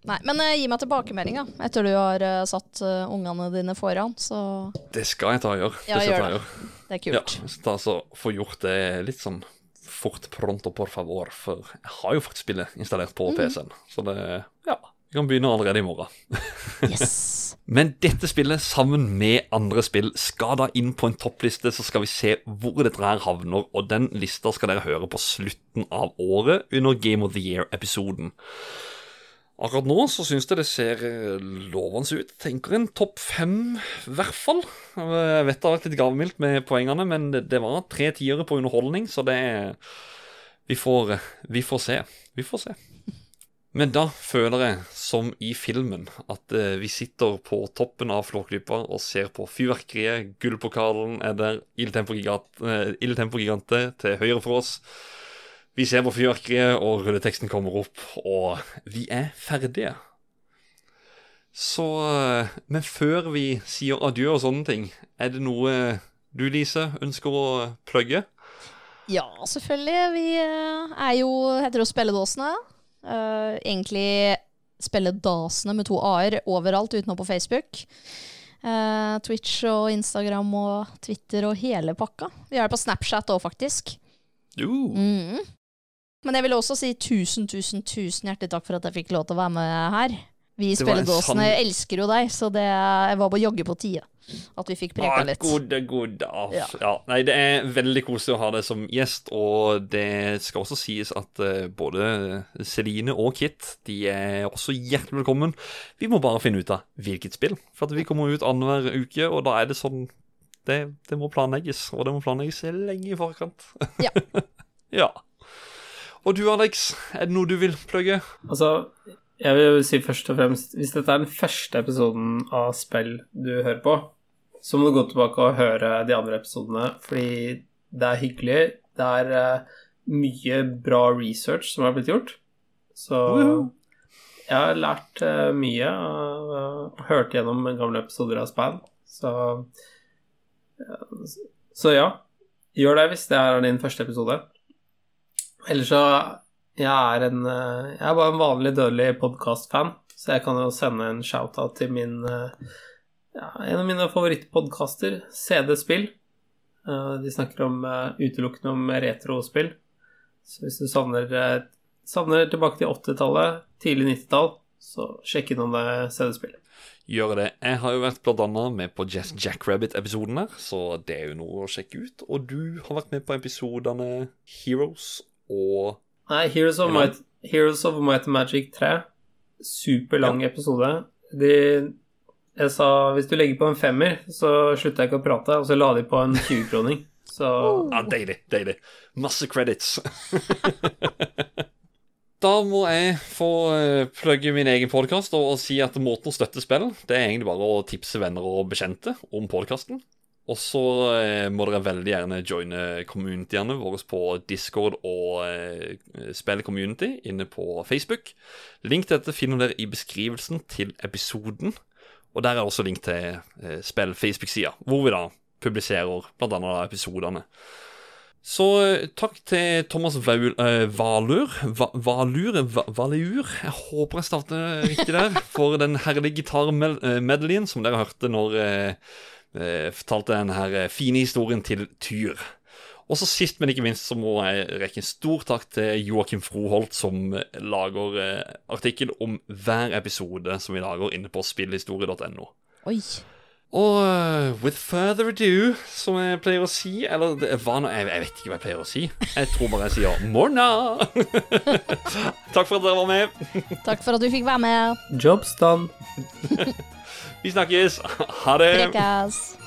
Nei, men uh, gi meg tilbakemeldinga etter du har uh, satt uh, ungene dine foran, så Det skal jeg ta og gjøre. Ja, det gjør det. det er Ja, kult. jeg så ta så få gjort det litt sånn fort pronto por favor, for jeg har jo faktisk spillet installert på PC-en. Så det Ja, vi kan begynne allerede i morgen. [LAUGHS] Yes. Men dette spillet, sammen med andre spill, skal da inn på en toppliste, så skal vi se hvor dette her havner. Og den lista skal dere høre på slutten av året under Game of the Year-episoden. Akkurat nå så syns jeg det ser eh, lovende ut. Tenker en topp fem, i hvert fall. Jeg vet det har vært litt gavmildt med poengene, men det, var tre tiere på underholdning, så det vi får, vi får se. Vi får se. Men da føler jeg, som i filmen, at eh, vi sitter på toppen av Flåklypa og ser på fyrverkeriet. Gullpokalen er der. ildtempogigante Tempo eh, til høyre for oss. Vi ser på fyrverkeriet, og rulleteksten kommer opp, og vi er ferdige. Så eh, Men før vi sier adjø og sånne ting, er det noe du, Lise, ønsker å plugge? Ja, selvfølgelig. Vi er jo Heter jo Spelledåsene? Eh, egentlig spilledasene med to a-er overalt utenom på Facebook. Uh, Twitch og Instagram og Twitter og hele pakka. Vi har det på Snapchat òg, faktisk. Uh, Mm. Men jeg vil også si tusen, tusen, tusen hjertelig takk for at jeg fikk lov til å være med her. Vi Spilledåsene sann- elsker jo deg, så det jeg var på jogge på tide. At vi fikk preka ah, litt. gode, gode. Ah, Ja. ja. Nei, det er veldig koselig å ha deg som gjest, og det skal også sies at uh, både Celine og Kit de er også hjertelig velkommen. Vi må bare finne ut av hvilket spill, for at vi kommer ut annenhver uke, og da er det sånn det, det må planlegges, og det må planlegges lenge i forkant. Ja. [LAUGHS] ja. Og du, Alex, er det noe du vil plugge? Altså, jeg vil si først og fremst Hvis dette er den første episoden av spill du hører på, så må du gå tilbake og høre de andre episodene, fordi det er hyggelig. Det er eh, mye bra research som er blitt gjort. Så jeg har lært eh, mye og og hørt gjennom gamle episoder av Span. Så Så ja, gjør det hvis det er din første episode. Ellers så jeg er, en, eh, jeg er bare en vanlig dødelig podkast-fan, så jeg kan jo sende en shout-out til min eh, ja, En av mine favorittpodkaster, CD Spill. Eh, De snakker om utelukkende om retrospill. Så hvis du savner, savner tilbake til 80-tallet, tidlig 90-tall, så sjekk innom det CD-spillet. gjøre det. Jeg har jo vært annet med på Jazz Jackrabbit-episoden her, så det er jo noe å sjekke ut. Og du har vært med på episodene Heroes og Nei, Heroes of, Might, Heroes of Might and Magic 3. Superlang episode. De, jeg sa hvis du legger på en femmer, så slutter jeg ikke å prate, og så la de på en [LAUGHS] 20-kroning. Så Ja, deilig, deilig. Masse credits. [LAUGHS] da må jeg få eh, plugge min egen podkast og, og si at måten å støtte spill, det er egentlig bare å tipse venner og bekjente om podkasten. Og så eh, må dere veldig gjerne joine communityene våre på Discord og eh, Spill Community inne på Facebook. Link til dette finner dere i beskrivelsen til episoden. Og der er også link til eh, Spill Facebook-sida, hvor vi da publiserer bl.a. episodene. Så eh, takk til Thomas Vaul, eh, Valur Va, Valur? Va, Valur? Jeg håper jeg starter riktig der. For den herlige gitarmedleyen som dere hørte når eh, eh, fortalte den her eh, fine historien til Tyr. Og så sist, men ikke minst, så må jeg rekke en stor takk til Joakim Froholt, som eh, lager eh, artikkel om hver episode som vi lager inne på spillhistorie.no. Oi. Og with further ado, som jeg pleier å si Eller er hva nå jeg, jeg vet ikke hva jeg pleier å si. Jeg tror bare jeg sier morna. [LAUGHS] Takk for at dere var med. Takk for at du fikk være med. jobs done. [LAUGHS] Vi snakkes. Ha det. Prekas.